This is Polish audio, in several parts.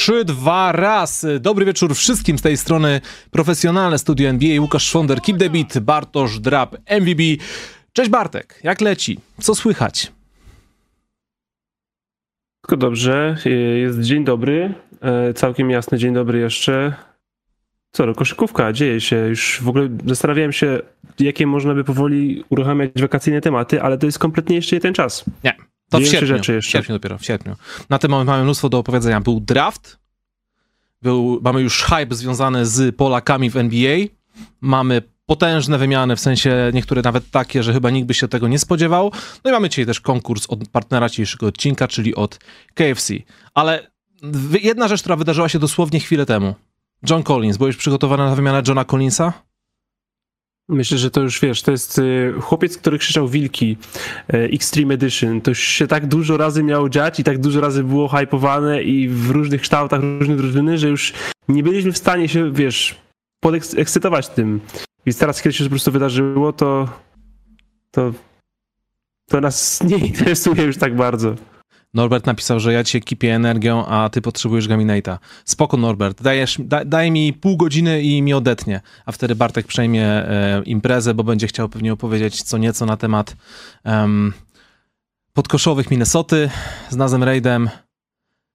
3, 2, raz. Dobry wieczór wszystkim z tej strony profesjonalne studio NBA. Łukasz Szwonder, Keep the Beat, Bartosz Drab, MVB. Cześć Bartek, jak leci? Co słychać? Wszystko dobrze, jest dzień dobry, e, całkiem jasny dzień dobry jeszcze. Co, no, koszykówka, dzieje się. Już w ogóle zastanawiałem się, jakie można by powoli uruchamiać wakacyjne tematy, ale to jest kompletnie jeszcze nie ten czas. Nie, to w sierpniu, rzeczy jeszcze. w sierpniu dopiero, w sierpniu. Na tym mamy, mamy mnóstwo do opowiedzenia. Był draft, był, mamy już hype związany z Polakami w NBA, mamy potężne wymiany, w sensie niektóre nawet takie, że chyba nikt by się tego nie spodziewał. No i mamy dzisiaj też konkurs od partnera dzisiejszego odcinka, czyli od KFC. Ale jedna rzecz, która wydarzyła się dosłownie chwilę temu. John Collins, byłeś przygotowany na wymianę Johna Collinsa? Myślę, że to już wiesz, to jest y, chłopiec, który krzyczał wilki y, Extreme Edition. To już się tak dużo razy miało dziać i tak dużo razy było hypowane i w różnych kształtach różne drużyny, że już nie byliśmy w stanie się, wiesz, podekscytować tym. I teraz, kiedy się po prostu wydarzyło, to to, to nas nie interesuje już tak bardzo. Norbert napisał, że ja cię kipię energią, a ty potrzebujesz Gaminate'a. Spoko Norbert, dajesz, da, daj mi pół godziny i mi odetnie, a wtedy Bartek przejmie e, imprezę, bo będzie chciał pewnie opowiedzieć co nieco na temat um, podkoszowych Minnesoty z Nazem Raidem,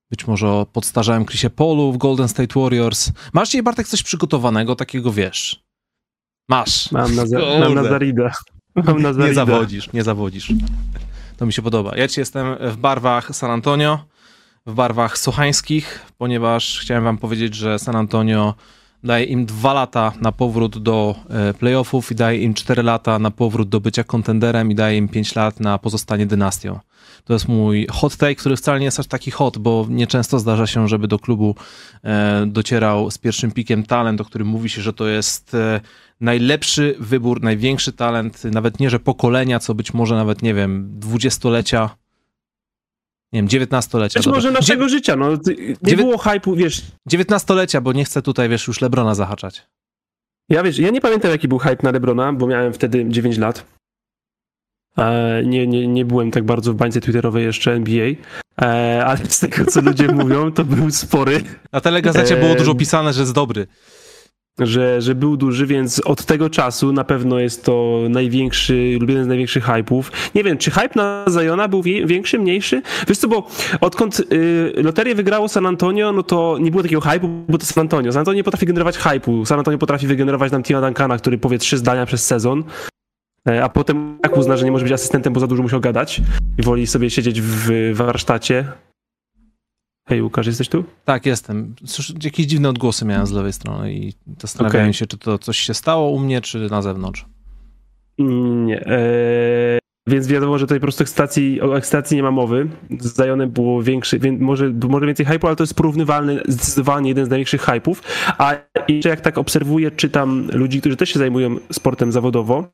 być może o podstarzałym Chrisie Polu w Golden State Warriors. Masz dzisiaj, Bartek, coś przygotowanego, takiego wiesz? Masz. Mam na, za, mam na Zarida. Mam na Zarida. Nie zawodzisz, nie zawodzisz. To mi się podoba. Ja ci jestem w barwach San Antonio, w barwach sochańskich, ponieważ chciałem wam powiedzieć, że San Antonio daje im dwa lata na powrót do e, playoffów i daje im cztery lata na powrót do bycia kontenderem i daje im pięć lat na pozostanie dynastią. To jest mój hot take, który wcale nie jest aż taki hot, bo nieczęsto zdarza się, żeby do klubu e, docierał z pierwszym pikiem talent, o którym mówi się, że to jest e, najlepszy wybór, największy talent, nawet nie, że pokolenia, co być może nawet, nie wiem, dwudziestolecia, nie wiem, dziewiętnastolecia. Być może naszego życia, no. Nie było hypu, wiesz. Dziewiętnastolecia, bo nie chcę tutaj, wiesz, już Lebrona zahaczać. Ja wiesz, ja nie pamiętam jaki był hype na Lebrona, bo miałem wtedy 9 lat. E, nie, nie, nie byłem tak bardzo w bańce twitterowej jeszcze NBA, e, ale z tego co ludzie mówią, to był spory. Na telegazecie było dużo pisane, że jest dobry że, że był duży, więc od tego czasu na pewno jest to największy, jeden z największych hype'ów. Nie wiem, czy hype na Zajona był większy, mniejszy? Wiesz co, bo odkąd y, loterię wygrało San Antonio, no to nie było takiego hype'u, bo to San Antonio. San Antonio potrafi generować hype'u. San Antonio potrafi wygenerować nam Tima Duncana, który powie trzy zdania przez sezon, e, a potem jak uzna, że nie może być asystentem, bo za dużo musiał gadać i woli sobie siedzieć w warsztacie, Hej Łukasz, jesteś tu? Tak, jestem. jakieś dziwne odgłosy miałem z lewej strony i zastanawiałem okay. się, czy to coś się stało u mnie, czy na zewnątrz. Nie. Eee, więc wiadomo, że tutaj po prostu ekscytacji, o ekscytacji nie ma mowy. Z Zionem było większy, wie, może, może więcej hype'u, ale to jest porównywalny, zdecydowanie jeden z największych hype'ów. A jeszcze jak tak obserwuję, czytam ludzi, którzy też się zajmują sportem zawodowo,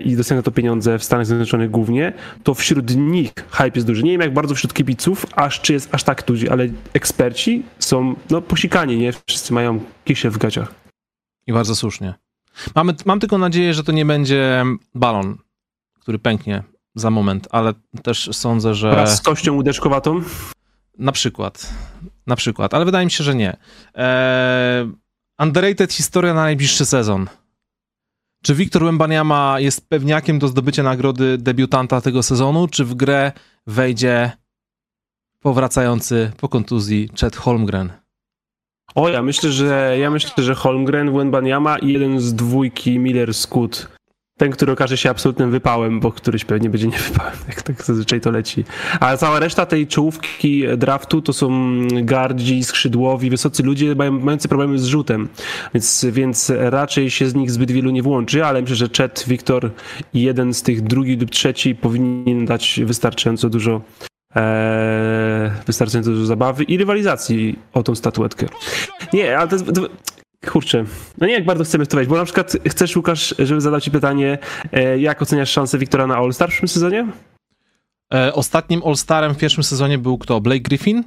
i dostają to pieniądze w Stanach Zjednoczonych głównie, to wśród nich hype jest duży. Nie wiem jak bardzo wśród kibiców, aż czy jest aż tak duży, ale eksperci są no posikani, nie? Wszyscy mają kisie w gaciach. I bardzo słusznie. Mamy, mam tylko nadzieję, że to nie będzie balon, który pęknie za moment, ale też sądzę, że... Raz z kością łódeczkowatą? Na przykład. Na przykład, ale wydaje mi się, że nie. Eee, underrated historia na najbliższy sezon. Czy Wiktor Wembaniama jest pewniakiem do zdobycia nagrody debiutanta tego sezonu, czy w grę wejdzie powracający po kontuzji Chet Holmgren? O, ja myślę, że ja myślę, że Holmgren, Wembaniama i jeden z dwójki Miller Scott ten, który okaże się absolutnym wypałem, bo któryś pewnie będzie nie wypałem, jak tak zazwyczaj to leci. A cała reszta tej czołówki draftu to są gardzi, skrzydłowi, wysocy ludzie mający problemy z rzutem, więc, więc raczej się z nich zbyt wielu nie włączy, ale myślę, że Chet, Wiktor i jeden z tych drugi lub trzeci powinien dać wystarczająco dużo Eee, wystarczająco dużo zabawy i rywalizacji o tą statuetkę. Nie, ale to, to, Kurczę, no nie jak bardzo chcemy wejść, bo na przykład chcesz, Łukasz, żeby zadać ci pytanie, e, jak oceniasz szansę Wiktora na All-Star w przyszłym sezonie? E, ostatnim All-Starem w pierwszym sezonie był kto? Blake Griffin?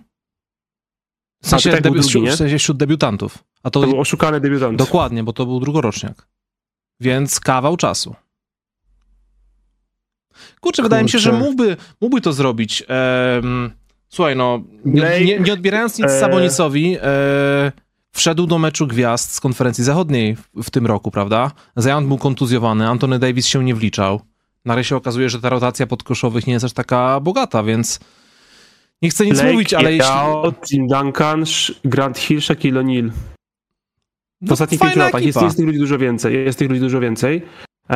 W sensie, A, tak debi- drugi, w sensie wśród debiutantów. A to, to był oszukany debiutant. Dokładnie, bo to był drugoroczniak. Więc kawał czasu. Kurczę, Kurczę. wydaje mi się, że mógłby, mógłby to zrobić. Um, Słuchaj, no, nie, nie, nie odbierając nic e, Sabonisowi, e, wszedł do meczu gwiazd z konferencji zachodniej w, w tym roku, prawda? Zion był kontuzjowany, Anthony Davis się nie wliczał. Nagle się okazuje, że ta rotacja podkoszowych nie jest aż taka bogata, więc nie chcę nic Blake, mówić, ale jeśli... Yao, Tim Duncan, Sh- Grant Hill, Shaquille O'Neal. W No, ostatnich pięciu latach jest, jest tych ludzi dużo więcej, jest tych ludzi dużo więcej,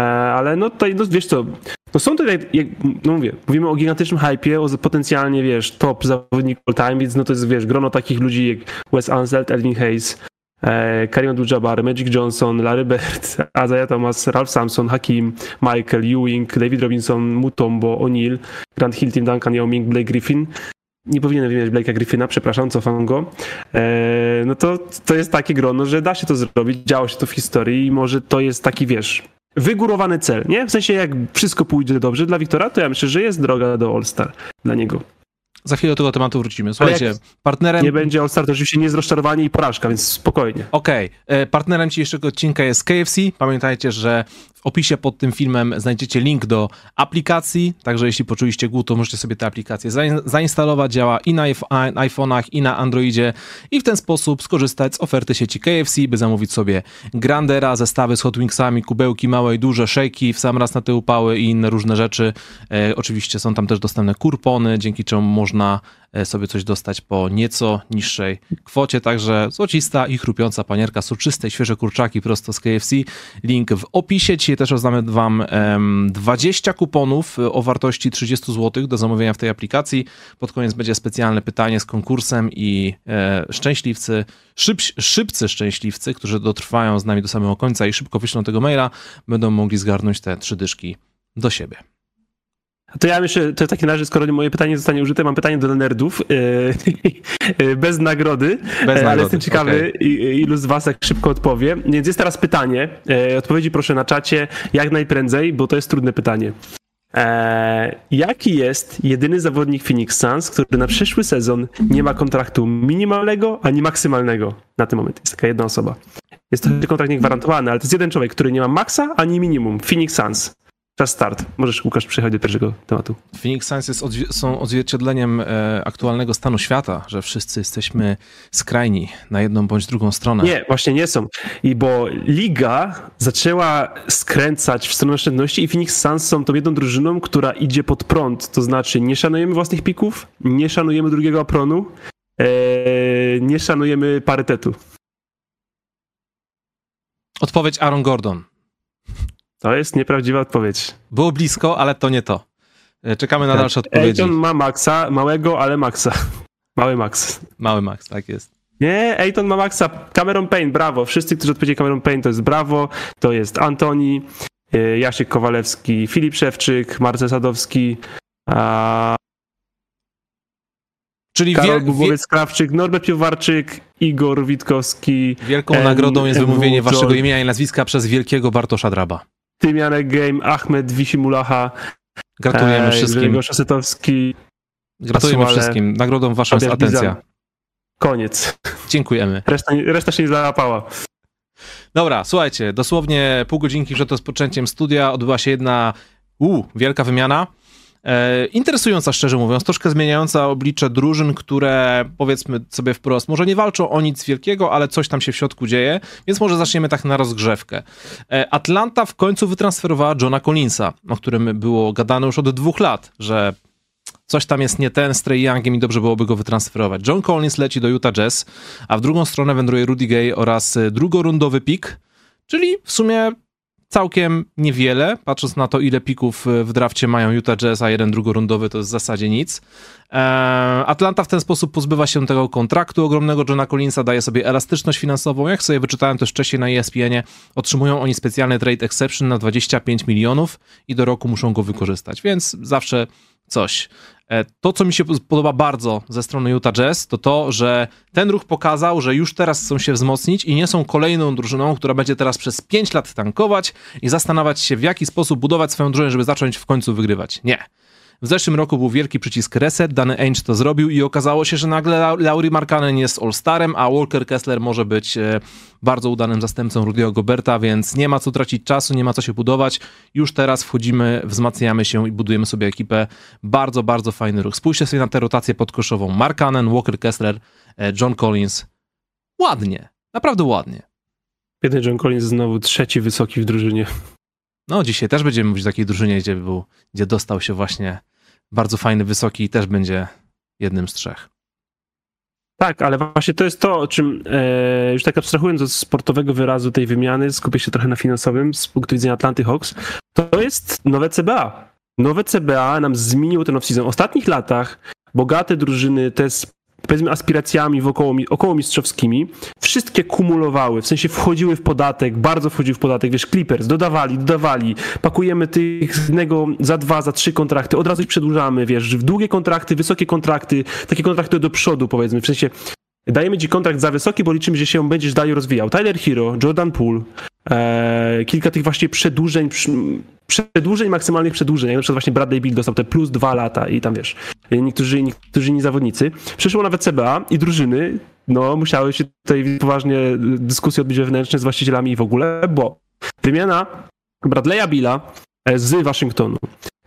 ale no tutaj, no wiesz co, to są tutaj, jak, no mówię, mówimy o gigantycznym hypie, o potencjalnie, wiesz, top zawodnik all time, więc no to jest, wiesz, grono takich ludzi jak Wes Unseld, Elvin Hayes, e, Karim Abdul-Jabbar, Magic Johnson, Larry Bird, Isaiah Thomas, Ralph Sampson, Hakim, Michael, Ewing, David Robinson, Mutombo, O'Neal, Grant Hill, Tim Duncan, Yao Ming, Blake Griffin, nie powinienem wymieniać Blake'a Griffina, przepraszam, cofam go. E, no to, to jest takie grono, że da się to zrobić, działo się to w historii i może to jest taki, wiesz, wygórowany cel, nie? W sensie jak wszystko pójdzie dobrze dla Wiktora, to ja myślę, że jest droga do All-Star dla niego. Za chwilę do tego tematu wrócimy. Słuchajcie, partnerem... Nie będzie All-Star, to oczywiście nie jest rozczarowanie i porażka, więc spokojnie. Okej, e, partnerem dzisiejszego odcinka jest KFC. Pamiętajcie, że w opisie pod tym filmem znajdziecie link do aplikacji, także jeśli poczuliście głód, to możecie sobie tę aplikację zain- zainstalować. Działa i na iPh- iPhone'ach, i na Androidzie i w ten sposób skorzystać z oferty sieci KFC, by zamówić sobie Grandera, zestawy z Hot Wingsami, kubełki małe i duże, szejki w sam raz na te upały i inne różne rzeczy. E, oczywiście są tam też dostępne kurpony, dzięki czemu można e, sobie coś dostać po nieco niższej kwocie, także złocista i chrupiąca panierka, soczyste, świeże kurczaki prosto z KFC. Link w opisie. Dzisiaj też rozdamy wam em, 20 kuponów e, o wartości 30 zł do zamówienia w tej aplikacji. Pod koniec będzie specjalne pytanie z konkursem i e, szczęśliwcy, szyb, szybcy szczęśliwcy, którzy dotrwają z nami do samego końca i szybko wyślą tego maila, będą mogli zgarnąć te trzy dyszki do siebie. To ja myślę, to w takim razie, skoro moje pytanie zostanie użyte, mam pytanie do nerdów, e, bez nagrody, Bez e, ale nagrody, jestem ciekawy, i- ilu z was tak szybko odpowie. Więc jest teraz pytanie, e, odpowiedzi proszę na czacie, jak najprędzej, bo to jest trudne pytanie. E, jaki jest jedyny zawodnik Phoenix Suns, który na przyszły sezon nie ma kontraktu minimalnego ani maksymalnego na ten moment? Jest taka jedna osoba. Jest to kontrakt niegwarantowany, ale to jest jeden człowiek, który nie ma maksa ani minimum. Phoenix Suns. Czas start. Możesz, Łukasz, przechodzić do pierwszego tematu. Phoenix Suns jest są odzwierciedleniem e, aktualnego stanu świata, że wszyscy jesteśmy skrajni na jedną bądź drugą stronę. Nie, właśnie nie są. I bo liga zaczęła skręcać w stronę oszczędności i Phoenix Suns są tą jedną drużyną, która idzie pod prąd. To znaczy nie szanujemy własnych pików, nie szanujemy drugiego apronu, e, nie szanujemy parytetu. Odpowiedź Aaron Gordon. To jest nieprawdziwa odpowiedź. Było blisko, ale to nie to. E, Czekamy na dalsze odpowiedzi. Ejton ma maksa, małego, ale maksa. Mały max. Mały Max, tak jest. Nie, Ejton ma maksa. Cameron Payne, brawo. Wszyscy, którzy odpowiedzieli Cameron Payne, to jest brawo. To jest Antoni, e, Jasiek Kowalewski, Filip Szewczyk, Marcel Sadowski, a Czyli Karol wiel- Bubowiec-Krawczyk, Norbert Piwowarczyk, Igor Witkowski, wie- wielką Em, nagrodą jest wymówienie John. waszego imienia i nazwiska przez wielkiego Bartosza Draba. Tymianek Game, Ahmed Wisimulacha, Gratulujemy e, wszystkim. Grzegorz Asetowski. Gratulujemy Asuale, wszystkim. Nagrodą waszą jest atencja. Koniec. Dziękujemy. Reszta, reszta się nie załapała. Dobra, słuchajcie, dosłownie pół godzinki przed rozpoczęciem studia odbyła się jedna u, wielka wymiana. E, interesująca, szczerze mówiąc, troszkę zmieniająca oblicze drużyn, które powiedzmy sobie wprost, może nie walczą o nic wielkiego, ale coś tam się w środku dzieje, więc może zaczniemy tak na rozgrzewkę. E, Atlanta w końcu wytransferowała Johna Collinsa, o którym było gadane już od dwóch lat, że coś tam jest nie ten z Trey Youngiem i dobrze byłoby go wytransferować. John Collins leci do Utah Jazz, a w drugą stronę wędruje Rudy Gay oraz y, drugorundowy pik, czyli w sumie całkiem niewiele, patrząc na to, ile pików y, w drafcie mają Utah Jazz, a jeden drugorundowy to jest w zasadzie nic. Eee, Atlanta w ten sposób pozbywa się tego kontraktu ogromnego Johna Collinsa, daje sobie elastyczność finansową. Jak sobie wyczytałem też wcześniej na E ESPN-ie, otrzymują oni specjalny trade exception na 25 milionów i do roku muszą go wykorzystać, więc zawsze coś. E, To, co mi się podoba bardzo ze strony Utah Jazz, to to, że ten ruch pokazał, że już teraz chcą się wzmocnić i nie są kolejną drużyną, która będzie teraz przez 5 lat tankować i zastanawiać się, w jaki sposób budować swoją drużynę, żeby zacząć w końcu wygrywać. Nie. W zeszłym roku był wielki przycisk reset, dany Ainge to zrobił i okazało się, że nagle Laurie Markanen jest All-Starem, a Walker Kessler może być e, bardzo udanym zastępcą Rudy'ego Goberta, więc nie ma co tracić czasu, nie ma co się budować. Już teraz wchodzimy, wzmacniamy się i budujemy sobie ekipę. Bardzo, bardzo fajny ruch. Spójrzcie sobie na tę rotację podkoszową. Markanen, Walker Kessler, e, John Collins. Ładnie, naprawdę ładnie. Jeden John Collins znowu trzeci wysoki w drużynie. No, dzisiaj też będziemy mówić o takiej drużynie, gdzie, był, gdzie dostał się właśnie bardzo fajny, wysoki i też będzie jednym z trzech. Tak, ale właśnie to jest to, o czym e, już tak abstrahując od sportowego wyrazu tej wymiany, skupię się trochę na finansowym z punktu widzenia Atlanty Hawks, to jest nowe CBA. Nowe CBA nam zmieniło ten off-season. W ostatnich latach bogate drużyny, te z powiedzmy aspiracjami wokoło, około mistrzowskimi, wszystkie kumulowały, w sensie wchodziły w podatek, bardzo wchodziły w podatek, wiesz, Clippers, dodawali, dodawali, pakujemy tych z jednego za dwa, za trzy kontrakty, od razu ich przedłużamy, wiesz, w długie kontrakty, wysokie kontrakty, takie kontrakty do przodu, powiedzmy, w sensie dajemy ci kontrakt za wysoki, bo liczymy, że się będziesz dalej rozwijał. Tyler Hero, Jordan Poole, e, kilka tych właśnie przedłużeń, przedłużeń, maksymalnych przedłużeń, jak na przykład właśnie Bradley Bill dostał te plus dwa lata i tam wiesz, niektórzy, niektórzy inni zawodnicy. Przyszło nawet CBA i drużyny, no musiały się tutaj poważnie dyskusje odbyć wewnętrzne z właścicielami i w ogóle, bo wymiana Bradley'a Billa e, z Waszyngtonu,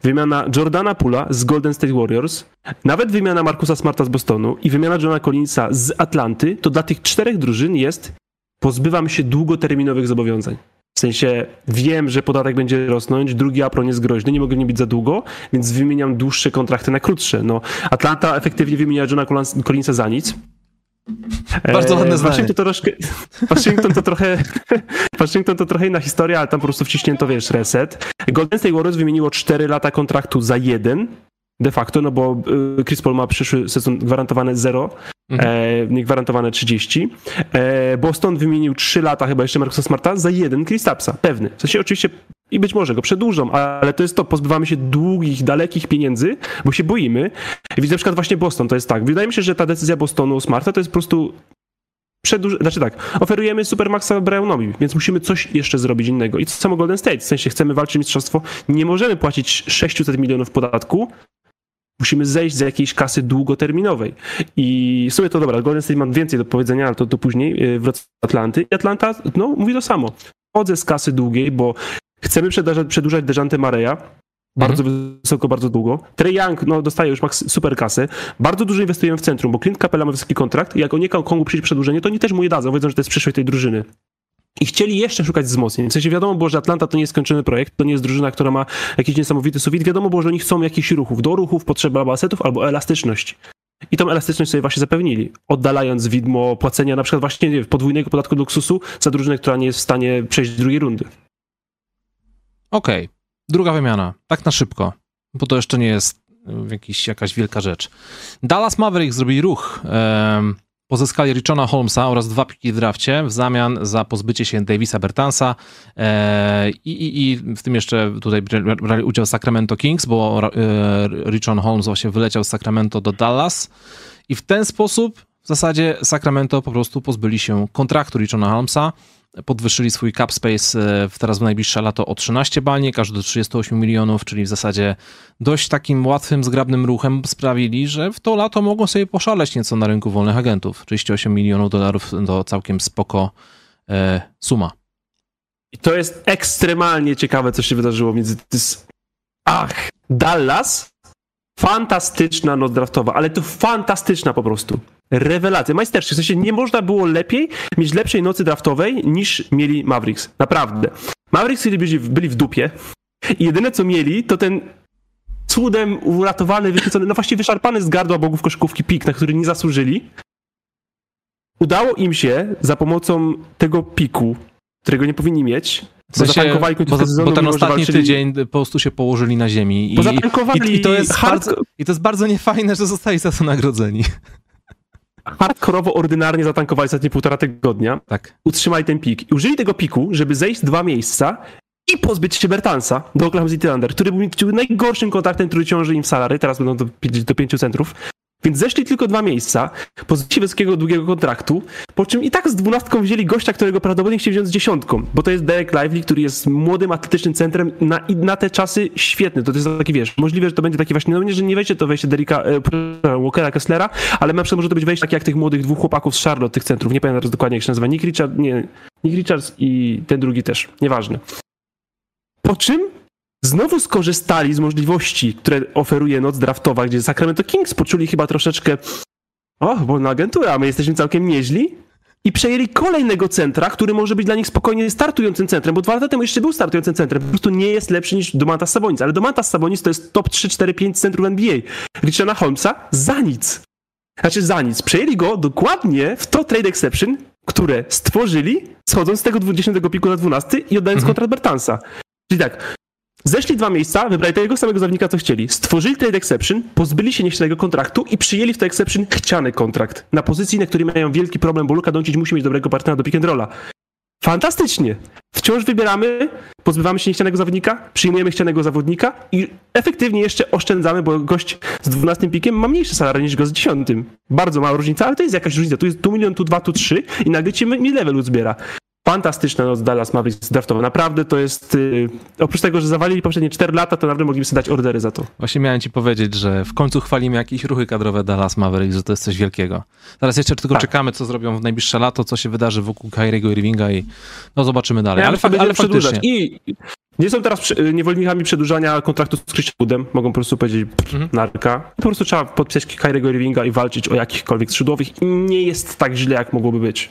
wymiana Jordana Pula z Golden State Warriors, nawet wymiana Markusa Smarta z Bostonu i wymiana Johna Collinsa z Atlanty, to dla tych czterech drużyn jest pozbywam się długoterminowych zobowiązań. W sensie wiem, że podatek będzie rosnąć, drugi apron jest groźny, nie mogę nie być za długo, więc wymieniam dłuższe kontrakty na krótsze. No, Atlanta efektywnie wymienia Johna Collinsa za nic. Bardzo ładne e, Waszyngton to, troszkę, Waszyngton to trochę Waszyngton to trochę inna historia, ale tam po prostu wciśnięto, wiesz, reset. Golden State Warriors wymieniło 4 lata kontraktu za jeden, de facto, no bo y, Chris Paul ma przyszły sezon gwarantowane 0, mhm. e, niegwarantowane 30. E, Boston wymienił 3 lata chyba jeszcze Markusa Smarta za jeden Chris Tapsa, pewny. W sensie oczywiście i być może go przedłużą, ale to jest to, pozbywamy się długich, dalekich pieniędzy, bo się boimy. Widzę na przykład właśnie Boston, to jest tak. Wydaje mi się, że ta decyzja Bostonu Smarta to jest po prostu przedłuż... Znaczy tak, oferujemy Supermaxa Brownowi, więc musimy coś jeszcze zrobić innego. I to samo Golden State, w sensie chcemy walczyć o mistrzostwo, nie możemy płacić 600 milionów podatku, Musimy zejść z jakiejś kasy długoterminowej. I w sumie to dobra, Golden State mam więcej do powiedzenia, ale to, to później y, wraca do Atlanty. I Atlanta, no, mówi to samo. Chodzę z kasy długiej, bo chcemy przedłużać, przedłużać Dejante Mareja, bardzo mhm. wysoko, bardzo długo. Trey Young no, dostaje już super kasę. Bardzo dużo inwestujemy w centrum, bo Clint Capella ma wysoki kontrakt. Jak oni komu przyjdzie przedłużenie, to oni też mu je dadzą. Wiedzą, że to jest przyszłość tej drużyny. I chcieli jeszcze szukać wzmocnień. W sensie wiadomo było, że Atlanta to nie jest skończony projekt, to nie jest drużyna, która ma jakiś niesamowity sufit. Wiadomo było, że oni chcą jakichś ruchów. Do ruchów potrzeba albo asetów, albo elastyczności. I tą elastyczność sobie właśnie zapewnili, oddalając widmo płacenia na przykład właśnie nie, podwójnego podatku luksusu za drużynę, która nie jest w stanie przejść drugiej rundy. Okej, okay. druga wymiana, tak na szybko, bo to jeszcze nie jest jakiś, jakaś wielka rzecz. Dallas Mavericks zrobili ruch. Um Pozyskali Richona Holmesa oraz dwa piki w drafcie w zamian za pozbycie się Davisa Bertansa e, i, i, w tym jeszcze tutaj brali udział Sacramento Kings, bo e, Richon Holmes właśnie wyleciał z Sacramento do Dallas. I w ten sposób w zasadzie Sacramento po prostu pozbyli się kontraktu Richona Holmesa podwyższyli swój cap space e, teraz w najbliższe lato o 13 baniek, aż do 38 milionów, czyli w zasadzie dość takim łatwym, zgrabnym ruchem sprawili, że w to lato mogą sobie poszaleć nieco na rynku wolnych agentów. 38 milionów dolarów to całkiem spoko e, suma. I to jest ekstremalnie ciekawe, co się wydarzyło między... Ach, Dallas Fantastyczna noc draftowa, ale to fantastyczna po prostu. Rewelacja, majstersztyk. W sensie nie można było lepiej mieć lepszej nocy draftowej niż mieli Mavericks. Naprawdę. Mavericks byli, byli w dupie i jedyne co mieli to ten cudem uratowany, wychwycony, no właściwie wyszarpany z gardła bogów koszykówki pik, na który nie zasłużyli. Udało im się za pomocą tego piku, którego nie powinni mieć, w sensie, bo, sezonu, bo ten ostatni tydzień po prostu się położyli na ziemi. I, i, i, to jest hard... bardzo, I to jest bardzo niefajne, że zostali za to nagrodzeni. Hardkorowo, ordynarnie zatankowali ostatnie półtora tygodnia. Tak. Utrzymali ten pik. I użyli tego piku, żeby zejść dwa miejsca i pozbyć się Bertansa do Oklahoma City Thunder, który był najgorszym kontaktem, który ciąży im salary. Teraz będą do, do pięciu centrów. Więc zeszli tylko dwa miejsca, pozbyli wysokiego, długiego kontraktu, po czym i tak z dwunastką wzięli gościa, którego prawdopodobnie chcieli wziąć z dziesiątką, bo to jest Derek Lively, który jest młodym, atletycznym centrem na, na te czasy świetny. To, jest taki, wiesz, możliwe, że to będzie taki właśnie, no nie, że nie wejdzie to wejście Derricka, e, Walkera Kesslera, ale na przykład może to być wejście tak jak tych młodych dwóch chłopaków z Charlotte, tych centrów, nie pamiętam teraz dokładnie jak się nazywa, Nick Richards, nie, Nick Richards i ten drugi też, nieważne. Po czym znowu skorzystali z możliwości, które oferuje noc draftowa, gdzie Sacramento Kings poczuli chyba troszeczkę o, bo na agentura, a my jesteśmy całkiem nieźli i przejęli kolejnego centra, który może być dla nich spokojnie startującym centrem, bo dwa lata temu jeszcze był startującym centrem, po prostu nie jest lepszy niż Domantas Sabonis, ale Domantas Sabonis to jest top 3, 4, 5 centrów NBA. Richarda Holmesa za nic. Znaczy za nic. Przejęli go dokładnie w to trade exception, które stworzyli, schodząc z tego 20 piku na 12 i oddając Mhm. kontrakt Bertansa. Czyli tak, zeszli dwa miejsca, wybrali tego samego zawodnika, co chcieli. Stworzyli trade exception, pozbyli się niechcianego kontraktu i przyjęli w to exception chciany kontrakt. Na pozycji, na której mają wielki problem, bo Luka Doncic musi mieć dobrego partnera do pick and rolla. Fantastycznie. Wciąż wybieramy, pozbywamy się niechcianego zawodnika, przyjmujemy chcianego zawodnika i efektywnie jeszcze oszczędzamy, bo gość z 12 pikiem ma mniejsze salary niż go z 10. Bardzo mała różnica, ale to jest jakaś różnica. Tu jest tu milion, tu dwa, tu trzy i nagle ci mi level zbiera. Fantastyczna noc Dallas Mavericks draftowa. Naprawdę to jest... Yy, oprócz tego, że zawalili poprzednie 4 lata, to naprawdę mogliby sobie dać ordery za to. Właśnie miałem ci powiedzieć, że w końcu chwalimy jakieś ruchy kadrowe Dallas Mavericks, że to jest coś wielkiego. Teraz jeszcze tylko Tak. czekamy, co zrobią w najbliższe lato, co się wydarzy wokół Kyriego Irvinga i no zobaczymy dalej. Ale, ale, fak- ale faktycznie. I nie są teraz przy- niewolnikami przedłużania kontraktu z Christian Woodem. Mogą po prostu powiedzieć Mhm. narka. Po prostu trzeba podpisać Kyriego Irvinga i walczyć o jakichkolwiek skrzydłowych. I nie jest tak źle, jak mogłoby być.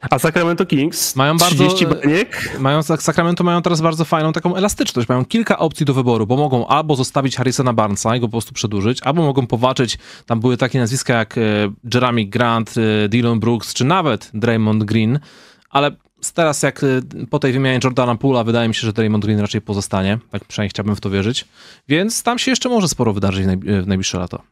A Sacramento Kings Mają bardzo- 30 baniek. Mają, Sacramento mają teraz bardzo fajną taką elastyczność. Mają kilka opcji do wyboru, bo mogą albo zostawić Harrisona Barnesa i go po prostu przedłużyć, albo mogą powalczyć. Tam były takie nazwiska jak e, Jeremy Grant, e, Dylan Brooks, czy nawet Draymond Green, ale teraz jak e, po tej wymianie Jordana Poola wydaje mi się, że Draymond Green raczej pozostanie. Tak przynajmniej chciałbym w to wierzyć. Więc tam się jeszcze może sporo wydarzyć w najbliższe lato.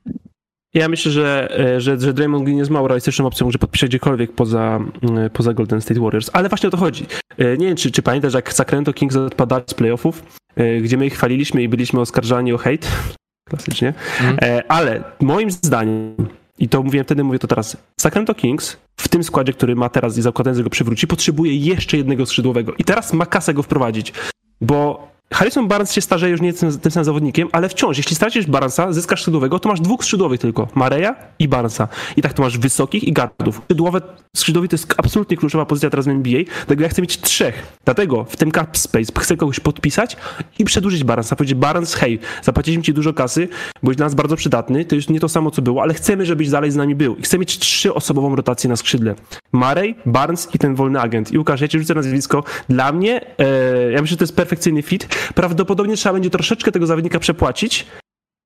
Ja myślę, że, e, że, że Draymond Green jest mało realistyczną opcją, że podpisze gdziekolwiek poza, mm, poza Golden State Warriors. Ale właśnie o to chodzi. E, Nie wiem, czy, czy pamiętasz, jak Sacramento Kings odpadali z playoffów, e, gdzie my ich chwaliliśmy i byliśmy oskarżani o hejt. Klasycznie. E, Ale moim zdaniem, i to mówiłem wtedy, mówię to teraz, Sacramento Kings w tym składzie, który ma teraz i zakładając, że go przywróci, potrzebuje jeszcze jednego skrzydłowego. I teraz ma kasę go wprowadzić, bo Harrison Barnes się starzeje już nie jest tym, samym zawodnikiem, ale wciąż, jeśli stracisz Barnesa, zyskasz skrzydłowego, to masz dwóch skrzydłowych tylko, Mareja i Barnesa. I tak to masz wysokich i gardów. Skrzydłowe, skrzydłowi to jest absolutnie kluczowa pozycja teraz w NBA, dlatego ja chcę mieć trzech. Dlatego w tym cap space chcę kogoś podpisać i przedłużyć Barnesa. Powiedzieć, Barnes, hej, zapłaciliśmy ci dużo kasy, byłeś dla nas bardzo przydatny, to już nie to samo, co było, ale chcemy, żebyś dalej z nami był. I chcę mieć trzyosobową rotację na skrzydle. Marej, Barnes i ten wolny agent. I Łukasz, ja ci rzucę nazwisko. Dla mnie, e, ja myślę, że to jest perfekcyjny fit. Prawdopodobnie trzeba będzie troszeczkę tego zawodnika przepłacić,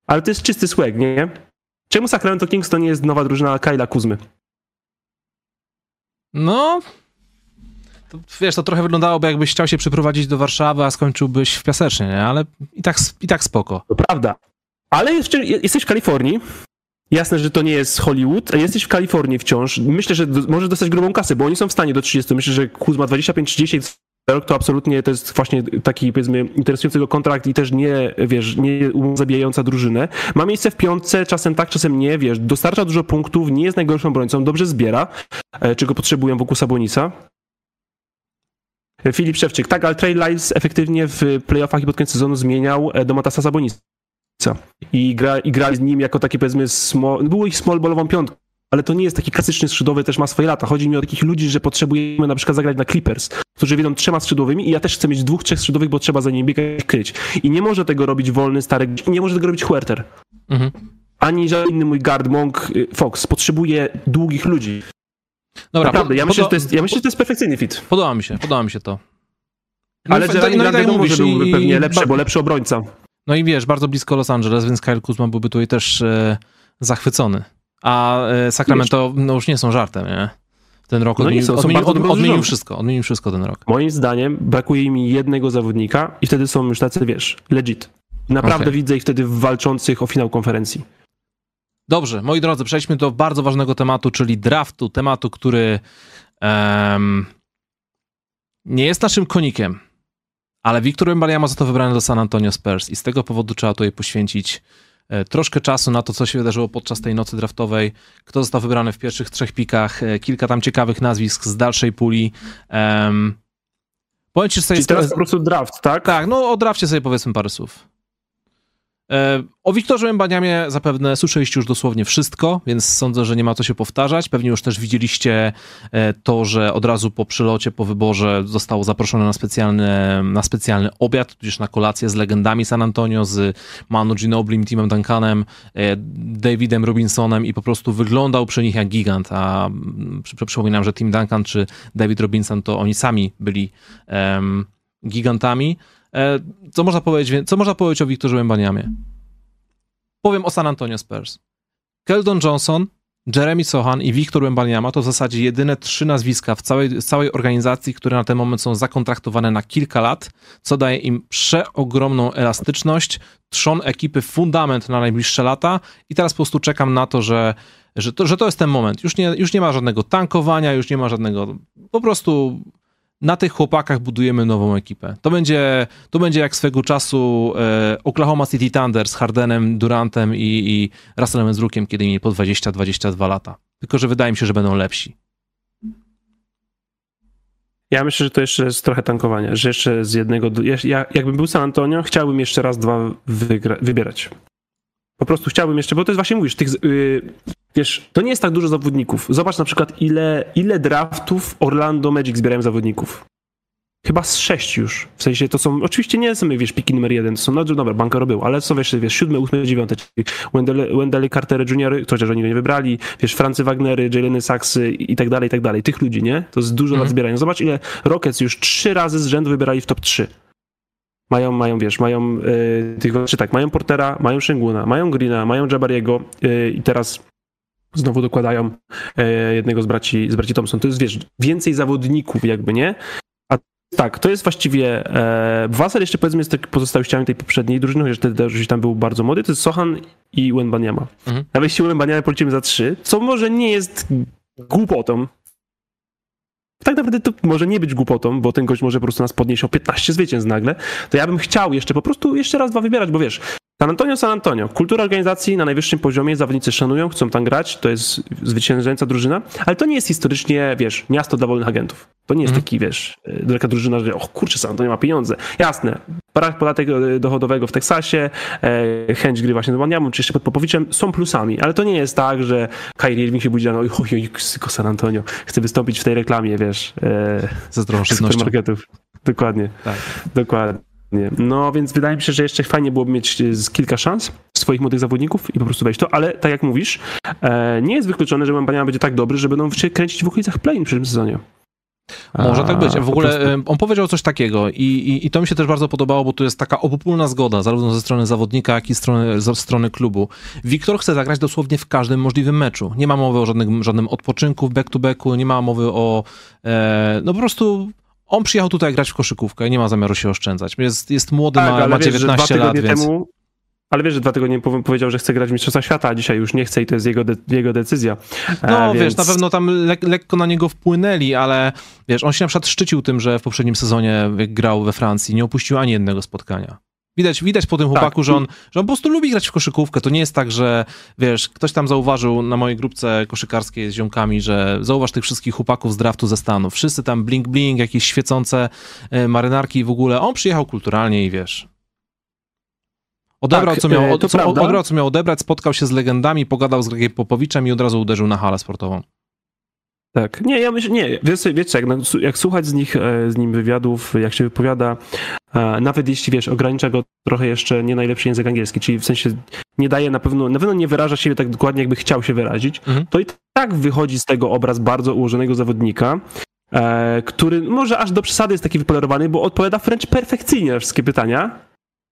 ale to jest czysty swag, nie? Czemu Sacramento Kings to nie jest nowa drużyna Kyla Kuzmy? No. To, wiesz, to trochę wyglądałoby, jakbyś chciał się przyprowadzić do Warszawy, a skończyłbyś w Piasecznie, nie? Ale i tak, i tak spoko. To prawda. Ale jeszcze jesteś w Kalifornii. Jasne, że to nie jest Hollywood, a jesteś w Kalifornii wciąż. Myślę, że do, możesz dostać grubą kasę, bo oni są w stanie do 30. Myślę, że Kuzma 25-30 rok to absolutnie to jest właśnie taki, powiedzmy, interesujący go kontrakt i też nie, wiesz, nie zabijająca drużynę. Ma miejsce w piątce, czasem tak, czasem nie, wiesz, dostarcza dużo punktów, nie jest najgorszą obrońcą, dobrze zbiera, e, czego potrzebują wokół Sabonisa. Filip Szewczyk, tak, ale Trey Lyles efektywnie w playoffach i pod koniec sezonu zmieniał e, Domatasa Sabonisa. I, gra, I grali z nim jako taki, powiedzmy, small, było ich small ballową piątką. Ale to nie jest taki klasyczny skrzydłowy, też ma swoje lata. Chodzi mi o takich ludzi, że potrzebujemy na przykład zagrać na Clippers, którzy wiedzą trzema skrzydłowymi i ja też chcę mieć dwóch, trzech skrzydłowych, bo trzeba za nimi biegać, kryć. I nie może tego robić wolny, stary, i nie może tego robić Huerter. Mhm. Ani żaden inny mój guard, Monk, y, Fox. Potrzebuje długich ludzi. Dobra, Naprawdę, ja myślę, że to jest, ja myślę, że to jest perfekcyjny fit. Podoba mi się, podoba mi się to. No Ale Jeremy no Grant mówisz, że byłby i- pewnie lepszy, bo lepszy obrońca. No i wiesz, bardzo blisko Los Angeles, więc Kyle Kuzma byłby tutaj też e, zachwycony. A e, Sacramento no, już nie są żartem, nie? Ten rok No odmienił, są, odmienił, od, odmienił wszystko, odmienił wszystko ten rok. Moim zdaniem brakuje mi jednego zawodnika i wtedy są już tacy, wiesz, legit. Naprawdę Okej. widzę ich wtedy walczących o finał konferencji. Dobrze, moi drodzy, przejdźmy do bardzo ważnego tematu, czyli draftu, tematu, który em, nie jest naszym konikiem, ale Wiktor Wembanyama został wybrany do San Antonio Spurs i z tego powodu trzeba tutaj poświęcić troszkę czasu na to, co się wydarzyło podczas tej nocy draftowej, kto został wybrany w pierwszych trzech pikach, e, kilka tam ciekawych nazwisk z dalszej puli. Um, powiem ci, że Czyli teraz po prostu draft, tak? Tak, no o drafcie sobie powiedzmy parę słów. E, o Wiktorze Embaniamie zapewne słyszeliście już dosłownie wszystko, więc sądzę, że nie ma co się powtarzać. Pewnie już też widzieliście e, to, że od razu po przylocie, po wyborze został zaproszony na specjalny, na specjalny obiad, tudzież na kolację z legendami San Antonio, z Manu Ginoblim, Timem Duncanem, e, Davidem Robinsonem i po prostu wyglądał przy nich jak gigant. A mm, przypominam, że Tim Duncan czy David Robinson to oni sami byli um, gigantami. E, co można powiedzieć, co można powiedzieć o Wiktorze Wembaniamie? Powiem o San Antonio Spurs. Keldon Johnson, Jeremy Sohan i Wiktor Wembaniama to w zasadzie jedyne trzy nazwiska w całej, całej organizacji, które na ten moment są zakontraktowane na kilka lat, co daje im przeogromną elastyczność, trzon ekipy fundament na najbliższe lata i teraz po prostu czekam na to, że, że, to, że to jest ten moment. Już nie, już nie ma żadnego tankowania, już nie ma żadnego, po prostu na tych chłopakach budujemy nową ekipę. To będzie, to będzie jak swego czasu e, Oklahoma City Thunder z Hardenem, Durantem i, i Russellem Westbrookiem, kiedy mieli po 20-22 lata. Tylko, że wydaje mi się, że będą lepsi. Ja myślę, że to jeszcze jest trochę tankowania, że jeszcze z jednego, ja, jakbym był San Antonio, chciałbym jeszcze raz dwa wygra, wybierać. Po prostu chciałbym jeszcze, bo to jest właśnie mówisz, tych, yy, wiesz, to nie jest tak dużo zawodników. Zobacz na przykład, ile, ile draftów Orlando Magic zbierają zawodników. Chyba z sześć już. W sensie to są, oczywiście nie są, wiesz, piki numer jeden, to są, no dobra, Bankero był, ale są, wiesz, wiesz siódme, ósme, dziewiąte, czyli Wendell, Wendell Carter Jr., chociaż oni go nie wybrali, wiesz, Francy Wagnery, Jaleny Saksy i tak dalej, i tak dalej. Tych ludzi, nie? To jest dużo mhm. lat. Zobacz, ile Rockets już trzy razy z rzędu wybierali w top 3. Mają, mają, wiesz, mają yy, tych, czy tak, mają Portera, mają Shenguna, mają Greena, mają Jabariego yy, i teraz znowu dokładają yy, jednego z braci, z braci Thompson. To jest, wiesz, więcej zawodników jakby, nie? A tak, to jest właściwie e, Wasser jeszcze powiedzmy jest tak pozostałościami tej poprzedniej drużyny, chociaż wtedy już tam był bardzo młody, to jest Sohan i Wenbaniama. Mhm. Nawet jeśli Wenbaniama policzymy za trzy, co może nie jest głupotą, tak naprawdę to może nie być głupotą, bo ten gość może po prostu nas podnieść o 15 zwycięstw nagle, to ja bym chciał jeszcze po prostu jeszcze raz dwa wybierać, bo wiesz, San Antonio, San Antonio. Kultura organizacji na najwyższym poziomie, zawodnicy szanują, chcą tam grać, to jest zwyciężająca drużyna, ale to nie jest historycznie, wiesz, miasto dla wolnych agentów. To nie jest mm. taki, wiesz, taka drużyna, że o kurczę, San Antonio ma pieniądze. Jasne, brak podatek e, dochodowego w Teksasie, e, chęć gry właśnie z Waniamu, czy jeszcze pod Popowiczem są plusami, ale to nie jest tak, że Kyrie Irving się budzi rano oj, oj, San Antonio, chce wystąpić w tej reklamie, wiesz, e, supermarketów. Dokładnie, tak. dokładnie. No więc wydaje mi się, że jeszcze fajnie byłoby mieć e, kilka szans swoich młodych zawodników i po prostu wejść to, ale tak jak mówisz, e, nie jest wykluczone, że Mbaniama będzie tak dobry, że będą się kręcić w okolicach play w przyszłym sezonie. Może tak być. W ogóle on powiedział coś takiego i, i, i, to mi się też bardzo podobało, bo tu jest taka obopólna zgoda, zarówno ze strony zawodnika, jak i strony, ze strony klubu. Wiktor chce zagrać dosłownie w każdym możliwym meczu. Nie ma mowy o żadnym, żadnym odpoczynku w back-to-backu, nie ma mowy o... E, no po prostu on przyjechał tutaj grać w koszykówkę i nie ma zamiaru się oszczędzać. Jest, jest młody, tak, ma, ma 19 lat, więc... Temu, ale wiesz, że dwa tygodnie powiedział, że chce grać w Mistrzostwa Świata, a dzisiaj już nie chce i to jest jego, de jego decyzja. No więc... wiesz, na pewno tam le lekko na niego wpłynęli, ale wiesz, on się na przykład szczycił tym, że w poprzednim sezonie jak grał we Francji, nie opuścił ani jednego spotkania. Widać, widać po tym tak. chłopaku, że, on, że on po prostu lubi grać w koszykówkę. To nie jest tak, że wiesz, ktoś tam zauważył na mojej grupce koszykarskiej z ziomkami, że zauważ tych wszystkich chłopaków z draftu ze Stanów. Wszyscy tam blink blink, jakieś świecące e, marynarki i w ogóle. On przyjechał kulturalnie i wiesz. Odebrał, tak, co miał, e, co, odebrał, co miał odebrać, spotkał się z legendami, pogadał z Gregiem Popowiczem i od razu uderzył na halę sportową. Tak, nie, ja myślę, nie, wiecie, wiecie jak, jak słuchać z nich, e, z nim wywiadów, jak się wypowiada, nawet jeśli, wiesz, ogranicza go trochę jeszcze nie najlepszy język angielski, czyli w sensie nie daje na pewno, na pewno nie wyraża siebie tak dokładnie, jakby chciał się wyrazić, mhm. to i tak wychodzi z tego obraz bardzo ułożonego zawodnika, e, który może aż do przesady jest taki wypolerowany, bo odpowiada wręcz perfekcyjnie na wszystkie pytania,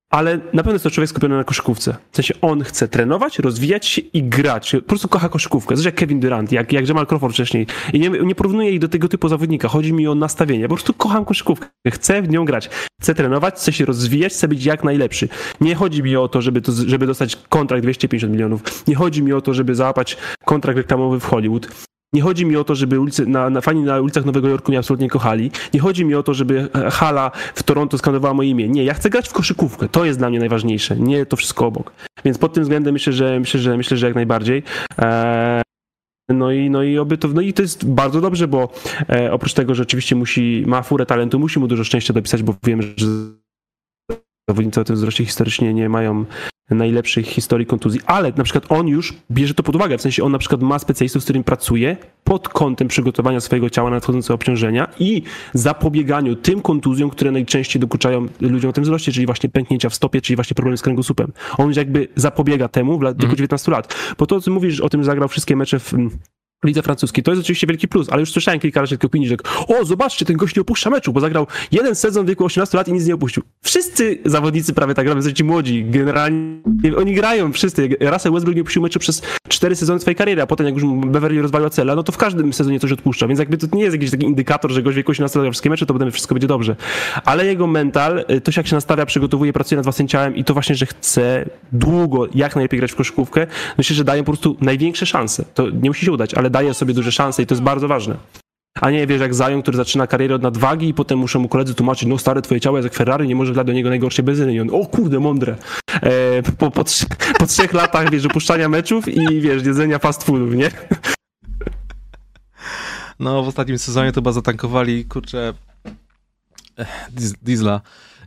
ale na pewno jest to człowiek skupiony na koszykówce. W sensie on chce trenować, rozwijać się i grać. Po prostu kocha koszykówkę. Zresztą jak Kevin Durant, jak, jak Jamal Crawford wcześniej. I nie, nie porównuję ich do tego typu zawodnika. Chodzi mi o nastawienie. Po prostu kocham koszykówkę. Chcę w nią grać. Chcę trenować, chcę się rozwijać, chcę być jak najlepszy. Nie chodzi mi o to, żeby, to, żeby dostać kontrakt 250 milionów. Nie chodzi mi o to, żeby załapać kontrakt reklamowy w Hollywood. Nie chodzi mi o to, żeby ulicy, na, na, fani na ulicach Nowego Jorku mnie absolutnie kochali. Nie chodzi mi o to, żeby hala w Toronto skandowała moje imię. Nie, ja chcę grać w koszykówkę. To jest dla mnie najważniejsze, nie to wszystko obok. Więc pod tym względem myślę, że myślę, że myślę, że jak najbardziej. Eee, no i, no i oby to, no i to jest bardzo dobrze, bo e, oprócz tego, że oczywiście musi, ma furę talentu, musi mu dużo szczęścia dopisać, bo wiem, że zawodnicy o tym wzroście historycznie nie mają najlepszych historii kontuzji, ale na przykład on już bierze to pod uwagę, w sensie on na przykład ma specjalistów, z którym pracuje pod kątem przygotowania swojego ciała na nadchodzące obciążenia i zapobieganiu tym kontuzjom, które najczęściej dokuczają ludziom o tym wzroście, czyli właśnie pęknięcia w stopie, czyli właśnie problemy z kręgosłupem. On już jakby zapobiega temu w wieku 19 lat. Po to, co mówisz o tym, zagrał wszystkie mecze w lidze francuskiej. To jest oczywiście wielki plus, ale już słyszałem kilka razy opinii, że o, zobaczcie, ten gość nie opuszcza meczu, bo zagrał jeden sezon w wieku 18 lat i nic nie opuścił. Wszyscy zawodnicy prawie tak grają, ci młodzi, generalnie oni grają wszyscy. Russell Westbrook nie opuścił meczu przez cztery sezony swojej kariery, a potem jak już Beverly rozwaliła cela, no to w każdym sezonie coś odpuszcza, więc jakby to nie jest jakiś taki indikator, że gość w wieku 18 lat gra wszystkie mecze, to potem wszystko będzie dobrze. Ale jego mental, y, to się jak się nastawia, przygotowuje, pracuje nad własnym ciałem i to właśnie, że chce długo, jak najlepiej grać w koszykówkę, myślę, że daje po prostu największe szanse. To nie musi się udać, ale daje sobie duże szanse i to jest bardzo ważne. A nie, wiesz, jak Zion, który zaczyna karierę od nadwagi i potem muszą mu koledzy tłumaczyć, no stare, twoje ciało jest jak Ferrari, nie może dla do niego najgorszej benzyny. I on, o kurde, mądre. E, po, po, trz po trzech latach, wiesz, opuszczania meczów i, wiesz, jedzenia fast foodów, nie? No, w ostatnim sezonie to chyba zatankowali, kurczę, diesla.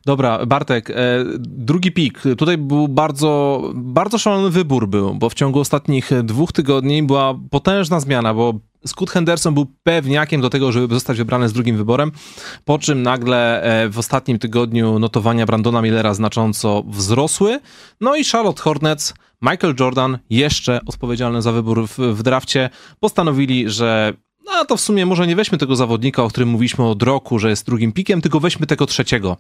Dobra, Bartek, e, drugi pik. Tutaj był bardzo, bardzo szalony wybór był, bo w ciągu ostatnich dwóch tygodni była potężna zmiana, bo Scott Henderson był pewniakiem do tego, żeby zostać wybrany z drugim wyborem, po czym nagle e, w ostatnim tygodniu notowania Brandona Millera znacząco wzrosły. No i Charlotte Hornets, Michael Jordan, jeszcze odpowiedzialny za wybór w, w drafcie, postanowili, że no to w sumie może nie weźmy tego zawodnika, o którym mówiliśmy od roku, że jest drugim pikiem, tylko weźmy tego trzeciego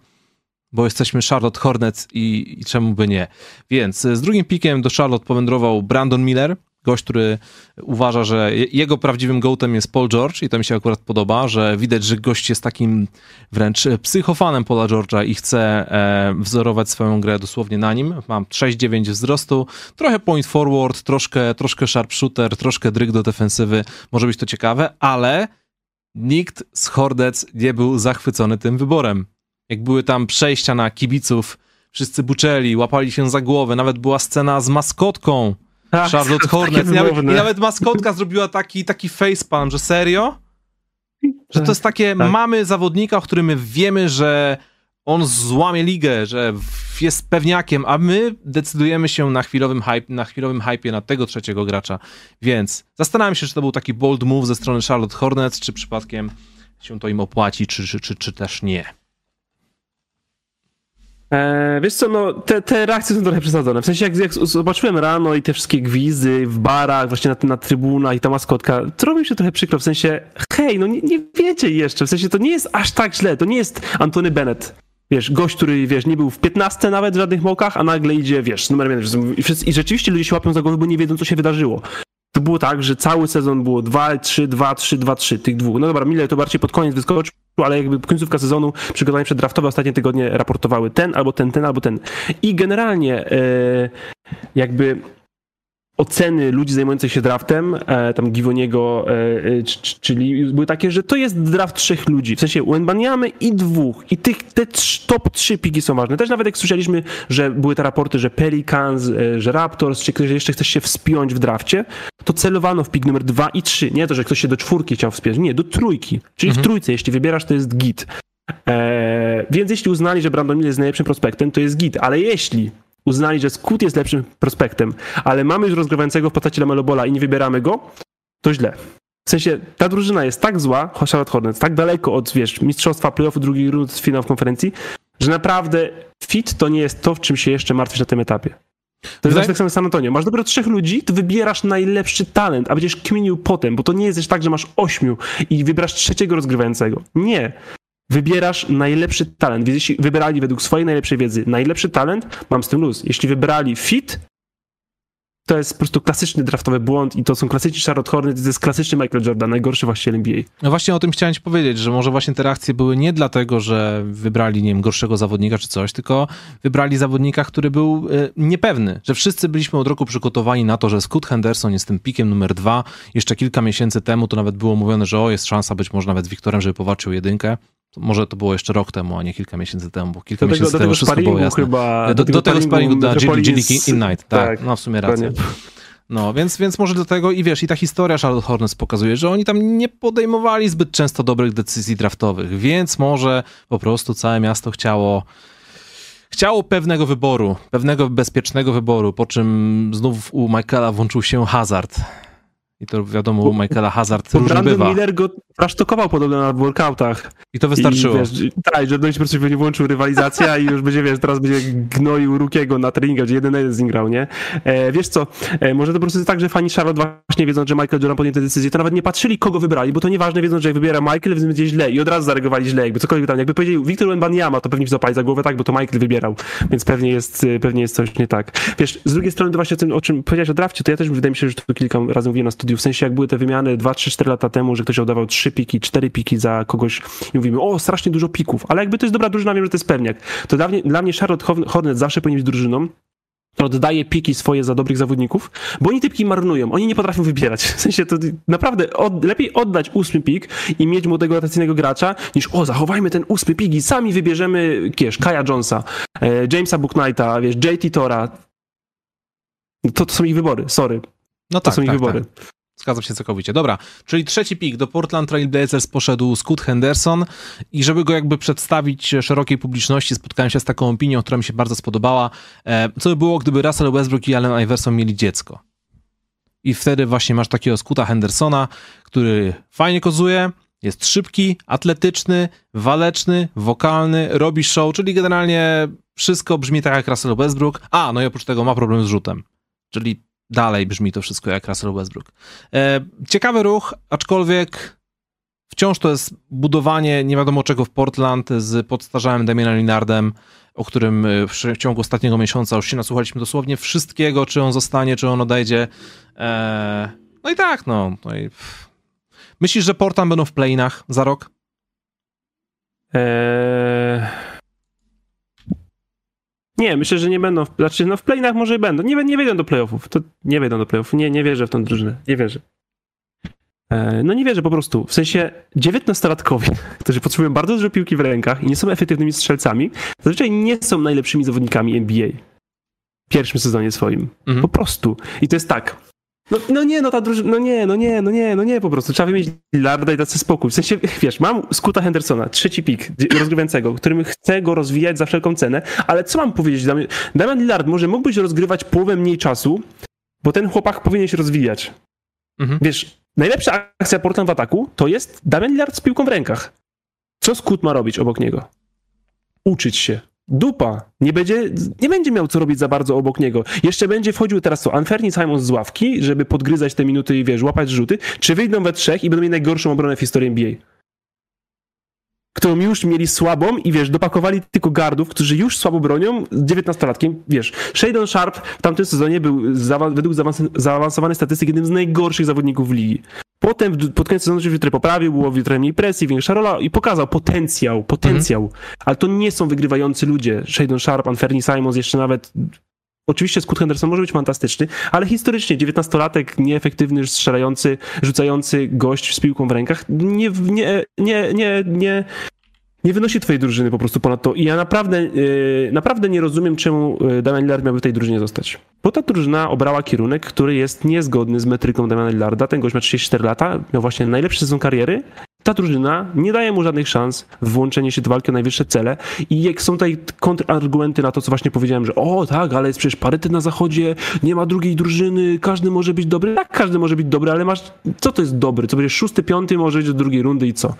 bo jesteśmy Charlotte Hornets i, i, czemu by nie. Więc z drugim pikiem do Charlotte powędrował Brandon Miller, gość, który uważa, że jego prawdziwym gołtem jest Paul George i to mi się akurat podoba, że widać, że gość jest takim wręcz psychofanem Paula George'a i chce e, wzorować swoją grę dosłownie na nim. Mam 6-9 wzrostu, trochę point forward, troszkę, troszkę sharpshooter, troszkę dryg do defensywy, może być to ciekawe, ale nikt z Hornets nie był zachwycony tym wyborem. Jak były tam przejścia na kibiców, wszyscy buczeli, łapali się za głowę, nawet była scena z maskotką Ach, Charlotte Hornets. I nawet, I nawet maskotka zrobiła taki, taki facepalm, że serio? Że to jest takie, tak. mamy zawodnika, o którym my wiemy, że on złamie ligę, że jest pewniakiem, a my decydujemy się na chwilowym, hype, na chwilowym hypie na tego trzeciego gracza. Więc zastanawiam się, czy to był taki bold move ze strony Charlotte Hornets, czy przypadkiem się to im opłaci, czy, czy, czy, czy też nie. E, wiesz co, no te, te reakcje są trochę przesadzone. W sensie jak, jak zobaczyłem rano i te wszystkie gwizdy w barach, właśnie na, na trybunach i ta maskotka, to robi mi się trochę przykro. W sensie, hej, no nie, nie wiecie jeszcze. W sensie to nie jest aż tak źle. To nie jest Antony Bennett. Wiesz, gość, który, wiesz, nie był w 15 nawet w żadnych mokach, a nagle idzie, wiesz, numer jeden. I, rzeczywiście ludzie się łapią za głowę, bo nie wiedzą, co się wydarzyło. To było tak, że cały sezon było 2, 3, 2, 3, 2, 3 tych dwóch. No dobra, Miller to bardziej pod koniec wyskoczył, ale jakby końcówka sezonu, przygotowania przeddraftowe ostatnie tygodnie raportowały ten, albo ten, ten, albo ten. I generalnie e, jakby oceny ludzi zajmujących się draftem, e, tam Givoniego, e, e czyli były takie, że to jest draft trzech ludzi, w sensie Wenbaniamy i dwóch. I tych, te top trzy piki są ważne. Też nawet jak słyszeliśmy, że były te raporty, że Pelicans, że Raptors, czy ktoś jeszcze chce się wspiąć w drafcie, to celowano w pik numer dwa i trzy. Nie to, że ktoś się do czwórki chciał wspiąć, nie, do trójki. Czyli mhm. w trójce, jeśli wybierasz, to jest git. E, więc jeśli uznali, że Brandon Mill jest najlepszym prospektem, to jest git. Ale jeśli uznali, że Scoot jest lepszym prospektem, ale mamy już rozgrywającego w postaci Lamelo Bola i nie wybieramy go, to źle. W sensie, ta drużyna jest tak zła, Charlotte Hornets, tak daleko od, wiesz, mistrzostwa playoffu drugiej rundy finału w konferencji, że naprawdę fit to nie jest to, w czym się jeszcze martwisz na tym etapie. To jest tak samo San Antonio. Masz dopiero trzech ludzi, to wybierasz najlepszy talent, a będziesz kminił potem, bo to nie jest też tak, że masz ośmiu i wybierasz trzeciego rozgrywającego. Nie wybierasz najlepszy talent. Więc jeśli wybrali według swojej najlepszej wiedzy najlepszy talent, mam z tym luz. Jeśli wybrali fit, to jest po prostu klasyczny draftowy błąd i to są klasyczni Charlotte Hornets, to jest klasyczny Michael Jordan, najgorszy właściciel NBA. No właśnie o tym chciałem ci powiedzieć, że może właśnie te reakcje były nie dlatego, że wybrali, nie wiem, gorszego zawodnika czy coś, tylko wybrali zawodnika, który był e, niepewny, że wszyscy byliśmy od roku przygotowani na to, że Scott Henderson jest tym pikiem numer dwa. Jeszcze kilka miesięcy temu to nawet było mówione, że o, jest szansa być może nawet z Wiktorem, żeby powalczył jedynkę. Może to było jeszcze rok temu, a nie kilka miesięcy temu, bo kilka Do tego, miesięcy do temu tego wszystko było jasne. chyba. do, do, tego sparingu na Metropolis- G Night, tak, tak, no w sumie dokładnie. No, więc, więc może do tego i wiesz, i ta historia Charlotte Hornets pokazuje, że oni tam nie podejmowali zbyt często dobrych decyzji draftowych, więc może po prostu całe miasto chciało chciało pewnego wyboru, pewnego bezpiecznego wyboru, po czym znów u Michaela włączył się hazard. I to wiadomo, u Michaela hazard Bo różnie Brandon bywa. Miller go rasztokował podobno na workoutach. I to wystarczyło. I, wiesz, tak, że Dość po prostu pewnie włączył rywalizację i już będzie, wiesz, teraz będzie gnoił Rukiego na treningach, gdzie jeden na jeden z nim grał, nie? E, wiesz co, e, może to po prostu jest tak, że fani Charlotte właśnie wiedzą, że Michael Jordan podjął tę decyzję, to nawet nie patrzyli, kogo wybrali, bo to nieważne, wiedzą, że jak wybiera Michael, więc będzie źle i od razu zareagowali źle, jakby cokolwiek tam, jakby powiedzieli Wiktor Wembanyama, to pewnie zapali za głowę tak, bo to Michael wybierał, więc pewnie jest, e, pewnie jest coś nie tak. Wiesz, z drugiej strony to właśnie o tym, o czym powiedziałeś o drafcie, to ja też wydaje mi się, że to kilka razy mówiłem na studiu, w sensie jak były te wymiany 2, 3, 4 lata temu, że ktoś oddawał 3 piki, 4 piki za kogoś i mówimy, o, strasznie dużo pików, ale jakby to jest dobra drużyna, wiem, że to jest pewniak. To dla mnie, dla mnie Charlotte Horn- Hornets zawsze powinien być drużyną, która oddaje piki swoje za dobrych zawodników, bo oni te piki marnują, oni nie potrafią wybierać. W sensie to naprawdę od, lepiej oddać ósmy pik i mieć młodego rotacyjnego gracza, niż o, zachowajmy ten ósmy pik i sami wybierzemy, kiesz, Kaja Jonesa, e, Jamesa Booknighta, wiesz, JT Tora. To, to są ich wybory, sorry, No to tak, są ich tak, wybory. tak. Zgadzam się całkowicie. Dobra, czyli trzeci pik do Portland Trail Blazers poszedł Scott Henderson i żeby go jakby przedstawić szerokiej publiczności, spotkałem się z taką opinią, która mi się bardzo spodobała. E, Co by było, gdyby Russell Westbrook i Allen Iverson mieli dziecko? I wtedy właśnie masz takiego Scoota Hendersona, który fajnie kozuje, jest szybki, atletyczny, waleczny, wokalny, robi show, czyli generalnie wszystko brzmi tak jak Russell Westbrook. A, no i oprócz tego ma problem z rzutem. Czyli dalej brzmi to wszystko jak Russell Westbrook. E, ciekawy ruch, aczkolwiek wciąż to jest budowanie nie wiadomo czego w Portland z podstarzałym Damianem Lillardem, o którym e, w ciągu ostatniego miesiąca już się nasłuchaliśmy dosłownie wszystkiego, czy on zostanie, czy on odejdzie. E, no i tak, no. no i. Myślisz, że Portland będą w playinach za rok? Eee... Nie, myślę, że nie będą. W, znaczy, no w playinach może i będą. Nie, nie wejdą do playoffów. To nie wejdą do playoffów. Nie, nie wierzę w tą drużynę. Nie wierzę. Eee, no nie wierzę po prostu. W sensie 19-latkowie, którzy potrzebują bardzo dużo piłki w rękach i nie są efektywnymi strzelcami, zazwyczaj nie są najlepszymi zawodnikami NBA. W pierwszym sezonie swoim. Mhm. Po prostu. I to jest tak. No, no nie, no ta drużyna, no nie, no nie, no nie, no nie, po prostu. Trzeba wymienić Lillarda i dać sobie spokój. W sensie, wiesz, mam Scoota Hendersona, trzeci pik rozgrywającego, którym chcę go rozwijać za wszelką cenę, ale co mam powiedzieć? Damian, Damian Lillard może mógłbyś rozgrywać połowę mniej czasu, bo ten chłopak powinien się rozwijać. Mhm. Wiesz, najlepsza akcja Portland w ataku to jest Damian Lillard z piłką w rękach. Co Scoot ma robić obok niego? Uczyć się. Dupa. Nie będzie, nie będzie miał co robić za bardzo obok niego. Jeszcze będzie wchodził teraz co? Anferni Simons z ławki, żeby podgryzać te minuty i wiesz, łapać rzuty, czy wyjdą we trzech i będą mieli najgorszą obronę w historii NBA. Którą już mieli słabą i wiesz, dopakowali tylko gardów, którzy już słabo bronią z 19-latkiem. Wiesz, Shadon Sharp w tamtym sezonie był według zaawans- zaawansowanej statystyki jednym z najgorszych zawodników w ligi. Potem pod koniec sezonu się trochę poprawił, było trochę mniej presji, większa rola i pokazał potencjał, potencjał. Ale to nie są wygrywający ludzie. Shadon Sharp, Anferni Simons, jeszcze nawet Oczywiście Scott Henderson może być fantastyczny, ale historycznie 19-latek, nieefektywny, strzelający, rzucający gość z piłką w rękach nie, nie, nie, nie, nie, nie wynosi twojej drużyny po prostu ponad to. I ja naprawdę, yy, naprawdę nie rozumiem, czemu yy, Damian Lillard miałby w tej drużynie zostać. Bo ta drużyna obrała kierunek, który jest niezgodny z metryką Damiana Lillarda. Ten gość ma 34 lata, miał właśnie najlepszy sezon kariery. Ta drużyna nie daje mu żadnych szans w włączenie się do walki o najwyższe cele. I jak są tutaj kontrargumenty na to, co właśnie powiedziałem, że o tak, ale jest przecież parytet na zachodzie, nie ma drugiej drużyny, każdy może być dobry. Tak, każdy może być dobry, ale masz, co to jest dobry? Co będziesz szósty, piąty, może iść do drugiej rundy i co?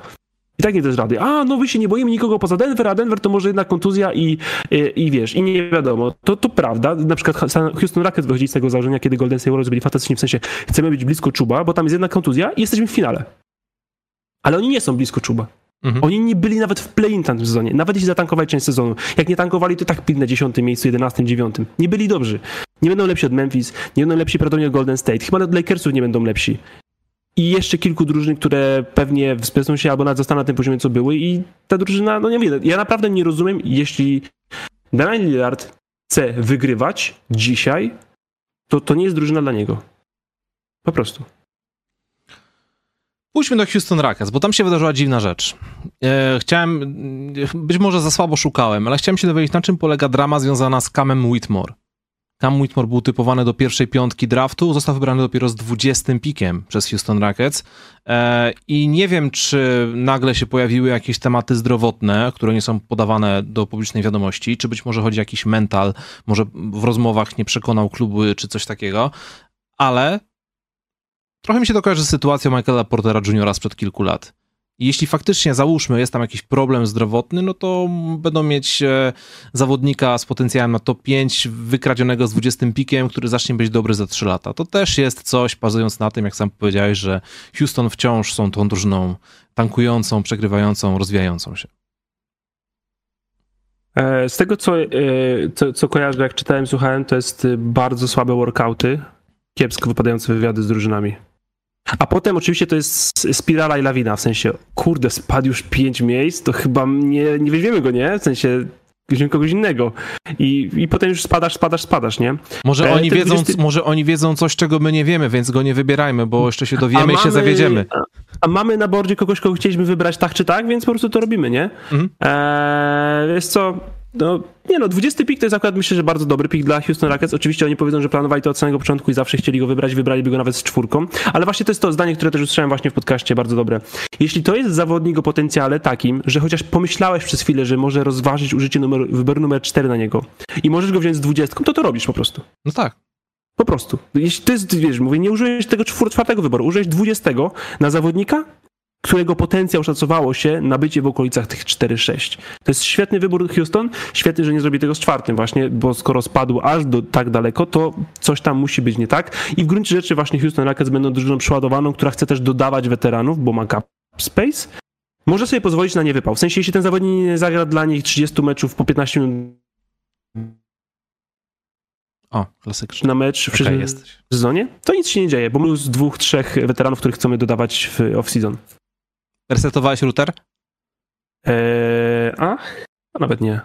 I tak nie też rady. A, no wy się nie boimy nikogo poza Denver, a Denver to może jednak kontuzja i, i, i wiesz, i nie wiadomo. To, to prawda. Na przykład Houston Rockets wychodzi z tego założenia, kiedy Golden State Warriors byli fantastycznie, w sensie chcemy być blisko czuba, bo tam jest jednak kontuzja i jesteśmy w finale. Ale oni nie są blisko czuba. Mhm. Oni nie byli nawet w play-in w tym sezonie, nawet jeśli zatankowali część sezonu. Jak nie tankowali, to tak pili na 10 miejscu, 11, 9. Nie byli dobrzy. Nie będą lepsi od Memphis, nie będą lepsi prawdopodobnie od Golden State. Chyba od Lakersów nie będą lepsi. I jeszcze kilku drużyn, które pewnie wspieszą się albo nawet zostaną na tym poziomie, co były i ta drużyna, no nie wiem, ja naprawdę nie rozumiem, jeśli Damian Lillard chce wygrywać dzisiaj, to to nie jest drużyna dla niego. Po prostu. Pójdźmy do Houston Rockets, bo tam się wydarzyła dziwna rzecz. E, chciałem, być może za słabo szukałem, ale chciałem się dowiedzieć, na czym polega drama związana z Camem Whitmore. Cam Whitmore był typowany do pierwszej piątki draftu, został wybrany dopiero z 20 pikiem przez Houston Rockets e, i nie wiem, czy nagle się pojawiły jakieś tematy zdrowotne, które nie są podawane do publicznej wiadomości, czy być może chodzi o jakiś mental, może w rozmowach nie przekonał kluby, czy coś takiego, ale trochę mi się to kojarzy z sytuacją Michaela Portera Jr. sprzed kilku lat. Jeśli faktycznie, załóżmy, jest tam jakiś problem zdrowotny, no to będą mieć e, zawodnika z potencjałem na top 5, wykradzionego z 20 pikiem, który zacznie być dobry za 3 lata. To też jest coś, bazując na tym, jak sam powiedziałeś, że Houston wciąż są tą drużyną tankującą, przegrywającą, rozwijającą się. E, z tego, co, e, co, co kojarzę, jak czytałem, słuchałem, to jest bardzo słabe workouty, kiepsko wypadające wywiady z drużynami. A potem oczywiście to jest spirala i lawina, w sensie, kurde, spadł już pięć miejsc, to chyba nie, nie weźmiemy go, nie? W sensie, weźmiemy kogoś innego. I, I potem już spadasz, spadasz, spadasz, nie? Może, e, oni wiedzą, 20... może oni wiedzą coś, czego my nie wiemy, więc go nie wybierajmy, bo jeszcze się dowiemy i się zawiedziemy. A, a, mamy na bordzie kogoś, kogo chcieliśmy wybrać tak czy tak, więc po prostu to robimy, nie? Mhm. Wiesz co, no, nie no, 20 pik to jest akurat myślę, że bardzo dobry pik dla Houston Rockets. Oczywiście oni powiedzą, że planowali to od samego początku i zawsze chcieli go wybrać, wybraliby go nawet z czwórką, ale właśnie to jest to zdanie, które też usłyszałem właśnie w podcaście, bardzo dobre. Jeśli to jest zawodnik o potencjale takim, że chociaż pomyślałeś przez chwilę, że może rozważyć użycie numeru, wyboru numer 4 na niego i możesz go wziąć z 20, to to robisz po prostu. No tak. Po prostu. Jeśli to jest, wiesz, mówię, nie użyłeś tego czwartego wyboru, użyłeś 20 na zawodnika, którego potencjał szacowało się na bycie w okolicach tych 4-6. To jest świetny wybór Houston, świetny, że nie zrobi tego z czwartym właśnie, bo skoro spadł aż do tak daleko, to coś tam musi być nie tak i w gruncie rzeczy właśnie Houston Rockets będą drużyną przeładowaną, która chce też dodawać weteranów, bo ma cap space, może sobie pozwolić na niewypał. W sensie, jeśli ten zawodnik nie zagra dla nich 30 meczów po 15 minut o, klasycznie. Na mecz w okay, sezonie, to nic się nie dzieje, bo my z dwóch, trzech weteranów, których chcemy dodawać w off-season. Resetowałeś router? Eee, a? a? Nawet nie.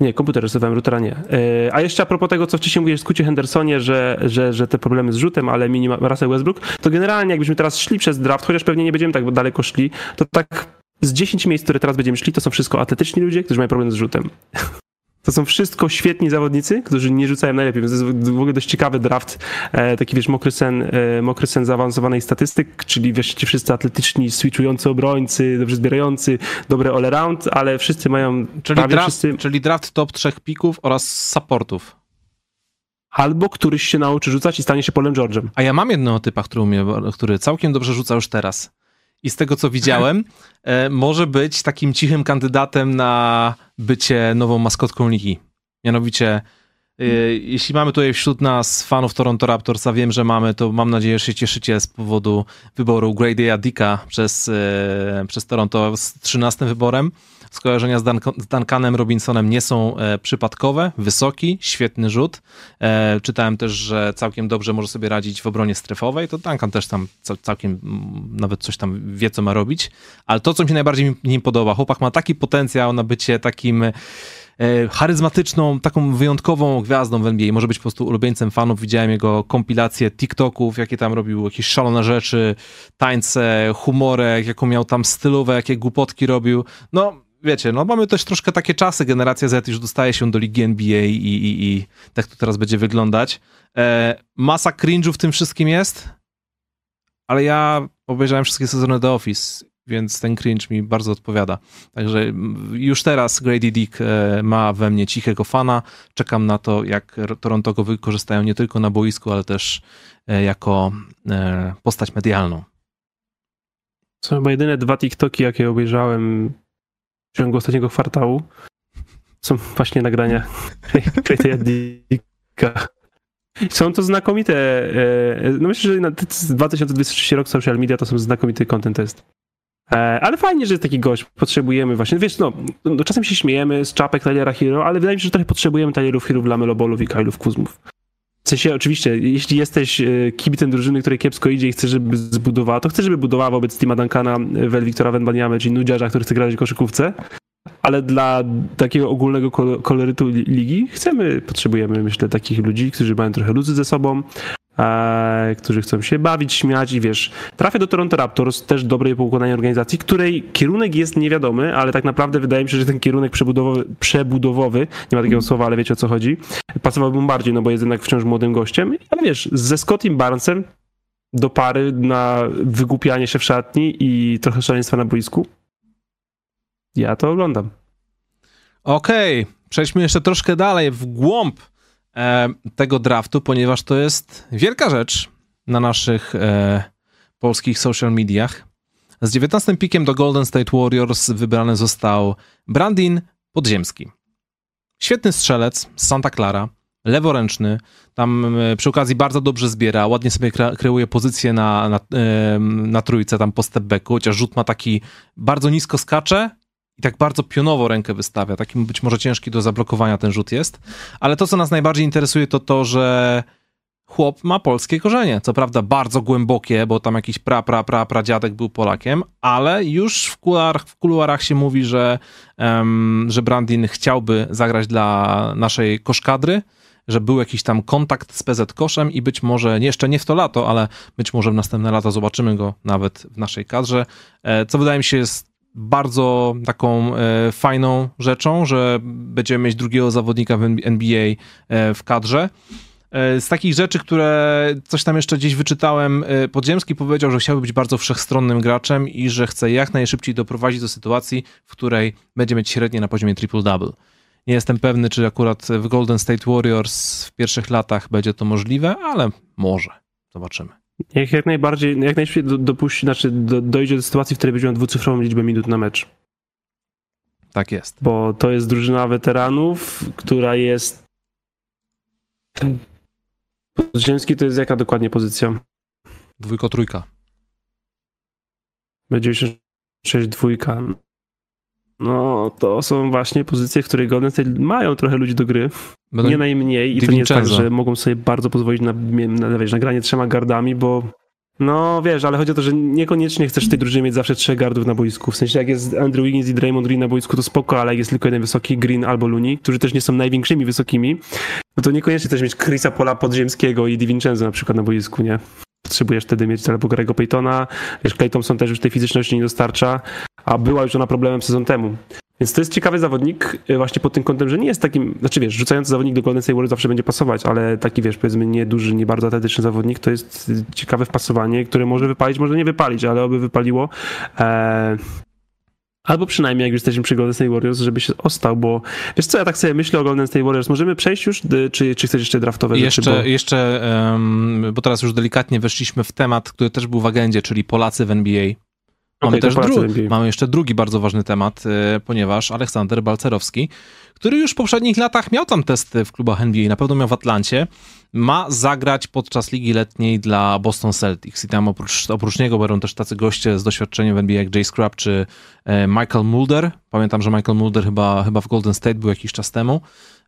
Nie, komputer resetowałem, routera nie. Eee, a jeszcze a propos tego, co wcześniej mówiłeś w Skucie Hendersonie, że, że, że te problemy z rzutem, ale minima Russell Westbrook, to generalnie jakbyśmy teraz szli przez draft, chociaż pewnie nie będziemy tak daleko szli, to tak z 10 miejsc, które teraz będziemy szli, to są wszystko atletyczni ludzie, którzy mają problem z rzutem. To są wszystko świetni zawodnicy, którzy nie rzucają najlepiej, więc to jest w ogóle dość ciekawy draft, e, taki wiesz, mokry sen, e, mokry sen zaawansowanej statystyk, czyli wiesz, ci wszyscy atletyczni, switchujący obrońcy, dobrze zbierający, dobre all-around, ale wszyscy mają... Czyli draft, wszyscy... czyli draft top trzech pików oraz supportów. Albo któryś się nauczy rzucać i stanie się Polem George'em. A ja mam jednego typa, który, umie, który całkiem dobrze rzuca już teraz i z tego co widziałem, e, może być takim cichym kandydatem na bycie nową maskotką ligi. Mianowicie, e, jeśli mamy tutaj wśród nas fanów Toronto Raptorsa, wiem, że mamy, to mam nadzieję, że się cieszycie z powodu wyboru Grady'a Dicka przez, e, przez Toronto z 13 wyborem skojarzenia z, z Duncanem Robinsonem nie są e, przypadkowe. Wysoki, świetny rzut. E, czytałem też, że całkiem dobrze może sobie radzić w obronie strefowej. To Duncan też tam całkiem nawet coś tam wie, co ma robić. Ale to, co mi się najbardziej nim podoba, chłopak ma taki potencjał na bycie takim e, charyzmatyczną, taką wyjątkową gwiazdą w NBA. Może być po prostu ulubieńcem fanów. Widziałem jego kompilacje TikToków, jakie tam robił, jakieś szalone rzeczy, tańce, humorek, jaką miał tam stylowe, jakie głupotki robił. No, wiecie, no mamy też troszkę takie czasy, generacja Z już dostaje się do ligi NBA i, i, i tak to teraz będzie wyglądać. E, masa cringe'u w tym wszystkim jest, ale ja obejrzałem wszystkie sezony The Office, więc ten cringe mi bardzo odpowiada. Także już teraz Grady Dick e, ma we mnie cichego fana. Czekam na to, jak Toronto go wykorzystają nie tylko na boisku, ale też e, jako e, postać medialną. Są chyba jedyne dwa TikToki, jakie obejrzałem w ciągu ostatniego kwartału są właśnie nagrania Create'a Dicka. Są to znakomite. E, no myślę, że 2023 rok social media to są znakomity content test. E, ale fajnie, że jest taki gość. Potrzebujemy właśnie, wiesz, no, no czasem się śmiejemy z czapek Tylera Hero, ale wydaje mi się, że trochę potrzebujemy Tylerów Hero, Lamelo Bolów i Kylów Kuzmów. Sensie, oczywiście, jeśli jesteś e, kibicem drużyny, której kiepsko idzie i chcesz, żeby zbudowała, to chcesz, żeby budowała wobec Tima Duncana, Wel Wiktora Wenbaniamy, czyli nudziarza, który chce grać w koszykówce, ale dla takiego ogólnego kolorytu ligi chcemy, potrzebujemy, myślę, takich ludzi, którzy mają trochę luzy ze sobą, e, którzy chcą się bawić, śmiać i wiesz, trafię do Toronto Raptors, też dobrej poukładanej organizacji, której kierunek jest niewiadomy, ale tak naprawdę wydaje mi się, że ten kierunek przebudowowy, przebudowowy nie ma takiego słowa, ale wiecie o co chodzi, pasowałbym bardziej, no bo jest jednak wciąż młodym gościem, ale wiesz, ze Scottim Barnesem do pary na wygłupianie się w szatni i trochę szaleństwa na boisku, ja to oglądam. Okej, okay. przejdźmy jeszcze troszkę dalej, w głąb tego draftu, ponieważ to jest wielka rzecz na naszych e, polskich social mediach. Z 19 pikiem do Golden State Warriors wybrany został Brandin Podziemski. Świetny strzelec z Santa Clara, leworęczny, tam e, przy okazji bardzo dobrze zbiera, ładnie sobie kreuje pozycję na, na, na trójce, tam po stepbacku, chociaż rzut ma taki bardzo nisko skacze, i tak bardzo pionowo rękę wystawia. Takim być może ciężki do zablokowania ten rzut jest. Ale to, co nas najbardziej interesuje, to to, że chłop ma polskie korzenie. Co prawda bardzo głębokie, bo tam jakiś pra, pra, pra, pradziadek był Polakiem, ale już w kuluarach, w kuluarach się mówi, że, um, że Brandin chciałby zagrać dla naszej koszkadry, że był jakiś tam kontakt z PZ Koszem i być może, jeszcze nie w to lato, ale być może w następne lata zobaczymy go nawet w naszej kadrze, e, co wydaje mi się jest bardzo taką e, fajną rzeczą, że będziemy mieć drugiego zawodnika w NBA e, w kadrze. E, z takich rzeczy, które coś tam jeszcze gdzieś wyczytałem, Podziemski powiedział, że chciałby być bardzo wszechstronnym graczem i że chce jak najszybciej doprowadzić do sytuacji, w której będzie mieć średnie na poziomie triple-double. Nie jestem pewny, czy akurat w Golden State Warriors w pierwszych latach będzie to możliwe, ale może. Zobaczymy. Niech jak najbardziej, jak najszybciej do, dopuści, znaczy do, dojdzie do sytuacji, w której będzie miał dwucyfrową liczbę minut na mecz. Tak jest. Bo to jest drużyna weteranów, która jest. Ziemski to jest jaka dokładnie pozycja? Dwójko, trójka. Będzie 6 dwójka. No, to są właśnie pozycje, w których Golden State mają trochę ludzi do gry. Będą nie najmniej i to nie jest tak, że mogą sobie bardzo pozwolić na, na, wiesz, na granie trzema gardami, bo no wiesz, ale chodzi o to, że niekoniecznie chcesz w tej drużynie mieć zawsze trzech gardów na boisku. W sensie jak jest Andrew Wiggins i Draymond Green na boisku, to spoko, ale jak jest tylko jeden wysoki Green albo Looney, którzy też nie są największymi wysokimi, no to niekoniecznie chcesz mieć Chrisa Pola Podziemskiego i DiVincenzo na przykład na boisku, nie? Potrzebujesz wtedy mieć albo Grego Paytona, wiesz, Clay Thompson też już tej fizyczności nie dostarcza, a była już ona problemem sezon temu. Więc to jest ciekawy zawodnik y, właśnie pod tym kątem, że nie jest takim, znaczy wiesz, rzucający zawodnik do Golden State Warriors zawsze będzie pasować, ale taki wiesz, powiedzmy nieduży, nie bardzo atletyczny zawodnik to jest ciekawe wpasowanie, które może wypalić, może nie wypalić, ale oby wypaliło. Eee, Albo przynajmniej, jak już jesteśmy przy Golden State Warriors, żeby się ostał, bo wiesz co, ja tak sobie myślę o Golden State Warriors. Możemy przejść już, czy, czy chcesz jeszcze draftowe jeszcze, rzeczy? Bo... Jeszcze, um, bo teraz już delikatnie weszliśmy w temat, który też był w agendzie, czyli Polacy w NBA. Mamy, okay, też dru- mamy jeszcze drugi bardzo ważny temat, y, ponieważ Aleksander Balcerowski, który już w poprzednich latach miał tam testy w klubach NBA, na pewno miał w Atlancie, ma zagrać podczas ligi letniej dla Boston Celtics. I tam oprócz, oprócz niego będą też tacy goście z doświadczeniem w NBA jak Jay Scrub czy e, Michael Mulder. Pamiętam, że Michael Mulder chyba, chyba w Golden State był jakiś czas temu.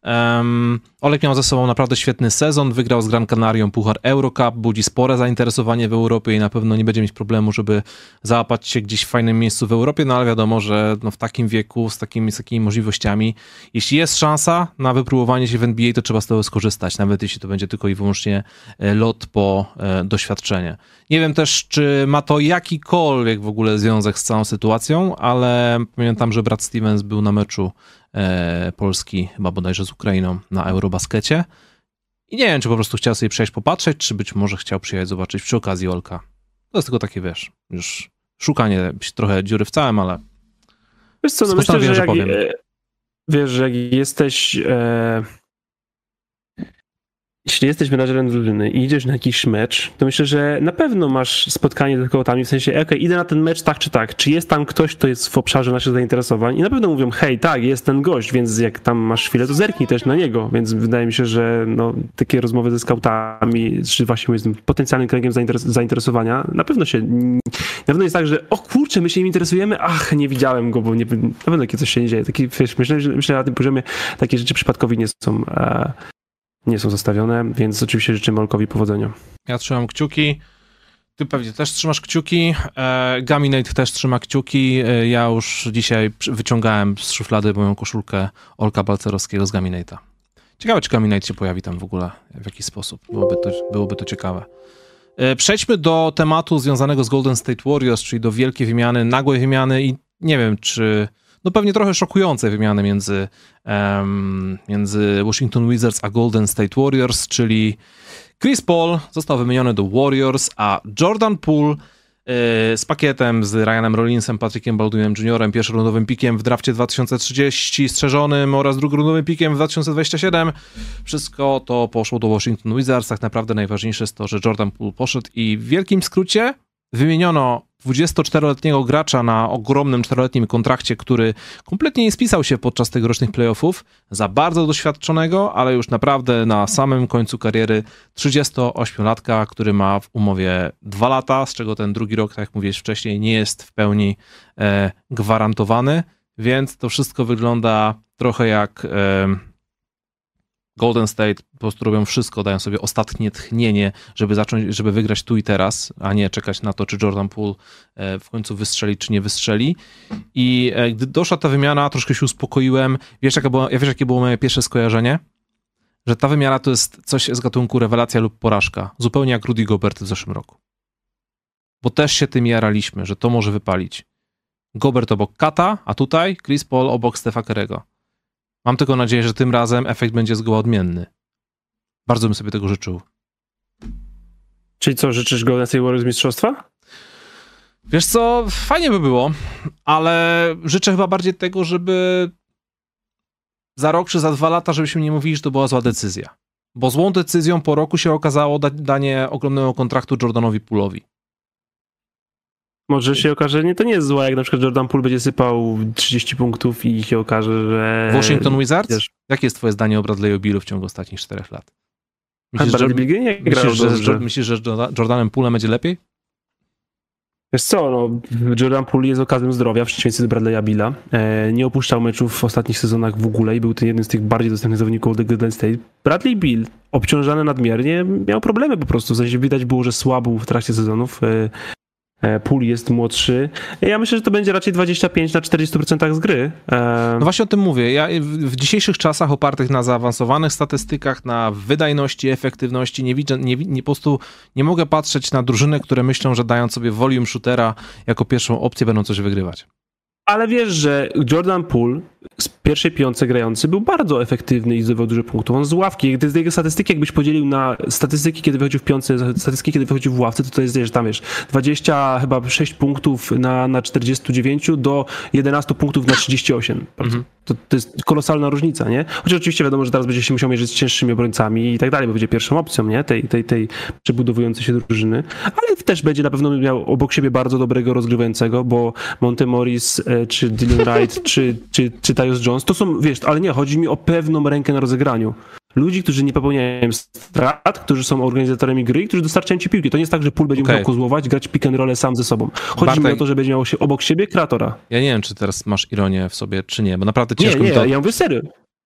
Um, Olek miał ze sobą naprawdę świetny sezon, wygrał z Gran Canarią Puchar Eurocup, budzi spore zainteresowanie w Europie i na pewno nie będzie mieć problemu, żeby załapać się gdzieś w fajnym miejscu w Europie, no ale wiadomo, że no w takim wieku, z takimi, z takimi możliwościami, jeśli jest szansa na wypróbowanie się w NBA, to trzeba z tego skorzystać, nawet jeśli to będzie tylko i wyłącznie e, lot po e, doświadczenie. Nie wiem też, czy ma to jakikolwiek w ogóle związek z całą sytuacją, ale pamiętam, że brat Stevens był na meczu Polski, chyba bodajże z Ukrainą, na Eurobaskecie. I nie wiem, czy po prostu chciał sobie przejść popatrzeć, czy być może chciał przyjechać zobaczyć przy okazji Olka. To jest tylko takie, wiesz, już szukanie trochę dziury w całym, ale Wiesz co, no myślę, że, jak, powiem. wiesz, że jak jesteś e, jeśli jesteś menadżerem drużyny i idziesz na jakiś mecz, to myślę, że na pewno masz spotkanie z kołotami, w sensie, okej, okay, idę na ten mecz tak czy tak, czy jest tam ktoś, kto jest w obszarze naszych zainteresowań? I na pewno mówią, hej, tak, jest ten gość, więc jak tam masz chwilę, to zerknij też na niego, więc wydaje mi się, że no, takie rozmowy ze skautami, czy właśnie z tym potencjalnym kręgiem zainteresowania, na pewno się, na pewno jest tak, że o kurczę, my się nim interesujemy, ach, nie widziałem go, bo nie, na pewno takie coś się nie dzieje. Taki, wiesz, myślę, że, myślę, że na tym poziomie takie rzeczy przypadkowi nie są, e, nie są zostawione, więc oczywiście życzę Molkowi powodzenia. Ja trzymam kciuki. Ty pewnie też trzymasz kciuki. E, Gaminate też trzyma kciuki. E, ja już dzisiaj wyciągałem z szuflady moją koszulkę Olka Balcerowskiego z Gaminate'a. Ciekawe, czy Gaminate się pojawi tam w ogóle w jakiś sposób. Byłoby to, byłoby to ciekawe. E, przejdźmy do tematu związanego z Golden State Warriors, czyli do wielkiej wymiany, nagłej wymiany i nie wiem, czy no pewnie trochę szokującej wymiany między, um, między Washington Wizards a Golden State Warriors, czyli Chris Paul został wymieniony do Warriors, a Jordan Poole yy, z pakietem z Ryanem Rollinsem, Patrickiem Baldwinem Jr., pierwszorundowym pikiem w drafcie 2030, strzeżonym oraz drugorundowym pikiem w 2027. Wszystko to poszło do Washington Wizards. Tak naprawdę najważniejsze jest to, że Jordan Poole poszedł i w wielkim skrócie wymieniono 24-letniego gracza na ogromnym 4-letnim kontrakcie, który kompletnie nie spisał się podczas tegorocznych playoffów, za bardzo doświadczonego, ale już naprawdę na samym końcu kariery 38-latka, który ma w umowie 2 lata, z czego ten drugi rok, tak jak mówiłeś wcześniej, nie jest w pełni e, gwarantowany, więc to wszystko wygląda trochę jak... E, Golden State po prostu robią wszystko, dają sobie ostatnie tchnienie, żeby zacząć, żeby wygrać tu i teraz, a nie czekać na to, czy Jordan Poole e, w końcu wystrzeli, czy nie wystrzeli. I e, gdy doszła ta wymiana, troszkę się uspokoiłem. Wiesz, jakie było, wiesz, jakie było moje pierwsze skojarzenie? Że ta wymiana to jest coś z gatunku rewelacja lub porażka. Zupełnie jak Rudy Gobert w zeszłym roku. Bo też się tym jaraliśmy, że to może wypalić. Gobert obok Kata, a tutaj Chris Paul obok Stefa Kerego. Mam tylko nadzieję, że tym razem efekt będzie zgoła odmienny. Bardzo bym sobie tego życzył. Czyli co, życzysz Golden State Warriors mistrzostwa? Wiesz co, fajnie by było, ale życzę chyba bardziej tego, żeby za rok czy za dwa lata, żebyśmy nie mówili, że to była zła decyzja. Bo złą decyzją po roku się okazało danie ogromnego kontraktu Jordanowi Pulowi. Może się okaże, nie, to nie jest złe, jak na przykład Jordan Poole będzie sypał 30 punktów i się okaże, że... Washington Wizards? Wiesz, Jakie jest twoje zdanie o Bradley'u Billu w ciągu ostatnich czterech lat? Myślisz, że, nie myślisz, że, że, myślisz, że Jordanem Poolem będzie lepiej? Wiesz co, no, Jordan Poole jest okazją zdrowia w przeciwieństwie do Bradley'a Billa. E, nie opuszczał meczów w ostatnich sezonach w ogóle i był ten jeden z tych bardziej dostępnych zawodników do Golden State. Bradley Bill, obciążany nadmiernie, miał problemy po prostu. W sensie widać było, że słabł w trakcie sezonów. E, E, Pool jest młodszy. Ja myślę, że to będzie raczej 25 na 40% z gry. E, no właśnie o tym mówię. Ja w dzisiejszych czasach opartych na zaawansowanych statystykach, na wydajności, efektywności, nie widzę, nie, nie, po prostu nie mogę patrzeć na drużyny, które myślą, że dając sobie volume shootera jako pierwszą opcję będą coś wygrywać. Ale wiesz, że Jordan Poole z pierwszej piątce grający był bardzo efektywny i zdobywał dużo punktów. On z ławki, gdy z jego statystyki jakbyś podzielił na statystyki, kiedy wychodził w piątce, statystyki, kiedy wychodził w ławce, to to jest, wiesz, tam wiesz, 20 chyba 6 punktów na, na 49 do 11 punktów na 38. Mhm. To, to jest kolosalna różnica, nie? Chociaż oczywiście wiadomo, że teraz będzie się musiał mierzyć z cięższymi obrońcami i tak dalej, bo będzie pierwszą opcją, nie? Tej, tej, tej przebudowującej się drużyny. Ale też będzie na pewno miał obok siebie bardzo dobrego rozgrywającego, bo Monte Morris, e, czy Dylan Wright, czy, czy, czy Tyus Jones, to są, wiesz, ale nie, chodzi mi o pewną rękę na rozegraniu. Ludzi, którzy nie popełniają strat, którzy są organizatorami gry i którzy dostarczają ci piłki. To nie jest tak, że pól będzie okay. musiał kozłować, grać pick and roll sam ze sobą. Chodzi Bartek, mi o to, że będzie miał się obok siebie kreatora. Ja nie wiem, czy teraz masz ironię w sobie, czy nie, bo naprawdę ciężko nie, nie, mi to... ja mówię serio.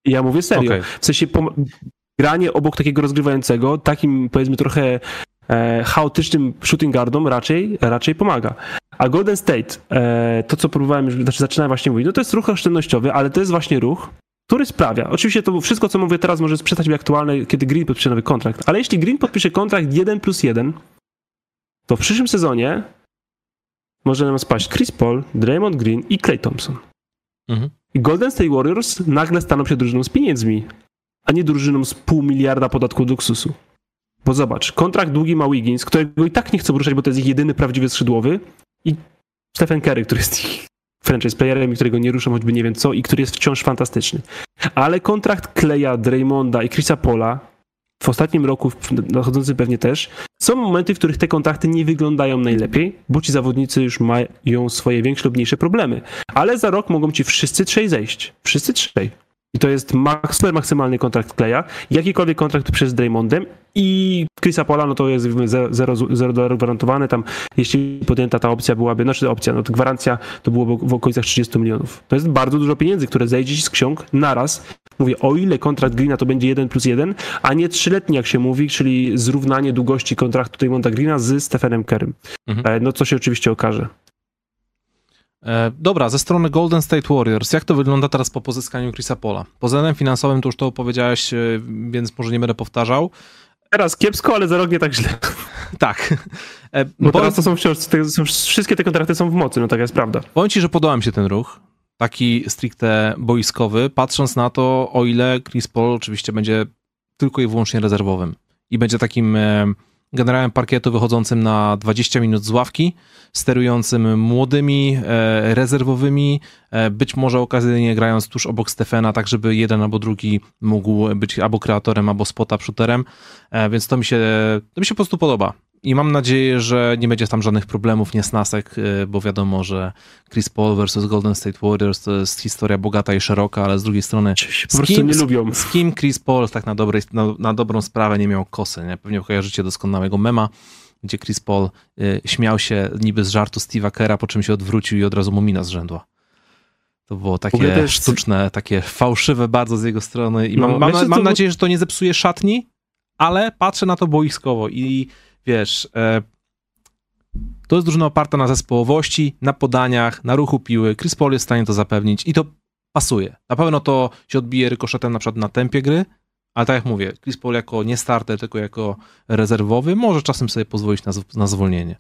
Ja mówię serio. Okay. W sensie granie obok takiego rozgrywającego, takim powiedzmy trochę e, chaotycznym shooting guardom raczej, raczej pomaga. A Golden State, e, to co próbowałem, znaczy zaczynałem właśnie mówić, no to jest ruch oszczędnościowy, ale to jest właśnie ruch, który sprawia, oczywiście to wszystko, co mówię teraz, może przestać być aktualne, kiedy Green podpisze nowy kontrakt, ale jeśli Green podpisze kontrakt 1 plus 1, to w przyszłym sezonie może nam spaść Chris Paul, Draymond Green i Clay Thompson. Mhm. I Golden State Warriors nagle staną się drużyną z pieniędzmi, a nie drużyną z pół miliarda podatku od luksusu. Bo zobacz, kontrakt długi ma Wiggins, którego i tak nie chcą ruszać, bo to jest ich jedyny prawdziwy skrzydłowy i Stephen Curry, który jest ich franchise playerem, którego nie ruszą choćby nie wiem co i który jest wciąż fantastyczny. Ale kontrakt Kleja, Draymonda i Chrisa Pola w ostatnim roku, nadchodzący pewnie też, są momenty, w których te kontrakty nie wyglądają najlepiej, bo ci zawodnicy już mają swoje większe lub mniejsze problemy. Ale za rok mogą ci wszyscy trzej zejść. Wszyscy trzej. I to jest super maksymalny kontrakt Kleja, jakikolwiek kontrakt przez Draymondem i Chrisa Paula, no to jest 0 dolarów gwarantowane, tam jeśli podjęta ta opcja byłaby, znaczy opcja, no to gwarancja to byłoby w okolicach 30 milionów. To jest bardzo dużo pieniędzy, które zejdzie z ksiąg naraz. Mówię, o ile kontrakt Greena to będzie 1 plus 1, a nie trzyletni, jak się mówi, czyli zrównanie długości kontraktu Draymonda Greena z Stephenem Kerrym. Mhm. No co się oczywiście okaże. E, dobra, ze strony Golden State Warriors, jak to wygląda teraz po pozyskaniu Chrisa Pola? Względem finansowym to już to opowiedziałeś, e, więc może nie będę powtarzał. Teraz kiepsko, ale za rok nie tak źle. tak. E, Bo teraz to są wciąż, te, są, wszystkie te kontrakty są w mocy, no tak jest prawda. Powiem ci, że podoba mi się ten ruch, taki stricte boiskowy, patrząc na to, o ile Chris Paul oczywiście będzie tylko i wyłącznie rezerwowym i będzie takim generałem parkietu wychodzącym na 20 minut z ławki, sterującym młodymi, e, rezerwowymi, e, być może okazyjnie grając tuż obok Stefana, tak żeby jeden albo drugi mógł być albo kreatorem, albo spota shooterem, e, więc to mi się, to mi się po prostu podoba. I mam nadzieję, że nie będzie tam żadnych problemów, niesnasek, y, bo wiadomo, że Chris Paul versus Golden State Warriors to jest historia bogata i szeroka, ale z drugiej strony po kim, nie lubią. Z, z kim Chris Paul tak na, dobrej, na, na, dobrą sprawę nie miał kosy, nie? Pewnie kojarzycie doskonałego mema, gdzie Chris Paul y, śmiał się niby z żartu Steve'a Kera, po czym się odwrócił i od razu mu mina zrzędła. To było takie jest... sztuczne, takie fałszywe bardzo z jego strony i no, mam, mam, mam nadzieję, że to nie zepsuje szatni, ale patrzę na to boiskowo i wiesz, e, to jest drużyna oparta na zespołowości, na podaniach, na ruchu piły. Chris Paul jest w stanie to zapewnić i to pasuje. Na pewno to się odbije rykoszetem na przykład na tempie gry, ale tak jak mówię, Chris Paul jako nie starter, tylko jako rezerwowy może czasem sobie pozwolić na, na zwolnienie.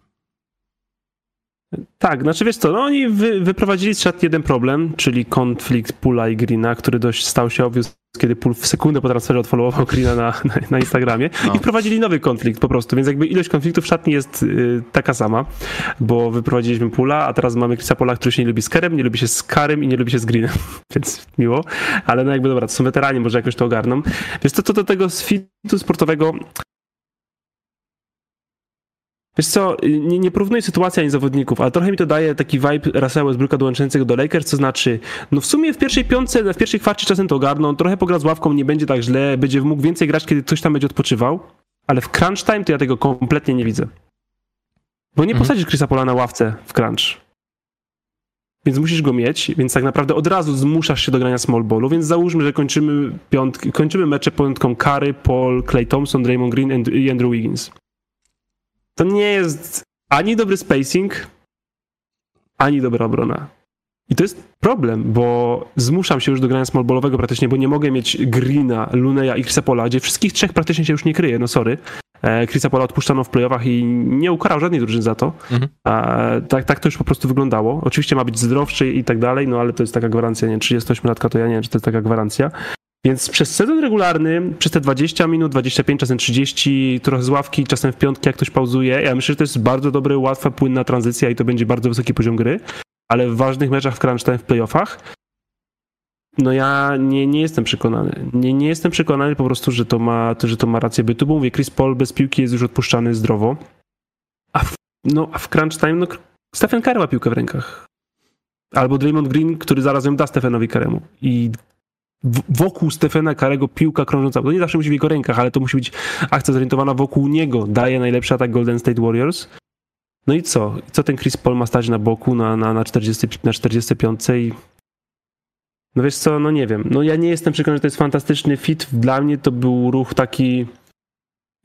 Tak, znaczy wiesz co, no oni wy, wyprowadzili z szat jeden problem, czyli konflikt Pula i Greena, który dość stał się obvious, kiedy Pul w sekundę po transferze odfollowował Greena na, na, na Instagramie no. i wprowadzili nowy konflikt po prostu, więc jakby ilość konfliktów w szatni jest y, taka sama, bo wyprowadziliśmy Pula, a teraz mamy Chrisa Pola, który się nie lubi z Kerem, nie lubi się z Karem i nie lubi się z Greenem, więc miło, ale no jakby dobra, to są weterani, może jakoś to ogarną. Więc to, to do tego z fitu sportowego Wiesz co, nie, nie porównuję sytuacji ani zawodników, ale trochę mi to daje taki vibe Russella Westbrooka dołączającego do Lakers, to znaczy, no w sumie w pierwszej piątce, w pierwszej kwarcie czasem to ogarną, trochę pogra z ławką, nie będzie tak źle, będzie mógł więcej grać, kiedy ktoś tam będzie odpoczywał, ale w crunch time to ja tego kompletnie nie widzę. Bo nie mhm. posadzisz Chrisa Pola na ławce w crunch. Więc musisz go mieć, więc tak naprawdę od razu zmuszasz się do grania small ballu, więc załóżmy, że kończymy, piątki, kończymy mecze piątką Curry, Paul, Clay Thompson, Draymond Green i Andrew Wiggins to nie jest ani dobry spacing, ani dobra obrona. I to jest problem, bo zmuszam się już do grania smallballowego praktycznie, bo nie mogę mieć Greena, Luneya i Chrisa Pola, gdzie wszystkich trzech praktycznie się już nie kryje, no sorry. E, Chrisa Pola odpuszczano w playoffach i nie ukarał żadnej drużyny za to. Mhm. E, tak, tak to już po prostu wyglądało. Oczywiście ma być zdrowszy i tak dalej, no ale to jest taka gwarancja, nie 38-latka to ja nie wiem, czy to jest taka gwarancja. Więc przez sezon regularny, przez te 20 minut, 25, czasem 30, trochę z ławki, czasem w piątki, jak ktoś pauzuje, ja myślę, że to jest bardzo dobry, łatwa, płynna tranzycja i to będzie bardzo wysoki poziom gry, ale w ważnych meczach w crunch time, w playoffach, no ja nie, nie jestem przekonany. Nie, nie jestem przekonany po prostu, że to, ma, że to ma rację bytu, bo mówię, Chris Paul bez piłki jest już odpuszczany zdrowo, a w, no, a w crunch time, no Stephen Curry ma piłkę w rękach. Albo Draymond Green, który zaraz ją da Stephenowi Karemu. I wokół Stefana Karego piłka krążąca. To nie zawsze musi w jego rękach, ale to musi być akcja zorientowana wokół niego. Daje najlepszy atak Golden State Warriors. No i co? Co ten Chris Paul ma stać na boku na, na, na, 40, na 45 i no wiesz co, no nie wiem. No ja nie jestem przekonany, że to jest fantastyczny fit. Dla mnie to był ruch taki...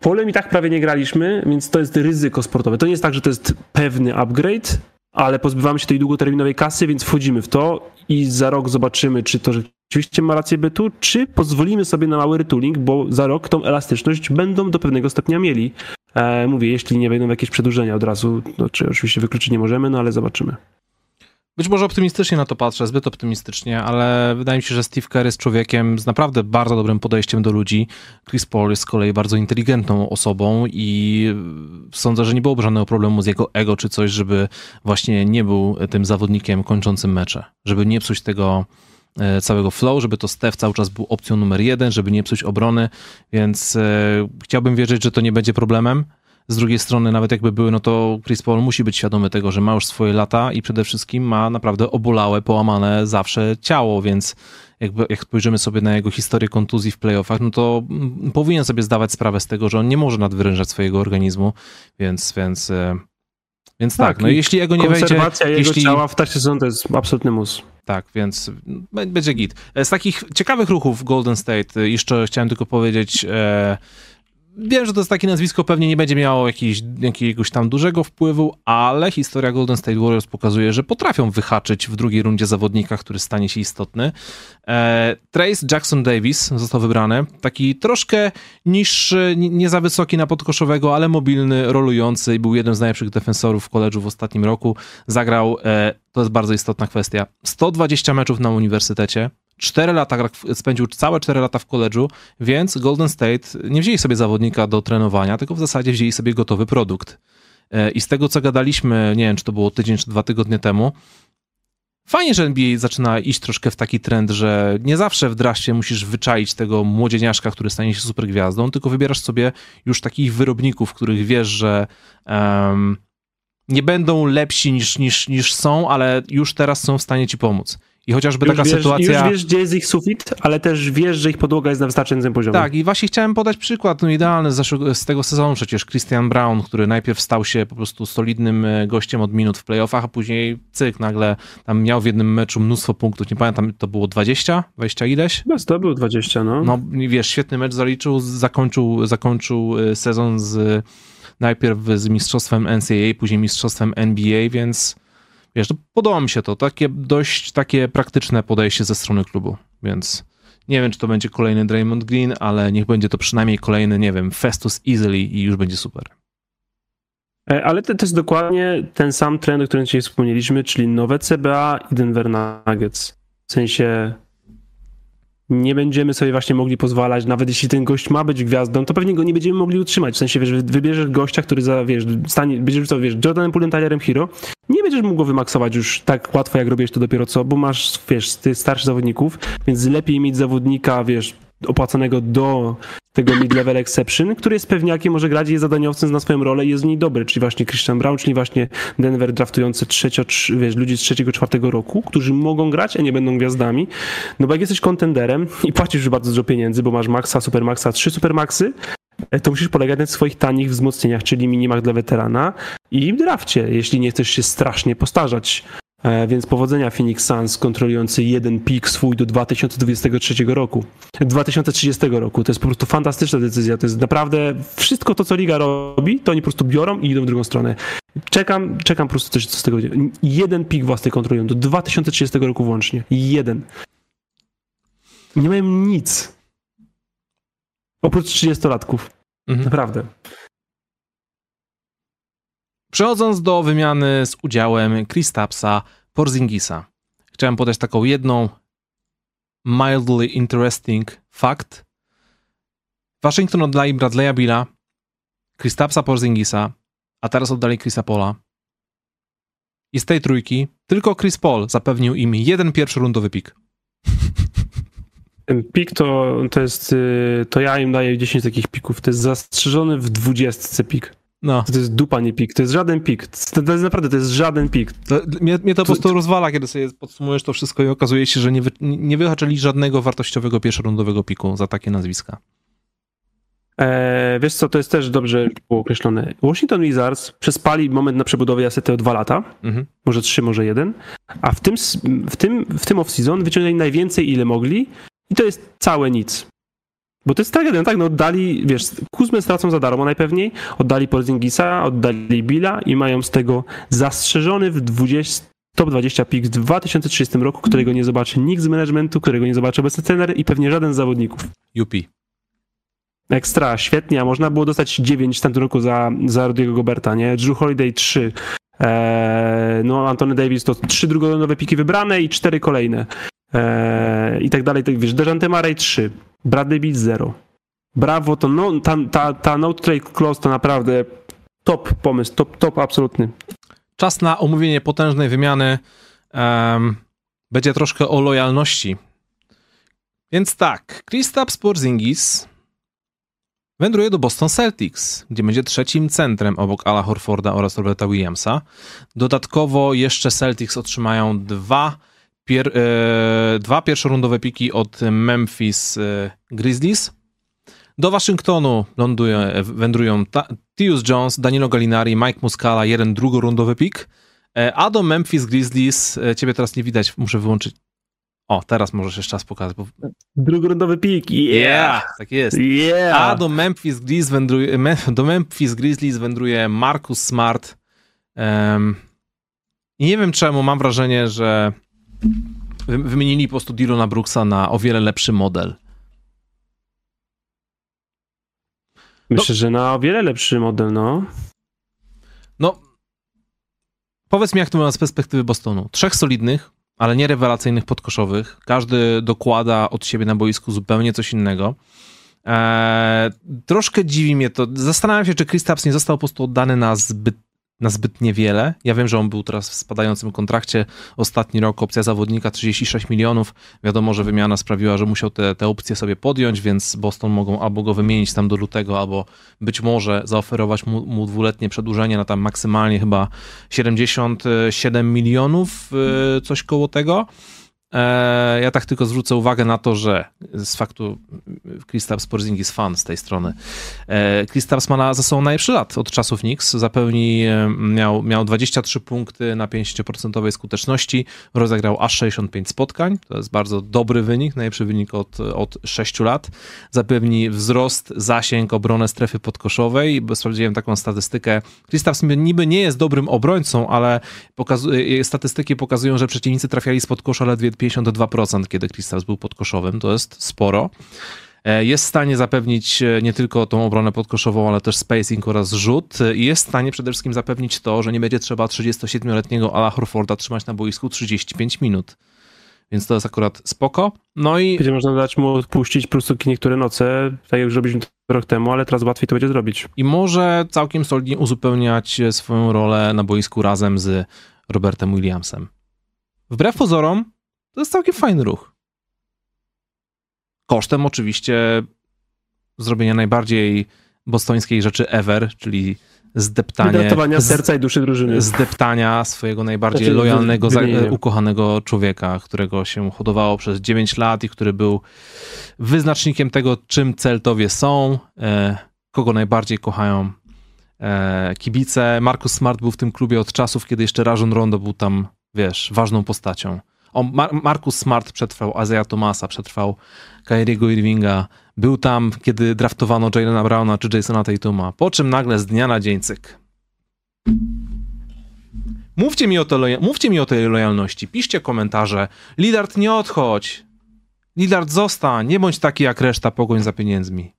Polem i tak prawie nie graliśmy, więc to jest ryzyko sportowe. To nie jest tak, że to jest pewny upgrade, ale pozbywamy się tej długoterminowej kasy, więc wchodzimy w to i za rok zobaczymy, czy to rzeczywiście ma rację bytu, czy pozwolimy sobie na mały retooling, bo za rok tą elastyczność będą do pewnego stopnia mieli. E, mówię, jeśli nie wejdą jakieś przedłużenia od razu, no, czy oczywiście wykluczyć nie możemy, no ale zobaczymy. Być może optymistycznie na to patrzę, zbyt optymistycznie, ale wydaje mi się, że Steve Kerr jest człowiekiem z naprawdę bardzo dobrym podejściem do ludzi. Chris Paul jest z kolei bardzo inteligentną osobą i sądzę, że nie byłoby żadnego problemu z jego ego czy coś, żeby właśnie nie był tym zawodnikiem kończącym mecze, żeby nie psuć tego e, całego flow, żeby to Steph cały czas był opcją numer jeden, żeby nie psuć obrony, więc e, chciałbym wierzyć, że to nie będzie problemem. Z drugiej strony, nawet jakby były, no to Chris Paul musi być świadomy tego, że ma już swoje lata i przede wszystkim ma naprawdę obolałe, połamane zawsze ciało, więc jakby, jak spojrzymy sobie na jego historię kontuzji w playoffach, no to mm, powinien sobie zdawać sprawę z tego, że on nie może nadwyrężać swojego organizmu, więc, więc, e, więc tak, Tak, no i jeśli jego nie wejdzie, Konserwacja jego jeśli, ciała w trakcie sezonu to jest absolutny mus. tak, więc b- będzie git. E, Z takich ciekawych ruchów Golden State e, jeszcze chciałem tylko powiedzieć, e, wiem, że to jest takie nazwisko, pewnie nie będzie miało jakiegoś tam dużego wpływu, ale historia Golden State Warriors pokazuje, że potrafią wyhaczyć w drugiej rundzie zawodnika, który stanie się istotny. E, Trace Jackson Davis został wybrany, taki troszkę niższy, nie za wysoki na podkoszowego, ale mobilny, rolujący i był jednym z najlepszych defensorów w koledżu w ostatnim roku. Zagrał, e, to jest bardzo istotna kwestia, 120 meczów na uniwersytecie, 4 lata, spędził całe 4 lata w koledżu, więc Golden State nie wzięli sobie zawodnika do trenowania, tylko w zasadzie wzięli sobie gotowy produkt. E, I z tego, co gadaliśmy, nie wiem, czy to było tydzień, czy dwa tygodnie temu, fajnie, że NBA zaczyna iść troszkę w taki trend, że nie zawsze w drafcie musisz wyczaić tego młodzieniaszka, który stanie się supergwiazdą, tylko wybierasz sobie już takich wyrobników, których wiesz, że em, nie będą lepsi niż, niż, niż są, ale już teraz są w stanie ci pomóc. I chociażby Już taka wiesz, sytuacja... Już wiesz, gdzie jest ich sufit, ale też wiesz, że ich podłoga jest na wystarczającym poziomie. Tak, i właśnie chciałem podać przykład, no idealny z, zeszłego, z tego sezonu przecież, Christian Brown, który najpierw stał się po prostu solidnym e, gościem od minut w playoffach, a później cyk, nagle tam miał w jednym meczu mnóstwo punktów, nie pamiętam, to było 20, 20 ileś? No, to był 20, no. No wiesz, świetny mecz zaliczył, zakończył, zakończył e, sezon z najpierw z mistrzostwem NCAA, później mistrzostwem NBA, więc wiesz, to podoba mi się to, takie dość takie praktyczne podejście ze strony klubu, więc nie wiem, czy to będzie kolejny Draymond Green, ale niech będzie to przynajmniej kolejny, nie wiem, Festus Easily i już będzie super. E, Ale to, to jest dokładnie ten sam trend, o którym dzisiaj wspomnieliśmy, czyli nowe CBA i Denver Nuggets. W sensie nie będziemy sobie właśnie mogli pozwalać, nawet jeśli ten gość ma być gwiazdą, to pewnie go nie będziemy mogli utrzymać. W sensie, wiesz, wybierzesz gościa, który za, wiesz, stanie, będziesz rzucał, wiesz, Jordanem Poolem, Tylerem Hero, nie będziesz mógł go wymaksować już tak łatwo, jak robisz to dopiero co, bo masz, wiesz, ty starszych zawodników, więc lepiej mieć zawodnika, wiesz, opłacanego do tego mid-level exception, który jest pewniakiem, może grać, jest zadaniowcem, zna swoją rolę i jest w niej dobry, czyli właśnie Christian Brown, czyli właśnie Denver draftujący trzecio, trz- wiesz, ludzi z trzeciego, czwartego roku, którzy mogą grać, a nie będą gwiazdami. No bo jak jesteś kontenderem i płacisz już bardzo dużo pieniędzy, bo masz maxa, supermaxa, trzy supermaxy, e, to musisz polegać na swoich tanich wzmocnieniach, czyli minimach dla weterana i drafcie, jeśli nie chcesz się strasznie postarzać. E, Więc powodzenia Phoenix Suns kontrolujący jeden pik swój do 2023 roku. 2030 roku. To jest po prostu fantastyczna decyzja. To jest naprawdę wszystko to, co liga robi, to oni po prostu biorą i idą w drugą stronę. Czekam, czekam po prostu coś, co z tego będzie. Jeden pik własny kontrolują do 2030 roku włącznie. Jeden. Nie mają nic. Oprócz 30-latków. Mhm. Naprawdę. Przechodząc do wymiany z udziałem Kristapsa Porzingisa, chciałem podać taką jedną mildly interesting fact. Waszyngton oddali Bradley'a Billa, Kristapsa Porzingisa, a teraz oddali Chrisa Paula. I z tej trójki tylko Chris Paul zapewnił im jeden pierwszorundowy pik. Ten pik to, to jest, y, to ja im daję 10 takich pików. To jest zastrzeżony w 20 pik. No, To jest dupa, nie pik. To jest żaden pik. To, to jest naprawdę, to jest żaden pik. to, mnie, mnie to po prostu rozwala, kiedy sobie podsumujesz to wszystko i okazuje się, że nie, wy, nie wyhaczyli żadnego wartościowego pierwszorundowego piku za takie nazwiska. E, wiesz co, to jest też dobrze było określone. Washington Wizards przespali moment na przebudowę asety o dwa lata, Mhm. może trzy, może jeden, a w tym, w tym, w tym off-season wyciągnęli najwięcej, ile mogli i to jest całe nic. Bo to jest tragedia, tak, no oddali, wiesz, Kuzmę stracą za darmo najpewniej, oddali Porzingisa, oddali Billa i mają z tego zastrzeżony w 20, top 20 pik w 2030 roku, którego nie zobaczy nikt z managementu, którego nie zobaczy obecny trener i pewnie żaden z zawodników. Yupi. Ekstra, świetnie, a można było dostać 9 w tamtym roku za, za Rudiego Goberta, nie? Drew Holiday 3, eee, no Antony Davis to 3 drugonowe piki wybrane i 4 kolejne eee, i tak dalej, tak wiesz, Dejante Murray 3, Bradley Beal 0. Brawo, to no, ta, ta, ta no trade clause to naprawdę top pomysł, top, top absolutny. Czas na omówienie potężnej wymiany. Em, będzie troszkę o lojalności. Więc tak, Kristaps Porzingis wędruje do Boston Celtics, gdzie będzie trzecim centrem obok Ala Horforda oraz Roberta Williamsa. Dodatkowo jeszcze Celtics otrzymają dwa, pier, e, dwa pierwszorundowe piki od Memphis e, Grizzlies. Do Waszyngtonu ląduje, wędrują Ta, Tius Jones, Danilo Gallinari, Mike Muscala, jeden drugorundowy pik. E, a do Memphis Grizzlies, e, ciebie teraz nie widać, muszę wyłączyć. O, teraz możesz jeszcze raz pokazać. Bo... Drugorundowy pik, yeah! tak jest. Yeah! A do Memphis Grizzlies wędruje, do Memphis Grizzlies wędruje Marcus Smart. Um, I nie wiem czemu, mam wrażenie, że wymienili po prostu Dylona Brooksa na o wiele lepszy model. Myślę, no, że na o wiele lepszy model, no. No, powiedz mi, jak to wygląda z perspektywy Bostonu. Trzech solidnych, ale nie rewelacyjnych podkoszowych. Każdy dokłada od siebie na boisku zupełnie coś innego. Eee, troszkę dziwi mnie to. Zastanawiam się, czy Kristaps nie został po prostu oddany na zbyt na zbyt niewiele. Ja wiem, że on był teraz w spadającym kontrakcie. Ostatni rok opcja zawodnika 36 milionów. Wiadomo, że wymiana sprawiła, że musiał te, te opcje sobie podjąć, więc Boston mogą albo go wymienić tam do lutego, albo być może zaoferować mu, mu dwuletnie przedłużenie na tam maksymalnie chyba 77 milionów, y, coś koło tego. E, ja tak tylko zwrócę uwagę na to, że z faktu Kristaps Porzingis fan z tej strony. E, Kristaps ma na, za sobą najlepszy lat od czasów Knicks. Zapełni, e, miał, miał 23 punkty na 50% skuteczności, rozegrał aż 65 spotkań. To jest bardzo dobry wynik, najlepszy wynik od, od 6 lat. Zapewni wzrost, zasięg, obronę strefy podkoszowej. Sprawdziłem taką statystykę. Kristaps niby nie jest dobrym obrońcą, ale statystyki pokazują, że przeciwnicy trafiali spod kosza ledwie 52%, kiedy Kristaps był podkoszowym, to jest sporo. E, jest w stanie zapewnić e, nie tylko tą obronę podkoszową, ale też spacing oraz rzut. I jest w stanie przede wszystkim zapewnić to, że nie będzie trzeba 37-letniego Ala Horforda trzymać na boisku 35 minut. Więc to jest akurat spoko. No i. Będzie można dać mu odpuścić prostu niektóre noce, tak jak zrobiliśmy rok temu, ale teraz łatwiej to będzie zrobić. I może całkiem solidnie uzupełniać swoją rolę na boisku razem z Robertem Williamsem. Wbrew pozorom, to jest całkiem fajny ruch. Kosztem oczywiście zrobienia najbardziej bostońskiej rzeczy ever, czyli zdeptanie... Wydatkowania serca i duszy drużyny. Zdeptania swojego najbardziej znaczy, lojalnego, ukochanego człowieka, którego się hodowało przez 9 lat i który był wyznacznikiem tego, czym Celtowie są, e, kogo najbardziej kochają e, kibice. Marcus Smart był w tym klubie od czasów, kiedy jeszcze Rajon Rondo był tam, wiesz, ważną postacią. O, Mar Smart przetrwał Azea Thomasa, przetrwał Kyriego Irvinga. Był tam, kiedy draftowano Jalena Browna czy Jasona Tatuma. Po czym nagle z dnia na dzień cyk. Mówcie mi o, to mówcie mi o tej lojalności. Piszcie komentarze. Lidard nie odchodź. Lidard zostań. Nie bądź taki jak reszta pogoń za pieniędzmi.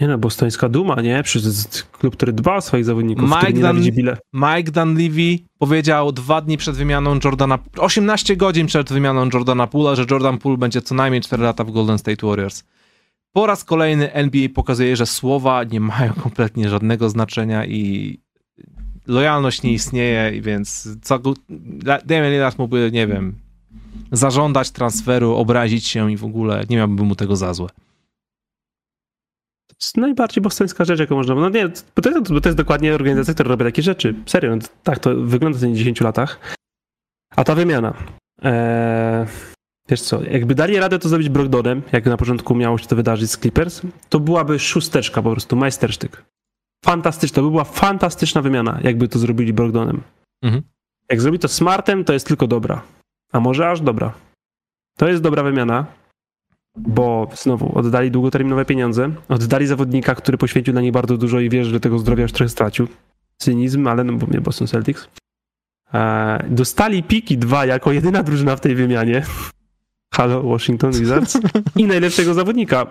Nie no, bostońska duma, nie? Przecież klub, który dba o swoich zawodników, Mike który nienawidzi bile. Mike Dunleavy powiedział dwa dni przed wymianą Jordana, 18 godzin przed wymianą Jordana Poola, że Jordan Poole będzie co najmniej 4 lata w Golden State Warriors. Po raz kolejny NBA pokazuje, że słowa nie mają kompletnie żadnego znaczenia i lojalność nie istnieje, więc co Damian Lillard mógłby, nie wiem, zażądać transferu, obrazić się i w ogóle nie miałby mu tego za złe najbardziej bostońska rzecz, jaką można... No nie, bo to, jest, bo to jest dokładnie organizacja, która robi takie rzeczy. Serio, no, tak to wygląda w tych 10 latach. A ta wymiana... Eee, wiesz co, jakby dali radę to zrobić Brogdonem, jak na początku miało się to wydarzyć z Clippers, to byłaby szósteczka po prostu, majstersztyk. Fantastyczna, to by była fantastyczna wymiana, jakby to zrobili Brogdonem. Mhm. Jak zrobi to Smartem, to jest tylko dobra. A może aż dobra. To jest dobra wymiana bo znowu oddali długoterminowe pieniądze, oddali zawodnika, który poświęcił na nich bardzo dużo i wiesz, że tego zdrowia już trochę stracił. Cynizm, ale no bo mnie Boston Celtics. E, dostali piki dwa jako jedyna drużyna w tej wymianie. Halo, Washington Wizards. I najlepszego zawodnika.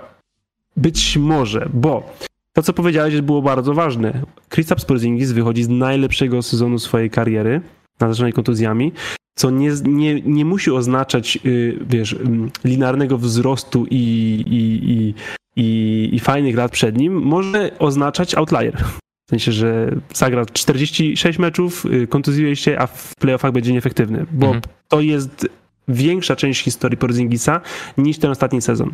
Być może, bo to, co powiedziałeś, było bardzo ważne. Kristaps Porzingis wychodzi z najlepszego sezonu swojej kariery, naznaczonej kontuzjami co nie, nie, nie musi oznaczać, y, wiesz, mm, linearnego wzrostu i, i, i, i, i fajnych lat przed nim, może oznaczać outlier. W sensie, że zagra 46 meczów, y, kontuzjuje się, a w playoffach będzie nieefektywny, bo mhm. to jest większa część historii Porzingisa niż ten ostatni sezon.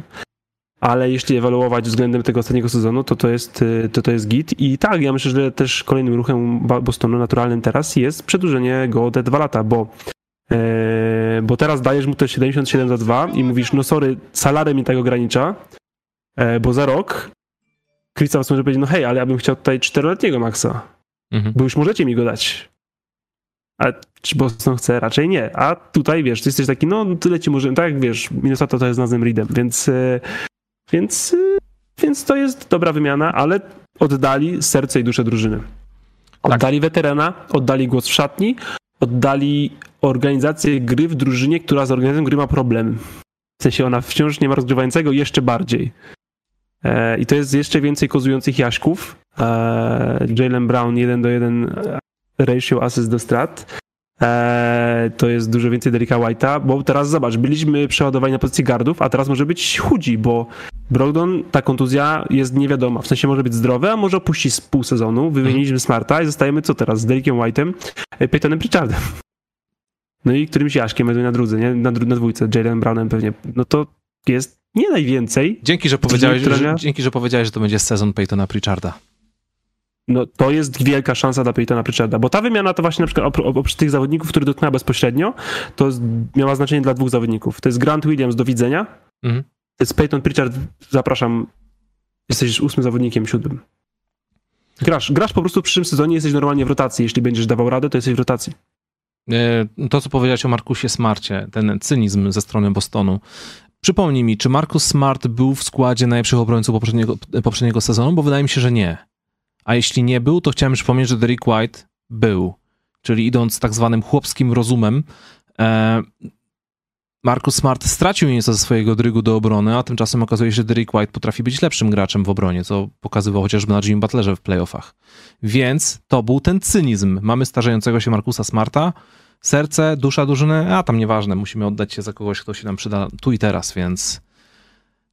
Ale jeśli ewaluować względem tego ostatniego sezonu, to to jest, y, to to jest git. I tak, ja myślę, że też kolejnym ruchem Bostonu naturalnym teraz jest przedłużenie go o te dwa lata, bo e, bo teraz dajesz mu te 77 za 2 i mówisz, no sorry, salary mi tak ogranicza, e, bo za rok Kristaps może powiedzieć, no hej, ale ja bym chciał tutaj czteroletniego maksa, mhm. bo już możecie mi go dać. A czy Boston chce? Raczej nie. A tutaj, wiesz, ty jesteś taki, no tyle ci może, tak jak wiesz, Minnesota to jest nazem Reedem, więc, e, więc, e, więc to jest dobra wymiana, ale oddali serce i duszę drużyny. Tak. Oddali tak. weterana, oddali głos w szatni, oddali organizację gry w drużynie, która z organizacją gry ma problem. W sensie ona wciąż nie ma rozgrywającego jeszcze bardziej. E, I to jest jeszcze więcej kozujących jaśków. E, Jalen Brown 1 do 1 ratio asyst do strat. E, to jest dużo więcej Derricka White'a, bo teraz zobacz, byliśmy przeładowani na pozycji gardów, a teraz może być chudzi, bo Brogdon, ta kontuzja jest niewiadoma. W sensie może być zdrowy, a może opuścić z pół sezonu. Wymieniliśmy Smarta i zostajemy co teraz? Z Derrickiem White'em, Peytonem Pritchardem. No i którymś Jaśkiem na drudze, nie? Na, na dwójce, Jalen Brownem pewnie. No to jest nie najwięcej. Dzięki, że powiedziałeś, że, dzięki, że powiedziałeś, że to będzie sezon Peytona Pritcharda. No to jest wielka szansa dla Peytona Pritcharda, bo ta wymiana to właśnie na przykład oprócz tych zawodników, które dotknęła bezpośrednio, to miała znaczenie dla dwóch zawodników. To jest Grant Williams, do widzenia. Mhm. To jest Peyton Pritchard, zapraszam, jesteś ósmym zawodnikiem, siódmym. Grasz, grasz po prostu w przyszłym sezonie, jesteś normalnie w rotacji. Jeśli będziesz dawał radę, to jesteś w rotacji. E, to, co powiedziałeś o Markusie Smarcie, ten cynizm ze strony Bostonu. Przypomnij mi, czy Markus Smart był w składzie najlepszych obrońców poprzedniego, poprzedniego sezonu? Bo wydaje mi się, że nie. A jeśli nie był, to chciałem przypomnieć, że Derek White był. Czyli idąc tak zwanym chłopskim rozumem, e, Marcus Smart stracił nieco ze swojego drygu do obrony, a tymczasem okazuje się, że Derek White potrafi być lepszym graczem w obronie, co pokazywał chociażby na Jimmy Butlerze w playoffach. Więc to był ten cynizm. Mamy starzejącego się Markusa Smarta, serce, dusza drużyny, a tam nieważne, musimy oddać się za kogoś, kto się nam przyda tu i teraz, więc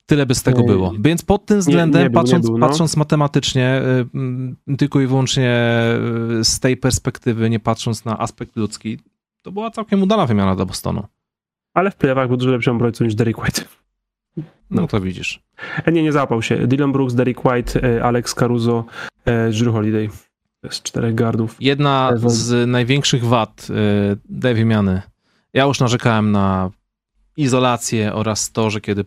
tyle by z tego było. Więc pod tym względem, nie, nie patrząc, był, no. patrząc matematycznie, y, tylko i wyłącznie y, z tej perspektywy, nie patrząc na aspekt ludzki, to była całkiem udana wymiana do Bostonu. Ale w playoffach był dużo lepszym obrońcą niż Derek White. No to widzisz. E, nie, nie załapał się. Dylan Brooks, Derek White, e, Alex Caruso, e, Drew Holiday z czterech gardów. Jedna z największych wad y, tej wymiany. Ja już narzekałem na izolację oraz to, że kiedy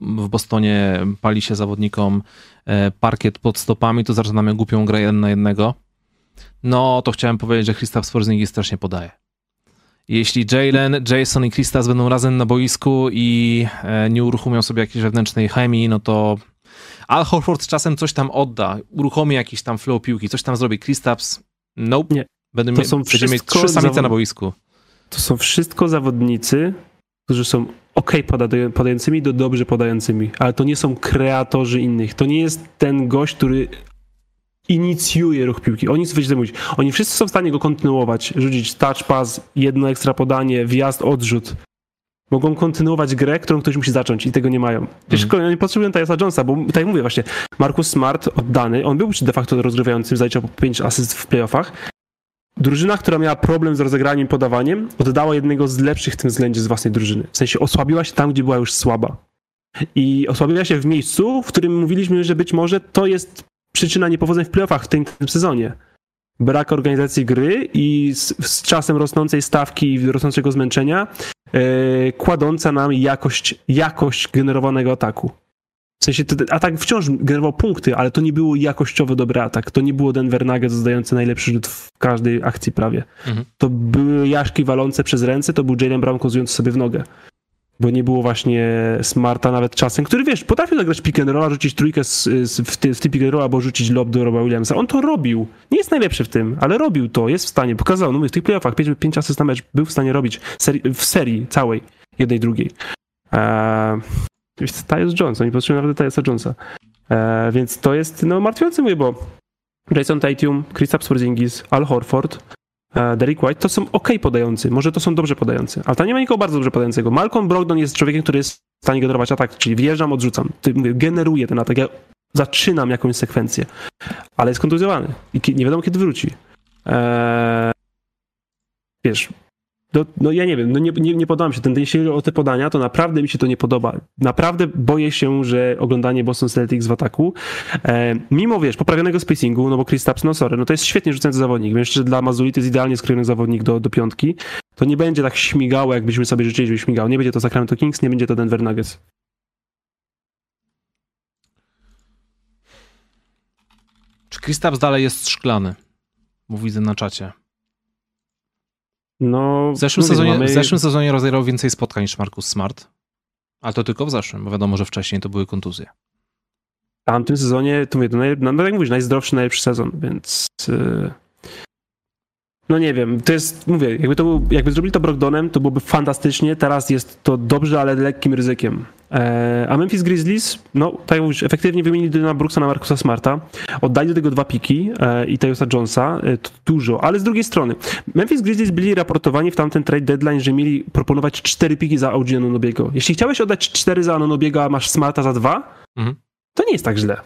w Bostonie pali się zawodnikom e, parkiet pod stopami, to zaczynamy głupią grę jeden na jednego. No, to chciałem powiedzieć, że Kristaps Porzingis strasznie podaje. Jeśli Jalen, Jason i Kristaps będą razem na boisku i e, nie uruchomią sobie jakiejś wewnętrznej chemii, no to Al Horford czasem coś tam odda, uruchomi jakiś tam flow piłki, coś tam zrobi. Kristaps, nope. Nie. Będę to są mieć trzy samice na boisku. To są wszystko zawodnicy, którzy są ok podającymi do dobrze podającymi, ale to nie są kreatorzy innych. To nie jest ten gość, który inicjuje ruch piłki. Oni sobie mówić. Oni wszyscy są w stanie go kontynuować, rzucić touch pass, jedno ekstra podanie, wjazd, odrzut mogą kontynuować grę, którą ktoś musi zacząć i tego nie mają. Wiesz, mm. oni potrzebują Tyasa Jonesa, bo tak jak mówię właśnie, Markus Smart oddany, on był de facto rozgrywającym, zaliczał 5 asyst w playoffach. Drużyna, która miała problem z rozegraniem podawaniem, oddała jednego z lepszych w tym względzie z własnej drużyny. W sensie osłabiła się tam, gdzie była już słaba. I osłabiła się w miejscu, w którym mówiliśmy, że być może to jest przyczyna niepowodzeń w playoffach w tym, tym sezonie brak organizacji gry i z, z, czasem rosnącej stawki i rosnącego zmęczenia E, kładąca nam jakość, jakość generowanego ataku. W sensie atak wciąż generował punkty, ale to nie było jakościowo dobry atak. To nie było Denver Nuggets zdający najlepszy rzut w każdej akcji prawie. Mhm. To były Jaszki walące przez ręce, to był Jalen Brown kozujący sobie w nogę bo nie było właśnie Smarta nawet czasem, który wiesz, potrafił zagrać pick and rolla, rzucić trójkę z, z, w, ty, w ty pick and roll, albo rzucić lob do Roba Williamsa. On to robił. Nie jest najlepszy w tym, ale robił to, jest w stanie, pokazał, no mówię, w tych playoffach 5, 5 asyst na mecz był w stanie robić seri w serii całej, jednej, drugiej. Eee, Tyus Jones, oni potrzebują nawet Tyusa Jonesa. Eee, więc to jest no, martwiące, mówię, bo Jason Tatum, Kristaps Porzingis, Al Horford, E, Derek White, to są ok podający, może to są dobrze podający, ale tam nie ma nikogo bardzo dobrze podającego. Malcolm Brogdon jest człowiekiem, który jest w stanie generować atak, czyli wjeżdżam, odrzucam, generuję ten atak, ja zaczynam jakąś sekwencję, ale jest kontuzjowany i nie wiadomo kiedy wróci. Eee, wiesz, no, no ja nie wiem, no nie, nie, nie podoba mi się ten, jeśli chodzi o te podania, to naprawdę mi się to nie podoba. Naprawdę boję się, że oglądanie Boston Celtics w ataku, e, mimo wiesz, poprawionego spacingu, no bo Chris Tapps, no sorry, no to jest świetnie rzucający zawodnik, myślę, że dla Mazuli to jest idealnie skrojony zawodnik do, do piątki, to nie będzie tak śmigało, jakbyśmy sobie życzyli, żeby śmigał. Nie będzie to Sacramento Kings, nie będzie to Denver Nuggets. Czy Kristaps dalej jest szklany? Widzę na czacie. No, W zeszłym, mówię, sezonie, mamy- w zeszłym sezonie rozegrał więcej spotkań niż Marcus Smart. Ale to tylko w zeszłym, bo wiadomo, że wcześniej to były kontuzje. w tamtym sezonie, to mówię, to naj, no, no jak mówisz, najzdrowszy, najlepszy sezon, więc yy, no nie wiem, to jest, mówię, jakby to był, jakby zrobili to Brogdonem, to byłoby fantastycznie, teraz jest to dobrze, ale lekkim ryzykiem. E, a Memphis Grizzlies, no tak jak mówisz, efektywnie wymienili Dyna Brooksa na Markusa Smarta, oddali do tego dwa piki e, i Tajosa Jonesa, e, to dużo, ale z drugiej strony, Memphis Grizzlies byli raportowani w tamten trade deadline, że mieli proponować cztery piki za OG Anunobiego. Jeśli chciałeś oddać cztery za Anunobiego, a masz Smarta za dwa, Mhm. to nie jest tak źle.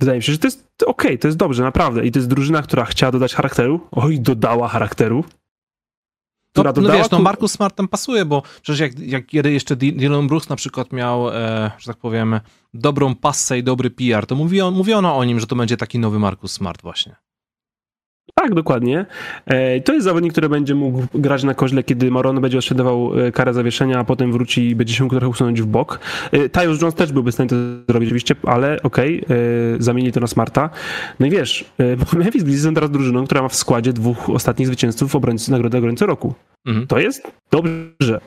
Wydaje mi się, że to jest okej, to jest dobrze, naprawdę. I to jest drużyna, która chciała dodać charakteru. Oj, dodała charakteru. No, Która no dodała wiesz, no ku- Marcus Smart tam pasuje, bo przecież jak, jak kiedy jeszcze Dy- Dylan Brooks na przykład miał, e, że tak powiem, dobrą passę i dobry PR, to mówiono, mówiono o nim, że to będzie taki nowy Marcus Smart właśnie. Tak, dokładnie. E, To jest zawodnik, który będzie mógł grać na koźle, kiedy Maron będzie odsiadował e, karę zawieszenia, a potem wróci i będzie się trochę usunąć w bok. E, Tyus Jones też byłby w stanie to zrobić oczywiście, ale okej, zamienili to na Smarta. No i wiesz, Memphis Grizzlies są teraz drużyną, która ma w składzie dwóch ostatnich zwycięzców obrońcy nagrody obrońcy roku. Mhm. To jest dobrze.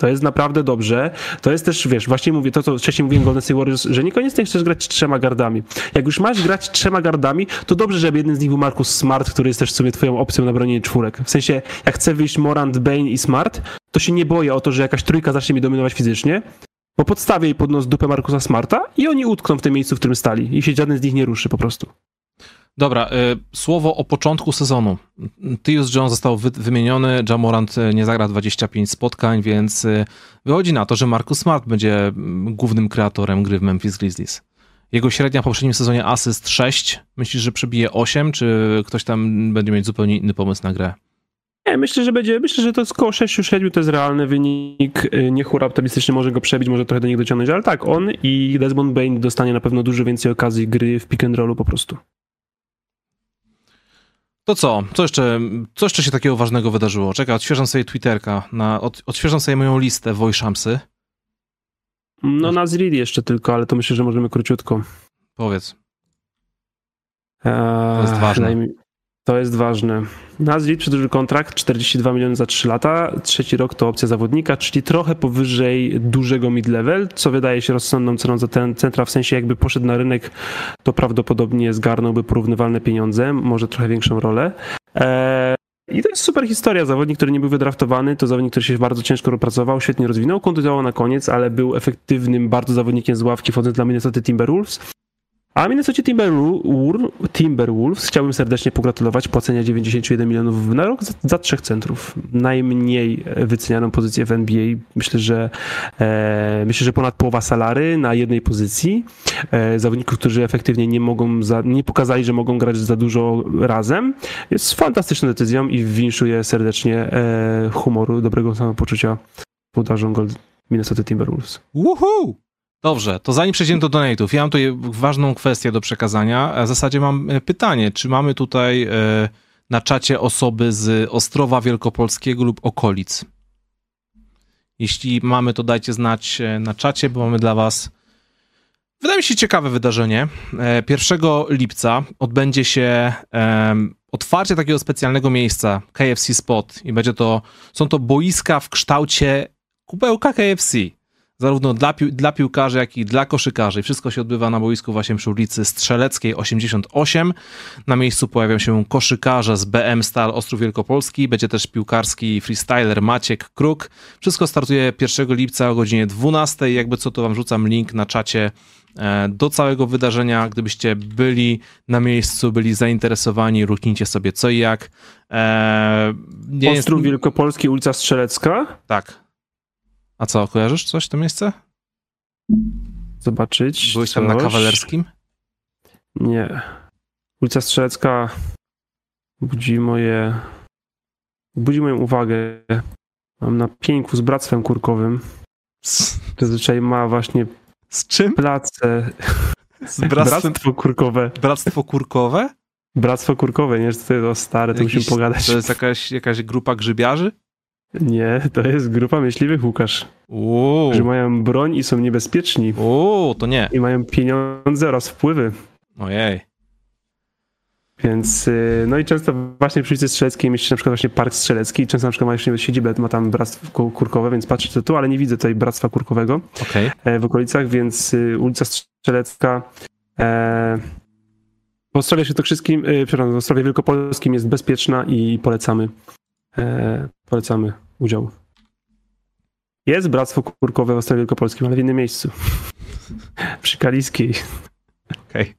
To jest naprawdę dobrze. To jest też, wiesz, właśnie mówię to, co wcześniej mówiłem Golden State Warriors, że niekoniecznie chcesz grać trzema gardami. Jak już masz grać trzema gardami, to dobrze, żeby jeden z nich był Marcus Smart, który jest też w sumie twoją opcją na bronienie czwórek. W sensie, jak chce wyjść Morant, Bane i Smart, to się nie boję o to, że jakaś trójka zacznie mi dominować fizycznie, bo podstawię jej pod nos dupę Markusa Smarta i oni utkną w tym miejscu, w którym stali i się żaden z nich nie ruszy po prostu. Dobra, y, słowo o początku sezonu. Tyus Jones został wy, wymieniony, Jamorant y, nie zagra 25 spotkań, więc y, wychodzi na to, że Marcus Smart będzie mm, głównym kreatorem gry w Memphis Grizzlies. Jego średnia w poprzednim sezonie asyst 6. Myślisz, że przebije 8, czy ktoś tam będzie mieć zupełnie inny pomysł na grę? Nie, myślę, że będzie, myślę, że to jest około 6-7 to jest realny wynik. Nie hura optymistycznie może go przebić, może trochę do niego dociągnąć, ale tak, on i Desmond Bain dostanie na pewno dużo więcej okazji gry w pick and rollu po prostu. To co? Co jeszcze, co jeszcze się takiego ważnego wydarzyło? Czekaj, odświeżam sobie Twitterka, na, od, odświeżam sobie moją listę Wojszamsy. No na Zreed jeszcze tylko, ale to myślę, że możemy króciutko. Powiedz. to jest ważne. To jest ważne. Nazrid przedłużył kontrakt 42 miliony za 3 lata. Trzeci rok to opcja zawodnika, czyli trochę powyżej dużego mid-level, co wydaje się rozsądną ceną za ten centra, w sensie jakby poszedł na rynek, to prawdopodobnie zgarnąłby porównywalne pieniądze, może trochę większą rolę. Eee, i to jest super historia. Zawodnik, który nie był wydraftowany, to zawodnik, który się bardzo ciężko rozpracował, świetnie rozwinął, kontynuował na koniec, ale był efektywnym bardzo zawodnikiem z ławki wchodząc dla Minnesota Timberwolves. A Minnesota Timberwolves, chciałbym serdecznie pogratulować płacenia 91 milionów na rok za, za trzech centrów. Najmniej wycenianą pozycję w NBA. Myślę, że e, myślę, że ponad połowa salary na jednej pozycji. E, zawodników, którzy efektywnie nie mogą, za, nie pokazali, że mogą grać za dużo razem. Jest fantastyczną decyzją i winszuję serdecznie e, humoru, dobrego samopoczucia Gold Minnesota Timberwolves. Woohoo! Dobrze, to zanim przejdziemy do donate'ów, ja mam tutaj ważną kwestię do przekazania. W zasadzie mam e, pytanie, czy mamy tutaj e, na czacie osoby z Ostrowa Wielkopolskiego lub okolic? Jeśli mamy, to dajcie znać e, na czacie, bo mamy dla was wydaje mi się ciekawe wydarzenie. E, 1 lipca odbędzie się otwarcie takiego specjalnego miejsca KFC Spot i będzie to, są to boiska w kształcie kubełka KFC zarówno dla, pił dla piłkarzy, jak i dla koszykarzy. Wszystko się odbywa na boisku właśnie przy ulicy Strzeleckiej 88. Na miejscu pojawią się koszykarze z BM Stal Ostrów Wielkopolski. Będzie też piłkarski freestyler Maciek Kruk. Wszystko startuje 1 lipca o godzinie 12. Jakby co, to wam rzucam link na czacie e, do całego wydarzenia. Gdybyście byli na miejscu, byli zainteresowani, ruknijcie sobie co i jak. E, nie jest- Ostrów Wielkopolski, ulica Strzelecka. Tak. A co, kojarzysz coś to miejsce? Zobaczyć. Byłeś tam na coś. kawalerskim? Nie. Ulica Strzelecka budzi moje budzi moją uwagę. Mam na pieńku z bractwem kurkowym. Zazwyczaj ma właśnie z czym? place. Z bractwem, Bractwo kurkowe. bractwo kurkowe? Bractwo kurkowe, nie? To jest stare, to Jakiś- musimy pogadać. To jest jakaś, jakaś grupa grzybiarzy? Nie, to jest grupa myśliwych, Łukasz. Uuu, Że mają broń i są niebezpieczni. uuu, to nie. I mają pieniądze oraz wpływy. Ojej. Więc, y, no i często właśnie przy ulicy Strzeleckiej mieści się na przykład właśnie park strzelecki często na przykład ma jeszcze siedzibę, ma tam bractwo kurkowe, więc patrzę to tu, ale nie widzę tutaj bractwa kurkowego Okej. e, w okolicach, więc y, ulica Strzelecka e, w Ostrowie Świętokrzyskim, y, przepraszam, w Ostrowie Wielkopolskim jest bezpieczna i polecamy polecamy udział. Jest bractwo kurkowe w Ostrowie Wielkopolskim, ale w innym miejscu. przy Kaliskiej. Okej.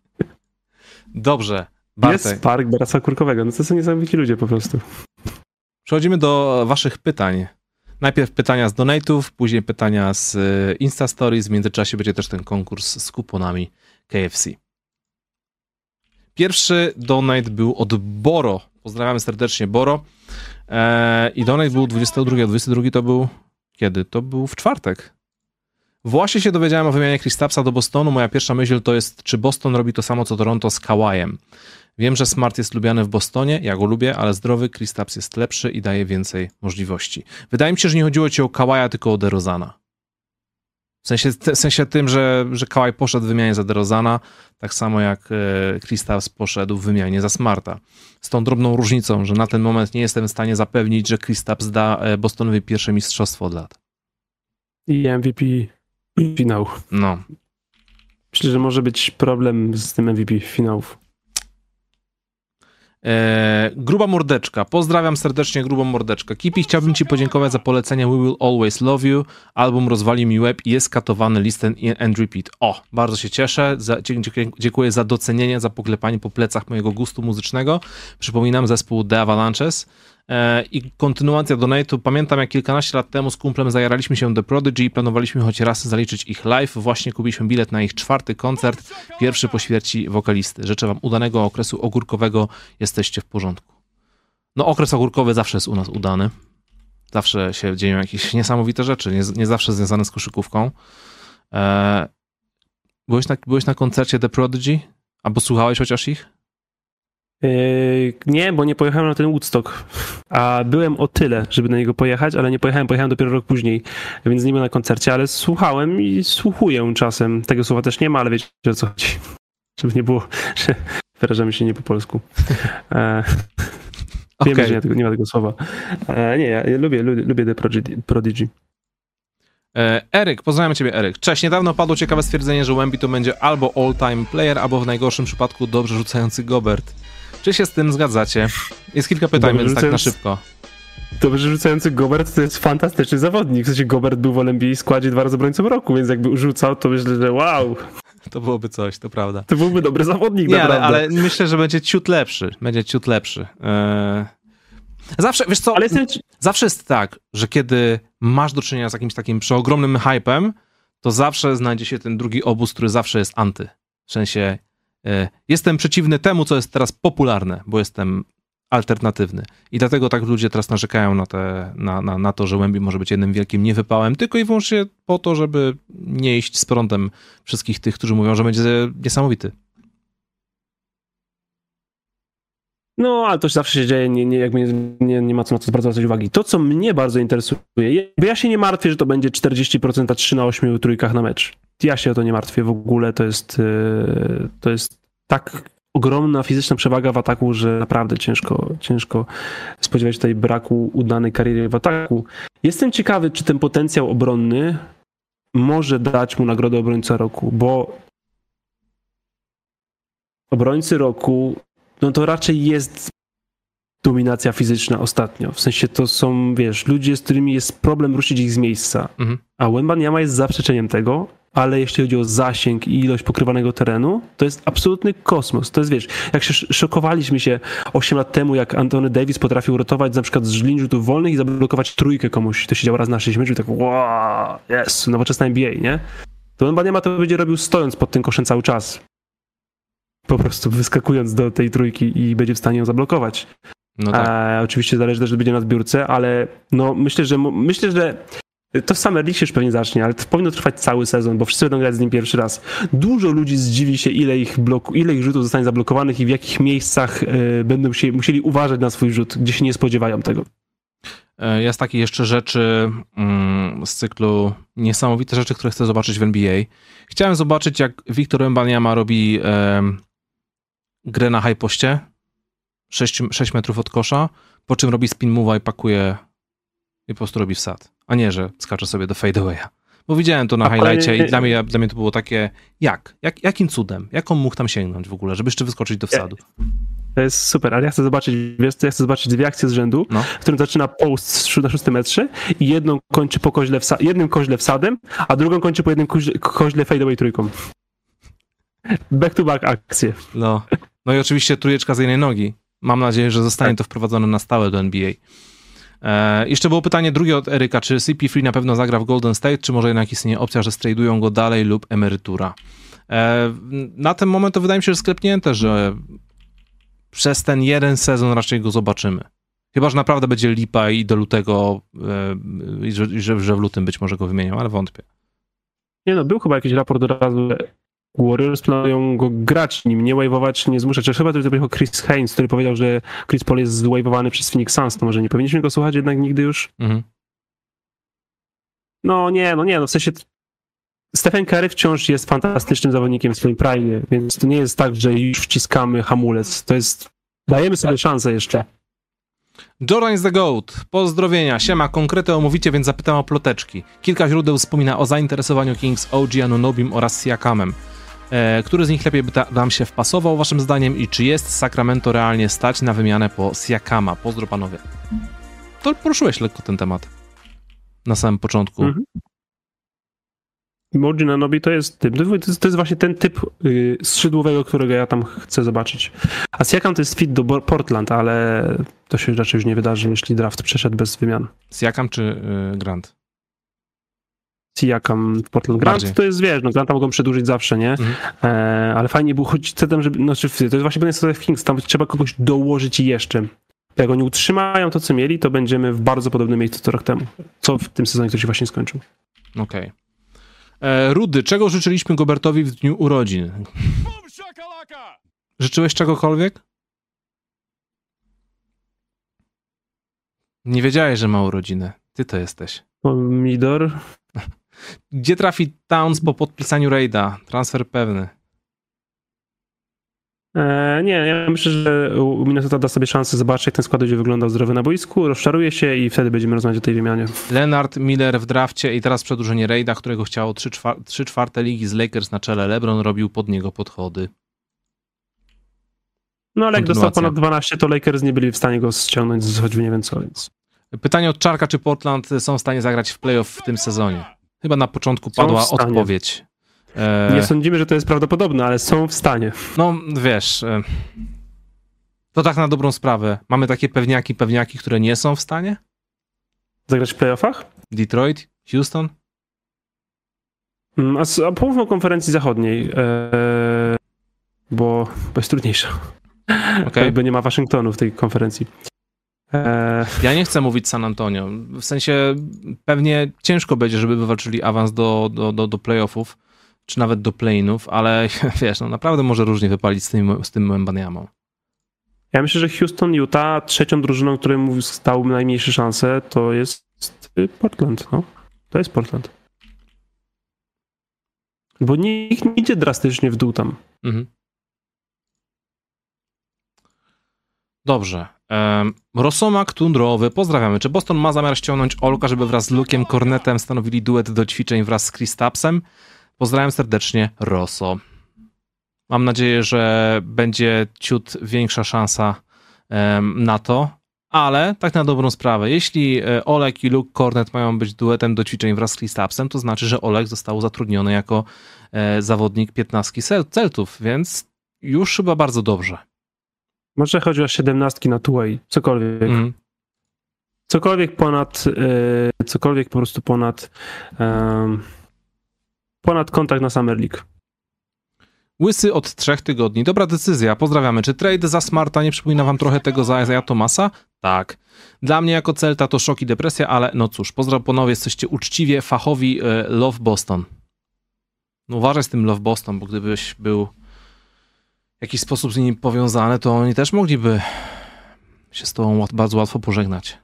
Dobrze. Bartek, Jest park bractwa kurkowego, no to są niesamowici ludzie po prostu. przechodzimy do waszych pytań. Najpierw pytania z donate'ów, później pytania z y, Insta Stories, w międzyczasie będzie też ten konkurs z kuponami KFC. Pierwszy donate był od Boro. Pozdrawiamy serdecznie Boro. Eee, I donate był 22. 22 to był kiedy? To był w czwartek. Właśnie się dowiedziałem o wymianie Kristapsa do Bostonu. Moja pierwsza myśl to jest, czy Boston robi to samo co Toronto z Kawajem. Wiem, że Smart jest lubiany w Bostonie, ja go lubię, ale zdrowy Kristaps jest lepszy i daje więcej możliwości. Wydaje mi się, że nie chodziło ci o Kawaja, tylko o DeRozana. W sensie, w sensie tym, że, że Kawaj poszedł w wymianie za DeRozana, tak samo jak e, Kristaps poszedł w wymianie za Smarta. Z tą drobną różnicą, że na ten moment nie jestem w stanie zapewnić, że Kristaps da e, Bostonowi pierwsze mistrzostwo od lat. I MVP finał. No, Myślę, że może być problem z tym MVP finałów. E, gruba mordeczka. Pozdrawiam serdecznie grubą mordeczkę. Kipi, chciałbym ci podziękować za polecenie We Will Always Love You. Album rozwali mi łeb i jest katowany listen and repeat. O, bardzo się cieszę. Za, dziękuję, dziękuję za docenienie, za poklepanie po plecach mojego gustu muzycznego. Przypominam zespół The Avalanches. E, I kontynuacja donate'u. Pamiętam, jak kilkanaście lat temu z kumplem zajaraliśmy się The Prodigy i planowaliśmy choć raz zaliczyć ich live. Właśnie kupiliśmy bilet na ich czwarty koncert, pierwszy po śmierci wokalisty. Życzę wam udanego okresu ogórkowego. Jesteście w porządku. No, okres ogórkowy zawsze jest u nas udany. Zawsze się dzieją jakieś niesamowite rzeczy, nie, nie zawsze związane z koszykówką. E, byłeś, na, byłeś na koncercie The Prodigy? Albo słuchałeś chociaż ich? Yy, nie, bo nie pojechałem na ten Woodstock. A byłem o tyle, żeby na niego pojechać, ale nie pojechałem, pojechałem dopiero rok później, więc nie byłem na koncercie, ale słuchałem i słuchuję czasem. Tego słowa też nie ma, ale wiecie o co chodzi. Żeby nie było, że wyrażamy się nie po polsku. E, Wiemy, Okej. że nie, nie ma tego słowa. E, nie, ja, lubię, lubię, lubię The Prodigy. Prodigy. E, Eryk, pozdrawiam ciebie Eryk. Cześć, niedawno padło ciekawe stwierdzenie, że Wemby to będzie albo all-time player, albo w najgorszym przypadku dobrze rzucający Gobert. Czy się z tym zgadzacie? Jest kilka pytań, Dobrze więc tak na szybko. Dobrze rzucający Gobert to jest fantastyczny zawodnik. W sensie Gobert był w NBA składzie dwa razy obrońcą roku, więc jakby rzucał, to myślę, że wow, To byłoby coś, to prawda. to byłby dobry zawodnik Nie, ale, naprawdę. ale myślę, że będzie ciut lepszy. Będzie ciut lepszy. E, Zawsze, wiesz co, Ale jestem, zawsze jest tak, że kiedy masz do czynienia z jakimś takim przeogromnym hypem, to zawsze znajdzie się ten drugi obóz, który zawsze jest anty. W sensie jestem przeciwny temu, co jest teraz popularne, bo jestem alternatywny. I dlatego tak ludzie teraz narzekają na, te, na, na, na to, że Łębi może być jednym wielkim niewypałem, tylko i wyłącznie po to, żeby nie iść z prądem wszystkich tych, którzy mówią, że będzie niesamowity. No, ale to zawsze się dzieje, nie, nie, jakby nie, nie, nie ma co na to zwracać uwagi. To, co mnie bardzo interesuje, bo ja się nie martwię, że to będzie 40% a 3 na 8 trójkach na mecz. Ja się o to nie martwię w ogóle, to jest, yy, to jest tak ogromna fizyczna przewaga w ataku, że naprawdę ciężko, ciężko spodziewać się tutaj braku udanej kariery w ataku. Jestem ciekawy, czy ten potencjał obronny może dać mu nagrodę obrońca roku, bo obrońcy roku no to raczej jest dominacja fizyczna ostatnio. W sensie to są, wiesz, ludzie, z którymi jest problem ruszyć ich z miejsca. Mhm. A Wembanyama jest zaprzeczeniem tego, ale jeśli chodzi o zasięg i ilość pokrywanego terenu, to jest absolutny kosmos. To jest, wiesz, jak się sz- szokowaliśmy się 8 lat temu, jak Anthony Davis potrafił rotować na przykład z linii rzutów wolnych i zablokować trójkę komuś, to się działo raz na 6 meczów i tak wow, jest, nowoczesna NBA, nie? To Wembanyama to będzie robił stojąc pod tym koszem cały czas. Po prostu wyskakując do tej trójki i będzie w stanie ją zablokować. No tak. E, oczywiście zależy też, że będzie na zbiórce, ale no myślę, że myślę, że to w Summer League się już pewnie zacznie, ale to powinno trwać cały sezon, bo wszyscy będą grać z nim pierwszy raz. Dużo ludzi zdziwi się, ile ich, bloku, ile ich rzutów zostanie zablokowanych i w jakich miejscach y, będą się, musieli uważać na swój rzut, gdzie się nie spodziewają tego. E, jest takie jeszcze rzeczy mm, z cyklu niesamowite rzeczy, które chcę zobaczyć w NBA. Chciałem zobaczyć, jak Wiktor Mbaniama robi e, grę na high poście, 6, 6 metrów od kosza, po czym robi spin move'a i pakuje i po prostu robi wsad. A nie, że skacze sobie do fadeawaya. Bo widziałem to na highlightie i dla mnie, dla mnie to było takie, jak? jak? Jakim cudem? Jak on mógł tam sięgnąć w ogóle, żeby jeszcze wyskoczyć do wsadu? To jest super, ale ja chcę zobaczyć, wiesz, ja chcę zobaczyć dwie akcje z rzędu, No. w którym zaczyna post na szóstym metrze i jedną kończy po koźle wsa- jednym koźle wsadem, a drugą kończy po jednym koźle, koźle fadeaway trójką. Back to back akcje. No. no i oczywiście trójeczka z jednej nogi. Mam nadzieję, że zostanie to wprowadzone na stałe do NBA. E, jeszcze było pytanie drugie od Eryka, czy CP3 na pewno zagra w Golden State, czy może jednak istnieje opcja, że stradują go dalej lub emerytura? E, na ten moment to wydaje mi się, że sklepnięte, że przez ten jeden sezon raczej go zobaczymy. Chyba, że naprawdę będzie lipa i do lutego, e, że, że, w lutym być może go wymienią, ale wątpię. Nie no, był chyba jakiś raport od razu, Warriors planują go grać nim, nie wave'ować, nie zmuszać. Czy chyba to był Chris Haynes, który powiedział, że Chris Paul jest zwavowany przez Phoenix Suns, to może nie powinniśmy go słuchać jednak nigdy już? Mhm. No nie, no nie, no w sensie Stephen Curry wciąż jest fantastycznym zawodnikiem w swoim prime, więc to nie jest tak, że już wciskamy hamulec. To jest, dajemy sobie szansę jeszcze. Jordan is the GOAT. Pozdrowienia. Siema, konkrety omówicie, więc zapytam o ploteczki. Kilka źródeł wspomina o zainteresowaniu Kings OG Anunobim oraz Siakamem. E, który z nich lepiej by nam się wpasował, waszym zdaniem? I czy jest Sacramento realnie stać na wymianę po Siakama? Pozdro panowie. To poruszyłeś lekko ten temat. Na samym początku. Mhm. Moji Nanobi to jest typ, to jest, to jest właśnie ten typ y, skrzydłowego, którego ja tam chcę zobaczyć. A Siakam to jest fit do Portland, ale to się raczej już nie wydarzy, jeśli draft przeszedł bez wymian. Siakam czy y, Grant? Siakam w Portland. Grant Bardziej. to jest, wiesz, no Granta mogą przedłużyć zawsze, nie? Mhm. E, ale fajnie było choć chcę tam, żeby, znaczy to jest właśnie sytuacja w Kings, tam trzeba kogoś dołożyć jeszcze. Jak oni utrzymają to, co mieli, to będziemy w bardzo podobnym miejscu co rok temu. Co w tym sezonie, który się właśnie skończył. Okej. E, Rudy, czego życzyliśmy Gobertowi w dniu urodzin? Życzyłeś czegokolwiek? Nie wiedziałeś, że ma urodziny. Ty to jesteś. Pomidor, Gdzie trafi Towns po podpisaniu Raida? Transfer pewny. E, nie, ja myślę, że Minnesota da sobie szansę zobaczyć, jak ten skład będzie wyglądał zdrowy na boisku, rozczaruje się i wtedy będziemy rozmawiać o tej wymianie. Leonard Miller w drafcie i teraz przedłużenie Raida, którego chciało 3, czwar- 3 czwarte ligi z Lakers na czele. LeBron robił pod niego podchody. No ale jak dostał ponad 12, to Lakers nie byli w stanie go ściągnąć z choćby nie wiem co, więc... Pytanie od Czarka, czy Portland są w stanie zagrać w playoff w tym sezonie? Chyba na początku Są padła odpowiedź. E, Nie sądzimy, że to jest prawdopodobne, ale są w stanie. No, wiesz, e, to tak na dobrą sprawę. Mamy takie pewniaki, pewniaki, które nie są w stanie? Zagrać w playoffach? Detroit, Houston? Mm, A, a połową konferencji zachodniej, e, bo, bo jest trudniejsza. Okej. Jakby nie ma Waszyngtonu w tej konferencji. E, Ja nie chcę mówić San Antonio. W sensie pewnie ciężko będzie, żeby wywalczyli awans do, do, do, do playoffów, czy nawet do play-inów, ale wiesz, no naprawdę może różnie wypalić z tym, z tym Mbaniamą. ja myślę, że Houston, Utah, trzecią drużyną, której mu stał najmniejsze szanse, to jest Portland. No. To jest Portland. Bo nikt nie idzie drastycznie w dół tam. Mhm. Dobrze. Um, Rosomak Tundrowy, pozdrawiamy. Czy Boston ma zamiar ściągnąć Olka, żeby wraz z Lukiem Cornetem stanowili duet do ćwiczeń wraz z Kristapsem? Pozdrawiam serdecznie, Rosso. Mam nadzieję, że będzie ciut większa szansa em, na to, ale tak na dobrą sprawę, jeśli e, Olek i Luke Cornet mają być duetem do ćwiczeń wraz z Kristapsem, to znaczy, że Olek został zatrudniony jako e, zawodnik 15 Cel- Celtów, więc już chyba bardzo dobrze. Może chodzi o siedemnastki na two-way, cokolwiek. Mhm. Cokolwiek ponad, y, cokolwiek po prostu ponad, em, ponad kontakt na Summer League. Łysy od trzech tygodni. Dobra decyzja, pozdrawiamy. Czy trade za Smarta nie przypomina wam trochę tego za Isaiah Thomasa? Tak. Dla mnie jako Celta to szok i depresja, ale no cóż, pozdrawiam panowie, jesteście uczciwie, fachowi, e, love Boston. No uważaj z tym love Boston, bo gdybyś był jakiś sposób z nimi powiązany, to oni też mogliby się z tobą bardzo łatwo pożegnać.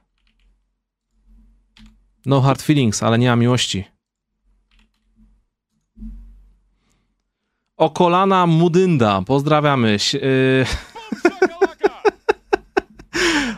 No hard feelings, ale nie ma miłości. Okolana Mudynda, pozdrawiamy. Si-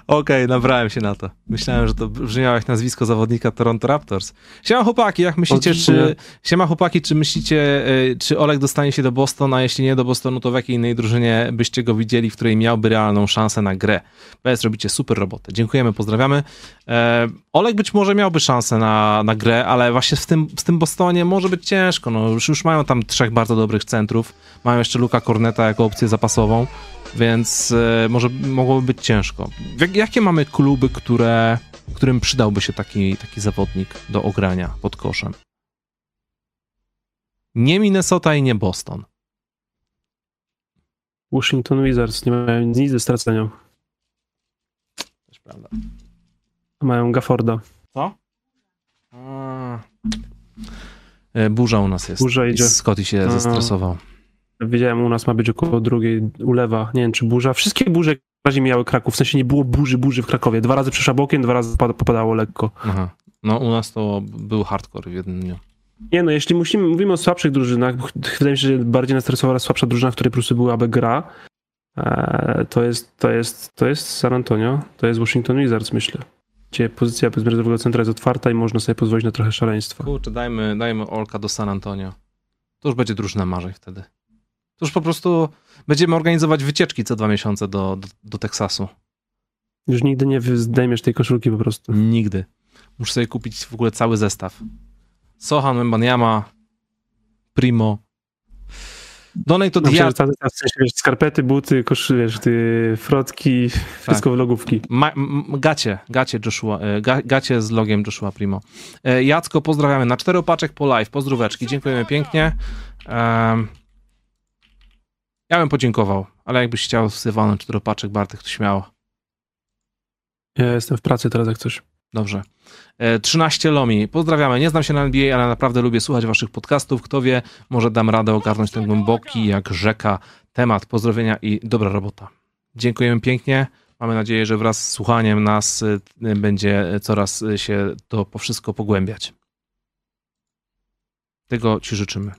Okej, nabrałem się na to. Myślałem, że to brzmiało jak nazwisko zawodnika Toronto Raptors. Siema chłopaki, jak myślicie, czy... Siema chłopaki, czy myślicie, y, czy Olek dostanie się do Bostonu, a jeśli nie do Bostonu, to w jakiej innej drużynie byście go widzieli, w której miałby realną szansę na grę? PS, robicie super robotę. Dziękujemy, pozdrawiamy. E, Olek być może miałby szansę na, na grę, ale właśnie w tym, w tym Bostonie może być ciężko. No, już, już mają tam trzech bardzo dobrych centrów. Mają jeszcze Luka Corneta jako opcję zapasową, więc e, może mogłoby być ciężko. Jak, jakie mamy kluby, które, którym przydałby się taki, taki zawodnik do ogrania pod koszem? Nie Minnesota i nie Boston. Washington Wizards nie mają nic do stracenia. Też prawda. Mają Gafforda. Co? A. E, Burza u nas jest. Burza I idzie. Scotty się A. zestresował. Wiedziałem, u nas ma być około drugiej ulewa. Nie wiem, czy burza. Wszystkie burze w razie miały Kraków. W sensie nie było burzy, burzy w Krakowie. Dwa razy przeszła bokiem, dwa razy pada- popadało lekko. Aha. No u nas to był hardcore w jednym dniu. Nie no, jeśli musimy, mówimy o słabszych drużynach, wydaje mi się, że bardziej nas stresowała słabsza drużyna, w której po prostu byłaby gra, e, to jest, to jest, to jest San Antonio, to jest Washington Wizards, myślę. Gdzie pozycja bezmierzowego centra jest otwarta i można sobie pozwolić na trochę szaleństwa. Kurczę, dajmy, dajmy Olka do San Antonio. To już będzie drużyna marzeń wtedy. To już po prostu będziemy organizować wycieczki co dwa miesiące do, do, do Teksasu. Już nigdy nie zdejmiesz tej koszulki po prostu. Nigdy. Muszę sobie kupić w ogóle cały zestaw. Sohan, Mbanyama, Primo. Donate że tam- tam w sensie, wiesz, skarpety, buty, koszy, wiesz, ty, frotki, wszystko w logówki. Ma, gacie, gacie Joshua, e, ga, gacie z logiem Joshua Primo. E, Jacko, pozdrawiamy. Na cztero paczek po live. Pozdróweczki. Dziękujemy pięknie. Em, ja bym podziękował, ale jakbyś chciał wsywał na cztero paczek, Bartek, to śmiało. Ja jestem w pracy teraz jak coś. Dobrze. E, 13 Lomi. Pozdrawiamy. Nie znam się na NBA, ale naprawdę lubię słuchać waszych podcastów. Kto wie, może dam radę ogarnąć ten głęboki jak rzeka temat. Pozdrowienia i dobra robota. Dziękujemy pięknie. Mamy nadzieję, że wraz z słuchaniem nas y, będzie coraz się to po wszystko pogłębiać. Tego ci życzymy.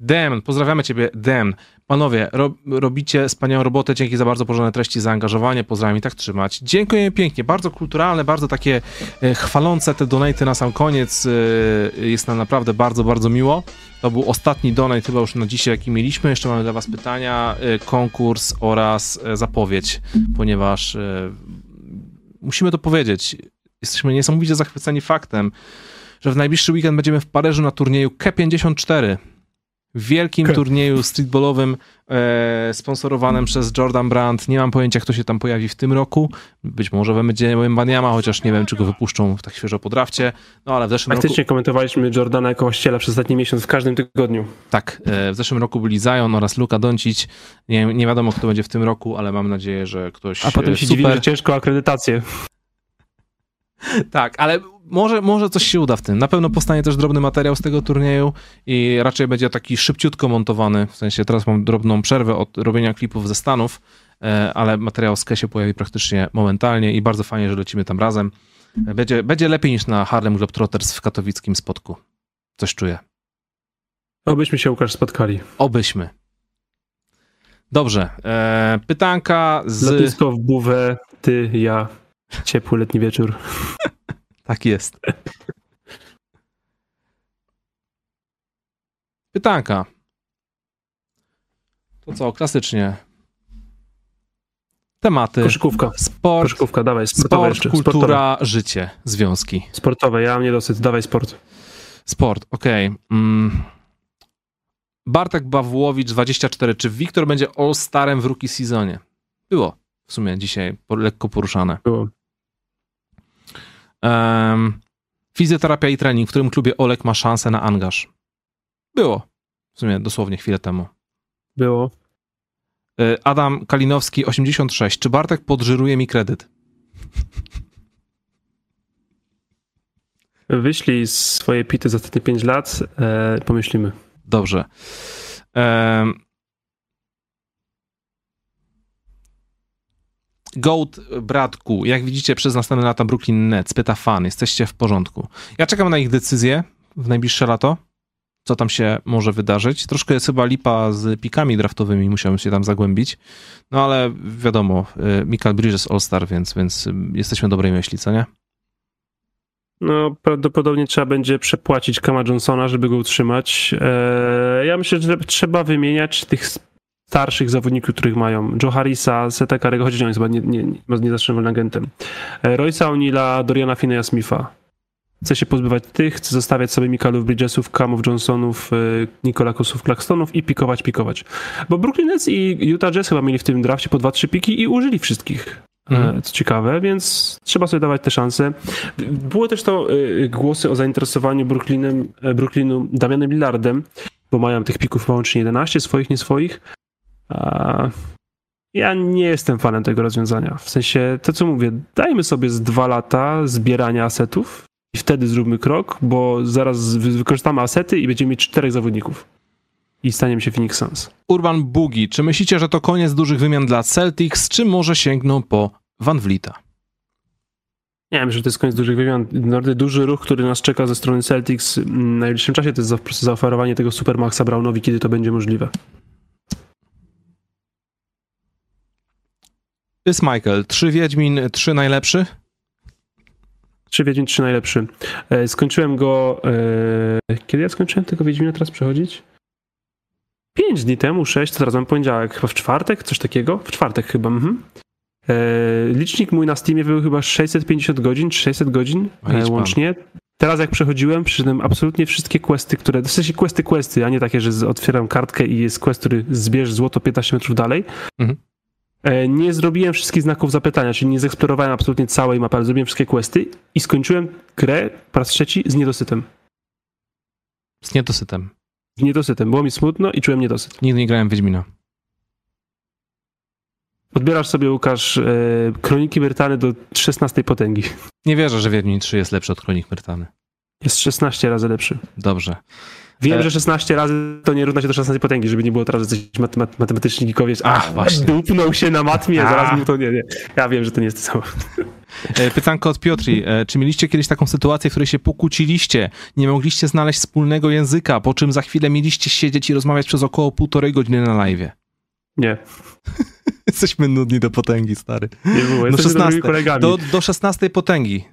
Dem, pozdrawiamy ciebie, Dem. Panowie, ro, robicie wspaniałą robotę, dzięki za bardzo porządne treści, zaangażowanie, pozdrawiam i tak trzymać. Dziękuję pięknie, bardzo kulturalne, bardzo takie e, chwalące te donaty na sam koniec, e, jest nam naprawdę bardzo, bardzo miło. To był ostatni donate chyba już na dzisiaj, jaki mieliśmy. Jeszcze mamy dla was pytania, e, konkurs oraz e, zapowiedź, ponieważ e, musimy to powiedzieć. Jesteśmy niesamowicie zachwyceni faktem, że w najbliższy weekend będziemy w Paryżu na turnieju K54 wielkim Ke- turnieju streetballowym e, sponsorowanym przez Jordan Brand. Nie mam pojęcia, kto się tam pojawi w tym roku. Być może będzie Wembaniama, chociaż nie wiem, czy go wypuszczą tak świeżo po drafcie. No ale w zeszłym roku... Faktycznie komentowaliśmy Jordana jako właściciela przez ostatni miesiąc w każdym tygodniu. Tak, e, w zeszłym roku byli Zion oraz Luka Doncic. Nie, nie wiadomo, kto będzie w tym roku, ale mam nadzieję, że ktoś A potem e, się super... dziwimy, że ciężko akredytację. Tak, ale może, może coś się uda w tym. Na pewno powstanie też drobny materiał z tego turnieju i raczej będzie taki szybciutko montowany. W sensie teraz mam drobną przerwę od robienia klipów ze Stanów, e, ale materiał z Ke się pojawi praktycznie momentalnie i bardzo fajnie, że lecimy tam razem. E, Będzie, będzie lepiej niż na Harlem Globetrotters w katowickim spotku. Coś czuję. Obyśmy się, Łukasz, spotkali. Obyśmy. Dobrze. E, pytanka z... Lotnisko w Buwę, ty, ja. Ciepły letni wieczór. Tak jest. Pytanka. To co, klasycznie. Tematy. Koszykówka. Sport, Koszykówka, dawaj, sportowe sport jeszcze. kultura, Sportowe. życie, związki. sportowe, ja mam niedosyt, dawaj sport. Sport, okej. Mm. Bartek Bawłowicz, 24. Czy Wiktor będzie All-Starem w rookie sezonie? Było w sumie dzisiaj lekko poruszane. Było. Um, fizjoterapia i trening, w którym klubie Olek ma szansę na angaż. Było. W sumie dosłownie chwilę temu. Było. Y, Adam Kalinowski, 86. Czy Bartek podżyruje mi kredyt? Wyślij swoje pity za ostatnie 5 lat, e, pomyślimy. Dobrze. Em, Goat Bratku, jak widzicie przez następne lata Brooklyn Nets, pyta fan, jesteście w porządku. Ja czekam na ich decyzję w najbliższe lato, co tam się może wydarzyć. Troszkę jest chyba lipa z pikami draftowymi, musiałem się tam zagłębić. No ale wiadomo, y, Michael Bridges All-Star, więc, więc y, jesteśmy dobrej myśli, co nie? No, prawdopodobnie trzeba będzie przepłacić Kama Johnsona, żeby go utrzymać. E, ja myślę, że trzeba wymieniać tych starszych zawodników, których mają. Joe Harrisa, Seta Karego, chociaż on jest chyba nie, nie, nie, zastrzeżonym agentem. E, Royce'a O'Neilla, Doriana Fineya Smitha. Chce się pozbywać tych, chce zostawiać sobie Mikalów Bridgesów, Kamów Johnsonów, e, Nikolakosów Claxtonów i pikować, pikować. Bo Brooklyn Nets i Utah Jazz chyba mieli w tym drafcie po 2-3 piki i użyli wszystkich. Mhm. E, Co ciekawe, więc trzeba sobie dawać te szanse. Było też to głosy o zainteresowaniu Brooklynem, Brooklynu Damianem Lillardem, bo mają tych pików łącznie 11, swoich, nie swoich. Ja nie jestem fanem tego rozwiązania. W sensie, to co mówię, dajmy sobie z dwa lata zbierania asetów i wtedy zróbmy krok, bo zaraz wy- wykorzystamy asety i będziemy mieć czterech zawodników. I staniemy się Phoenix Suns. Urban Boogie, czy myślicie, że to koniec dużych wymian dla Celtics, czy może sięgną po Van Vlieta? Nie wiem, że to jest koniec dużych wymian. Duży ruch, który nas czeka ze strony Celtics w najbliższym czasie, to jest po prostu zaoferowanie tego Supermaxa Brownowi, kiedy to będzie możliwe. Jest Michael, trzy Wiedźmin, trzy najlepszy? Trzy Wiedźmin, trzy najlepszy. E, skończyłem go... E, kiedy ja skończyłem tego Wiedźmina teraz przechodzić? Pięć dni temu, sześć, to mam poniedziałek, chyba w czwartek, coś takiego? W czwartek chyba, mhm. E, licznik mój na Steamie był chyba 650 godzin, czy 600 godzin łącznie. Teraz jak przechodziłem, przyszedłem absolutnie wszystkie questy, które, w sensie questy, questy, a nie takie, że otwieram kartkę i jest quest, który zbierz złoto 15 metrów dalej. Mhm. E, Nie zrobiłem wszystkich znaków zapytania, czyli nie zeksplorowałem absolutnie całej mapy, ale zrobiłem wszystkie questy i skończyłem grę po raz trzeci z niedosytem. Z niedosytem. Z niedosytem. Było mi smutno i czułem niedosyt. Nigdy nie grałem w Wiedźmina. Odbierasz sobie, Łukasz, e, Kroniki Myrtany do 16 potęgi. Nie wierzę, że Wiedźmin 3 jest lepszy od Kronik Myrtany. Jest 16 razy lepszy. Dobrze. Wiem, E- że 16 razy to nie równa się do 16 potęgi, żeby nie było teraz, że coś mat- mat- matematyczni geekowie jest, Ach, właśnie. dupnął się na matmie, A. zaraz mu to nie, nie. Ja wiem, że to nie jest to samo. E, Pytanko od Piotri. E, Czy mieliście kiedyś taką sytuację, w której się pokłóciliście, nie mogliście znaleźć wspólnego języka, po czym za chwilę mieliście siedzieć i rozmawiać przez około półtorej godziny na live? Nie, Jesteśmy nudni do potęgi, stary. nie było. Jesteśmy 16. dobrymi kolegami. Do, do 16 potęgi.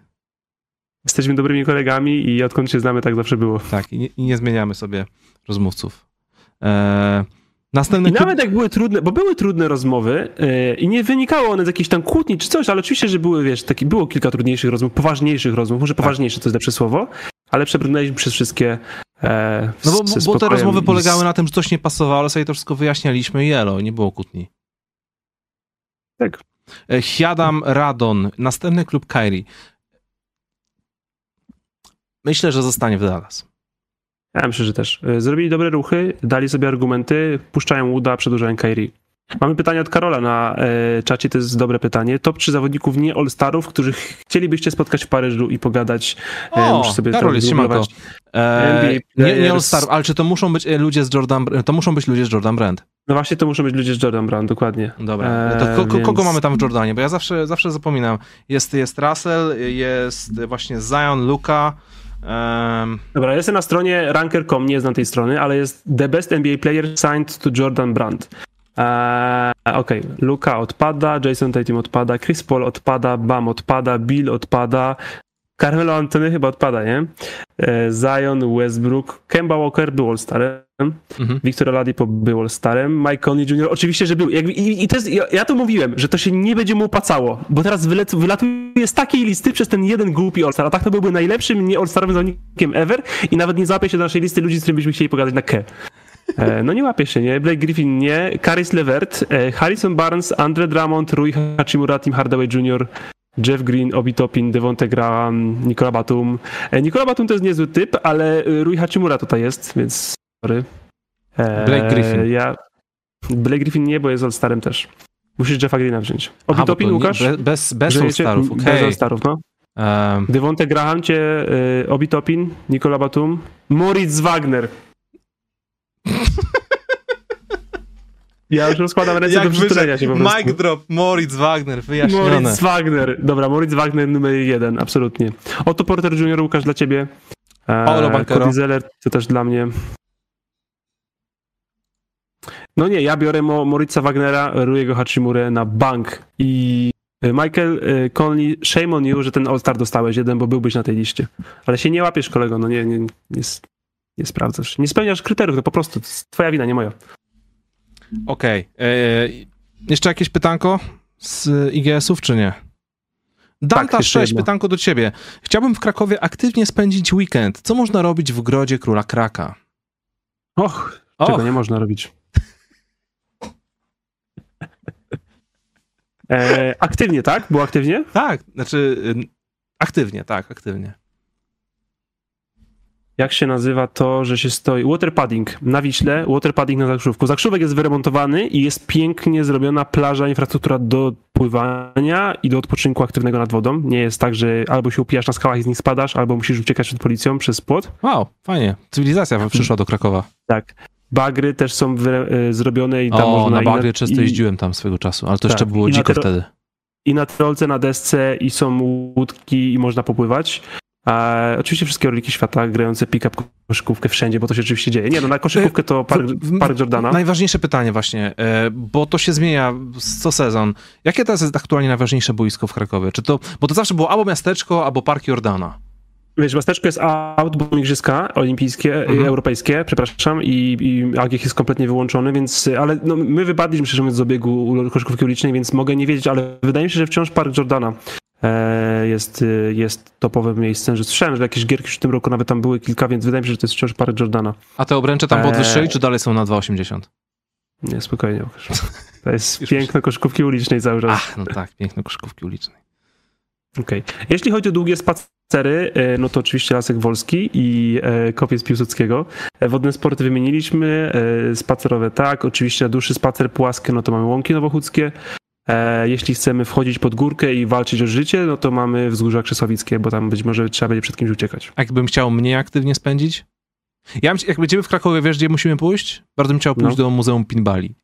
Jesteśmy dobrymi kolegami i odkąd się znamy, tak zawsze było. Tak, i nie, i nie zmieniamy sobie rozmówców. E, następny I nawet jak były trudne, bo były trudne rozmowy yy, i nie wynikało one z jakiejś tam kłótni czy coś, ale oczywiście, że były, wiesz, taki, było kilka trudniejszych rozmów, poważniejszych rozmów, może Tak. poważniejsze to jest lepsze słowo, ale przebrnęliśmy przez wszystkie e, No bo, bo te rozmowy polegały z- na tym, że coś nie pasowało, ale sobie to wszystko wyjaśnialiśmy i elo, nie było kłótni. Tak. E, Hiadam Radon, następny klub Kairi. Myślę, że zostanie w Dallas. Ja myślę, że też. E, Zrobili dobre ruchy, dali sobie argumenty, puszczają Uda, przedłużają Kairi. Mamy pytanie od Karola na e, czacie, to jest dobre pytanie. Top 3 zawodników nie All-Starów, których chcielibyście spotkać w Paryżu i pogadać. E, O, muszę sobie Karol to jest, wygooglować. E, nie, nie players. All Star, ale czy to muszą być e, ludzie z Jordan, to muszą być ludzie z Jordan Brand? No właśnie, to muszą być ludzie z Jordan Brown, dokładnie. Dobra, E, to ko, ko, kogo mamy tam w Jordanie? Bo ja zawsze, zawsze zapominam. Jest, jest Russell, jest właśnie Zion, Luka, em, Dobra, jestem na stronie ranker.com, nie znam tej strony, ale jest The Best NBA Player Signed to Jordan Brand. Eee, Okej, Luka odpada, Jason Tatum odpada, Chris Paul odpada, Bam odpada, Bill odpada, Carmelo Anthony chyba odpada, nie? Eee, Zion, Westbrook, Kemba Walker był All-Starem, mhm. Victor Oladipo był All-Starem, Mike Conley Jr. oczywiście, że był. I, i to jest, ja, to mówiłem, że to się nie będzie mu opłacało, bo teraz wylet, wylatuje z takiej listy przez ten jeden głupi All-Star, a tak to byłby najlepszym nie All-Starowym zawodnikiem ever i nawet nie załapie się do naszej listy ludzi, z którymi byśmy chcieli pogadać na K. E, no nie łapie się, nie? Blake Griffin nie, Caris LeVert, e, Harrison Barnes, Andre Drummond, Rui Hachimura, Tim Hardaway Jr., Jeff Green, Obi Toppin, Devonte Graham, Nikola Batum. E, Nikola Batum to jest niezły typ, ale e, Rui Hachimura tutaj jest, więc sorry. E, Blake Griffin. Ja... Blake Griffin nie, bo jest All-Starem też. Musisz Jeffa Greena wziąć. Aha, bo Obi-Topin, to nie- Łukasz? be- Bez, bez? All-Starów, Bez okej. All-Starów, no. Em, Devonte Graham cię, y, Obi-Topin, Nikola Batum, Moritz Wagner. Ja już rozkładam ręce do przytulenia się po prostu. Mic drop, Moritz Wagner, wyjaśnione. Moritz Wagner. Dobra, Moritz Wagner numer jeden, absolutnie. Otto Porter Jr. Łukasz dla ciebie. E, Paolo Banchero. Cody Zeller to też dla mnie. No nie, ja biorę Mo Moritza Wagnera, Rujego Hachimurę na bank i e, Michael e, Conley, shame on you, że ten All-Star dostałeś jeden, bo byłbyś na tej liście. Ale się nie łapiesz, kolego, no nie, nie, nie, nie sprawdzasz. Nie spełniasz kryteriów, to po prostu to twoja wina, nie moja. Okej. e, Jeszcze jakieś pytanko z IGS-ów, czy nie? Danta Tak, jeszcze 6, jedno. pytanko do ciebie. Chciałbym w Krakowie aktywnie spędzić weekend. Co można robić w Grodzie Króla Kraka? Och, Och, czego nie można robić. E, aktywnie, tak? Było aktywnie? tak, znaczy y, aktywnie, tak, aktywnie. Jak się nazywa to, że się stoi? Waterpadding na Wiśle, waterpadding na Zakrzówku. Zakrzówek jest wyremontowany i jest pięknie zrobiona plaża, infrastruktura do pływania i do odpoczynku aktywnego nad wodą. Nie jest tak, że albo się upijasz na skałach i z nich spadasz, albo musisz uciekać przed policją przez płot. Wow, fajnie. Cywilizacja przyszła do Krakowa. Tak. Bagry też są wyre- e, zrobione i tam O, można... na i bagnie często jeździłem tam swego czasu, ale to Tak, jeszcze było na dziko tero- wtedy. i na trolce, na desce i są łódki i można popływać. Oczywiście wszystkie orliki świata grające pick-up koszykówkę wszędzie, bo to się oczywiście dzieje. Nie no, na koszykówkę to Park, park Jordana. Najważniejsze pytanie właśnie, e, bo to się zmienia co sezon. Jakie teraz jest aktualnie najważniejsze boisko w Krakowie? Czy to, bo to zawsze było albo miasteczko, albo park Jordana. Wiesz, miasteczko jest out, bo igrzyska olimpijskie, Mhm. europejskie, przepraszam, i, i AGH jest kompletnie wyłączony, więc, ale no, my wypadliśmy szczerze mówiąc z obiegu koszykówki ulicznej, więc mogę nie wiedzieć, ale wydaje mi się, że wciąż Park Jordana jest, e, jest topowym miejscem, że słyszałem, że jakieś gierki już w tym roku nawet tam były kilka, więc wydaje mi się, że to jest wciąż Park Jordana. A te obręcze tam Eee. podwyższyli, czy dalej są na 2,80? Nie, spokojnie. Łukasz. To jest piękno koszykówki ulicznej cały czas. Ach, no tak, piękne koszykówki ulicznej. Okej. Jeśli chodzi o długie spacery, e, no to oczywiście Lasek Wolski i e, kopiec Piłsudskiego. E, Wodne sporty wymieniliśmy, e, spacerowe tak, oczywiście na dłuższy spacer płaskie, no to mamy Łąki Nowochódzkie. E, Jeśli chcemy wchodzić pod górkę i walczyć o życie, no to mamy Wzgórza Krzesowickie, bo tam być może trzeba będzie przed kimś uciekać. A jakbym chciał mniej aktywnie spędzić? Ja jak będziemy w Krakowie, wiesz, gdzie musimy pójść? Bardzo bym chciał pójść No. do Muzeum Pinbali.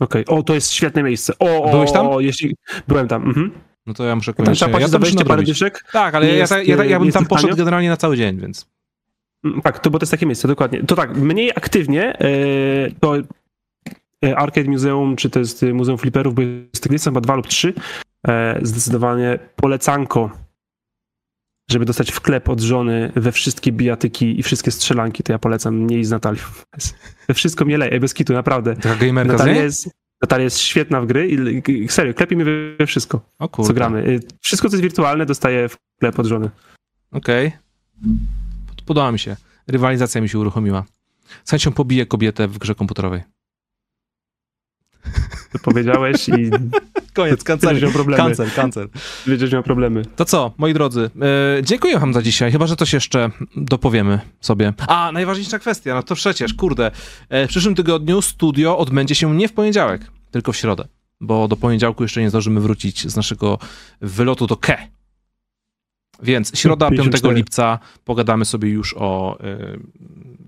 Okej, o, to jest świetne miejsce. O, Byłeś tam? O, jeśli... Byłem tam, mhm. No to ja muszę Tam koniecznie... trzeba płacić Ja za wejście parę dyszek. Tak, ale Nie ja, jest, ja, ja, ja bym jest tam tanio? poszedł generalnie na cały dzień, więc... Mm, Tak, to bo to jest takie miejsce, dokładnie. To tak, mniej aktywnie e, to Arcade Museum, czy to jest e, Muzeum Flipperów, bo jest tych chyba dwa lub trzy, e, zdecydowanie polecanko, żeby dostać wklep od żony we wszystkie bijatyki i wszystkie strzelanki, to ja polecam mnie i z Natalią. We wszystko mnie leje, bez kitu, naprawdę. Taka gamerka z Natalia jest, Natalia jest świetna w gry i serio, klepie mnie we, wszystko, co gramy. E, Wszystko, co jest wirtualne, dostaję wklep od żony. Okej. Pod- Podoba mi się. Rywalizacja mi się uruchomiła. Z chęcią pobiję kobietę w grze komputerowej. To powiedziałeś i Koniec, problemy. Cancel, cancel. Będziesz miał problemy. To co, moi drodzy, e, dziękuję wam za dzisiaj, chyba, że coś jeszcze dopowiemy sobie. A, najważniejsza kwestia, no to przecież, kurde, e, w przyszłym tygodniu studio odbędzie się nie w poniedziałek, tylko w środę, bo do poniedziałku jeszcze nie zdążymy wrócić z naszego wylotu do Ke. Więc środa 5 54. lipca pogadamy sobie już o e,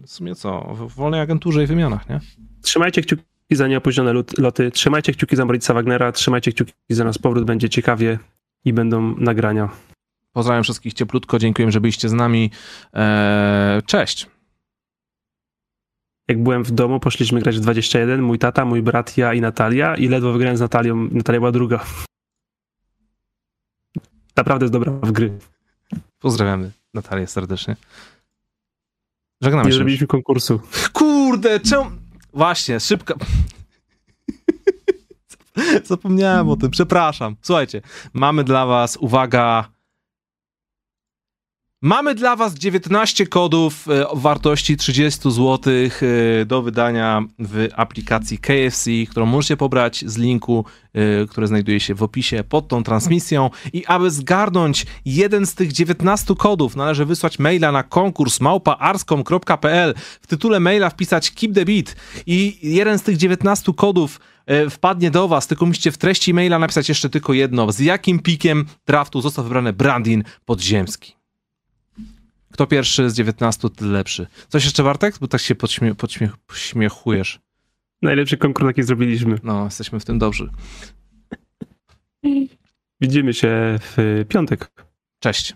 w sumie co, w wolnej agenturze i wymianach, nie? Trzymajcie kciuki za nieopóźnione loty, trzymajcie kciuki za Moritza Wagnera, trzymajcie kciuki za nas powrót, będzie ciekawie i będą nagrania. Pozdrawiam wszystkich cieplutko, dziękuję, że byliście z nami. E, cześć. Jak byłem w domu, poszliśmy grać w 21, mój tata, mój brat, ja i Natalia i ledwo wygrałem z Natalią, Natalia była druga. Naprawdę jest dobra w gry. Pozdrawiamy Natalię serdecznie. Żegnamy Nie się. już. zrobiliśmy konkursu. Kurde, czemu... Właśnie, szybka... Zapomniałem o tym, przepraszam. Słuchajcie, mamy dla was, uwaga... Mamy dla Was 19 kodów e, o wartości 30 zł e, do wydania w aplikacji KFC, którą możecie pobrać z linku, e, który znajduje się w opisie pod tą transmisją. I aby zgarnąć jeden z tych 19 kodów, należy wysłać maila na konkurs małpaarskom.pl. W tytule maila wpisać Keep the Beat i jeden z tych 19 kodów wpadnie do Was, tylko musicie w treści maila napisać jeszcze tylko jedno. Z jakim pikiem draftu został wybrany Brandin Podziemski? Kto pierwszy z 19, ty lepszy. Coś jeszcze, Bartek? Bo tak się podśmie, podśmiech, podśmiechujesz. Najlepszy konkurs, jaki zrobiliśmy. No, jesteśmy w tym dobrzy. Widzimy się w piątek. Cześć.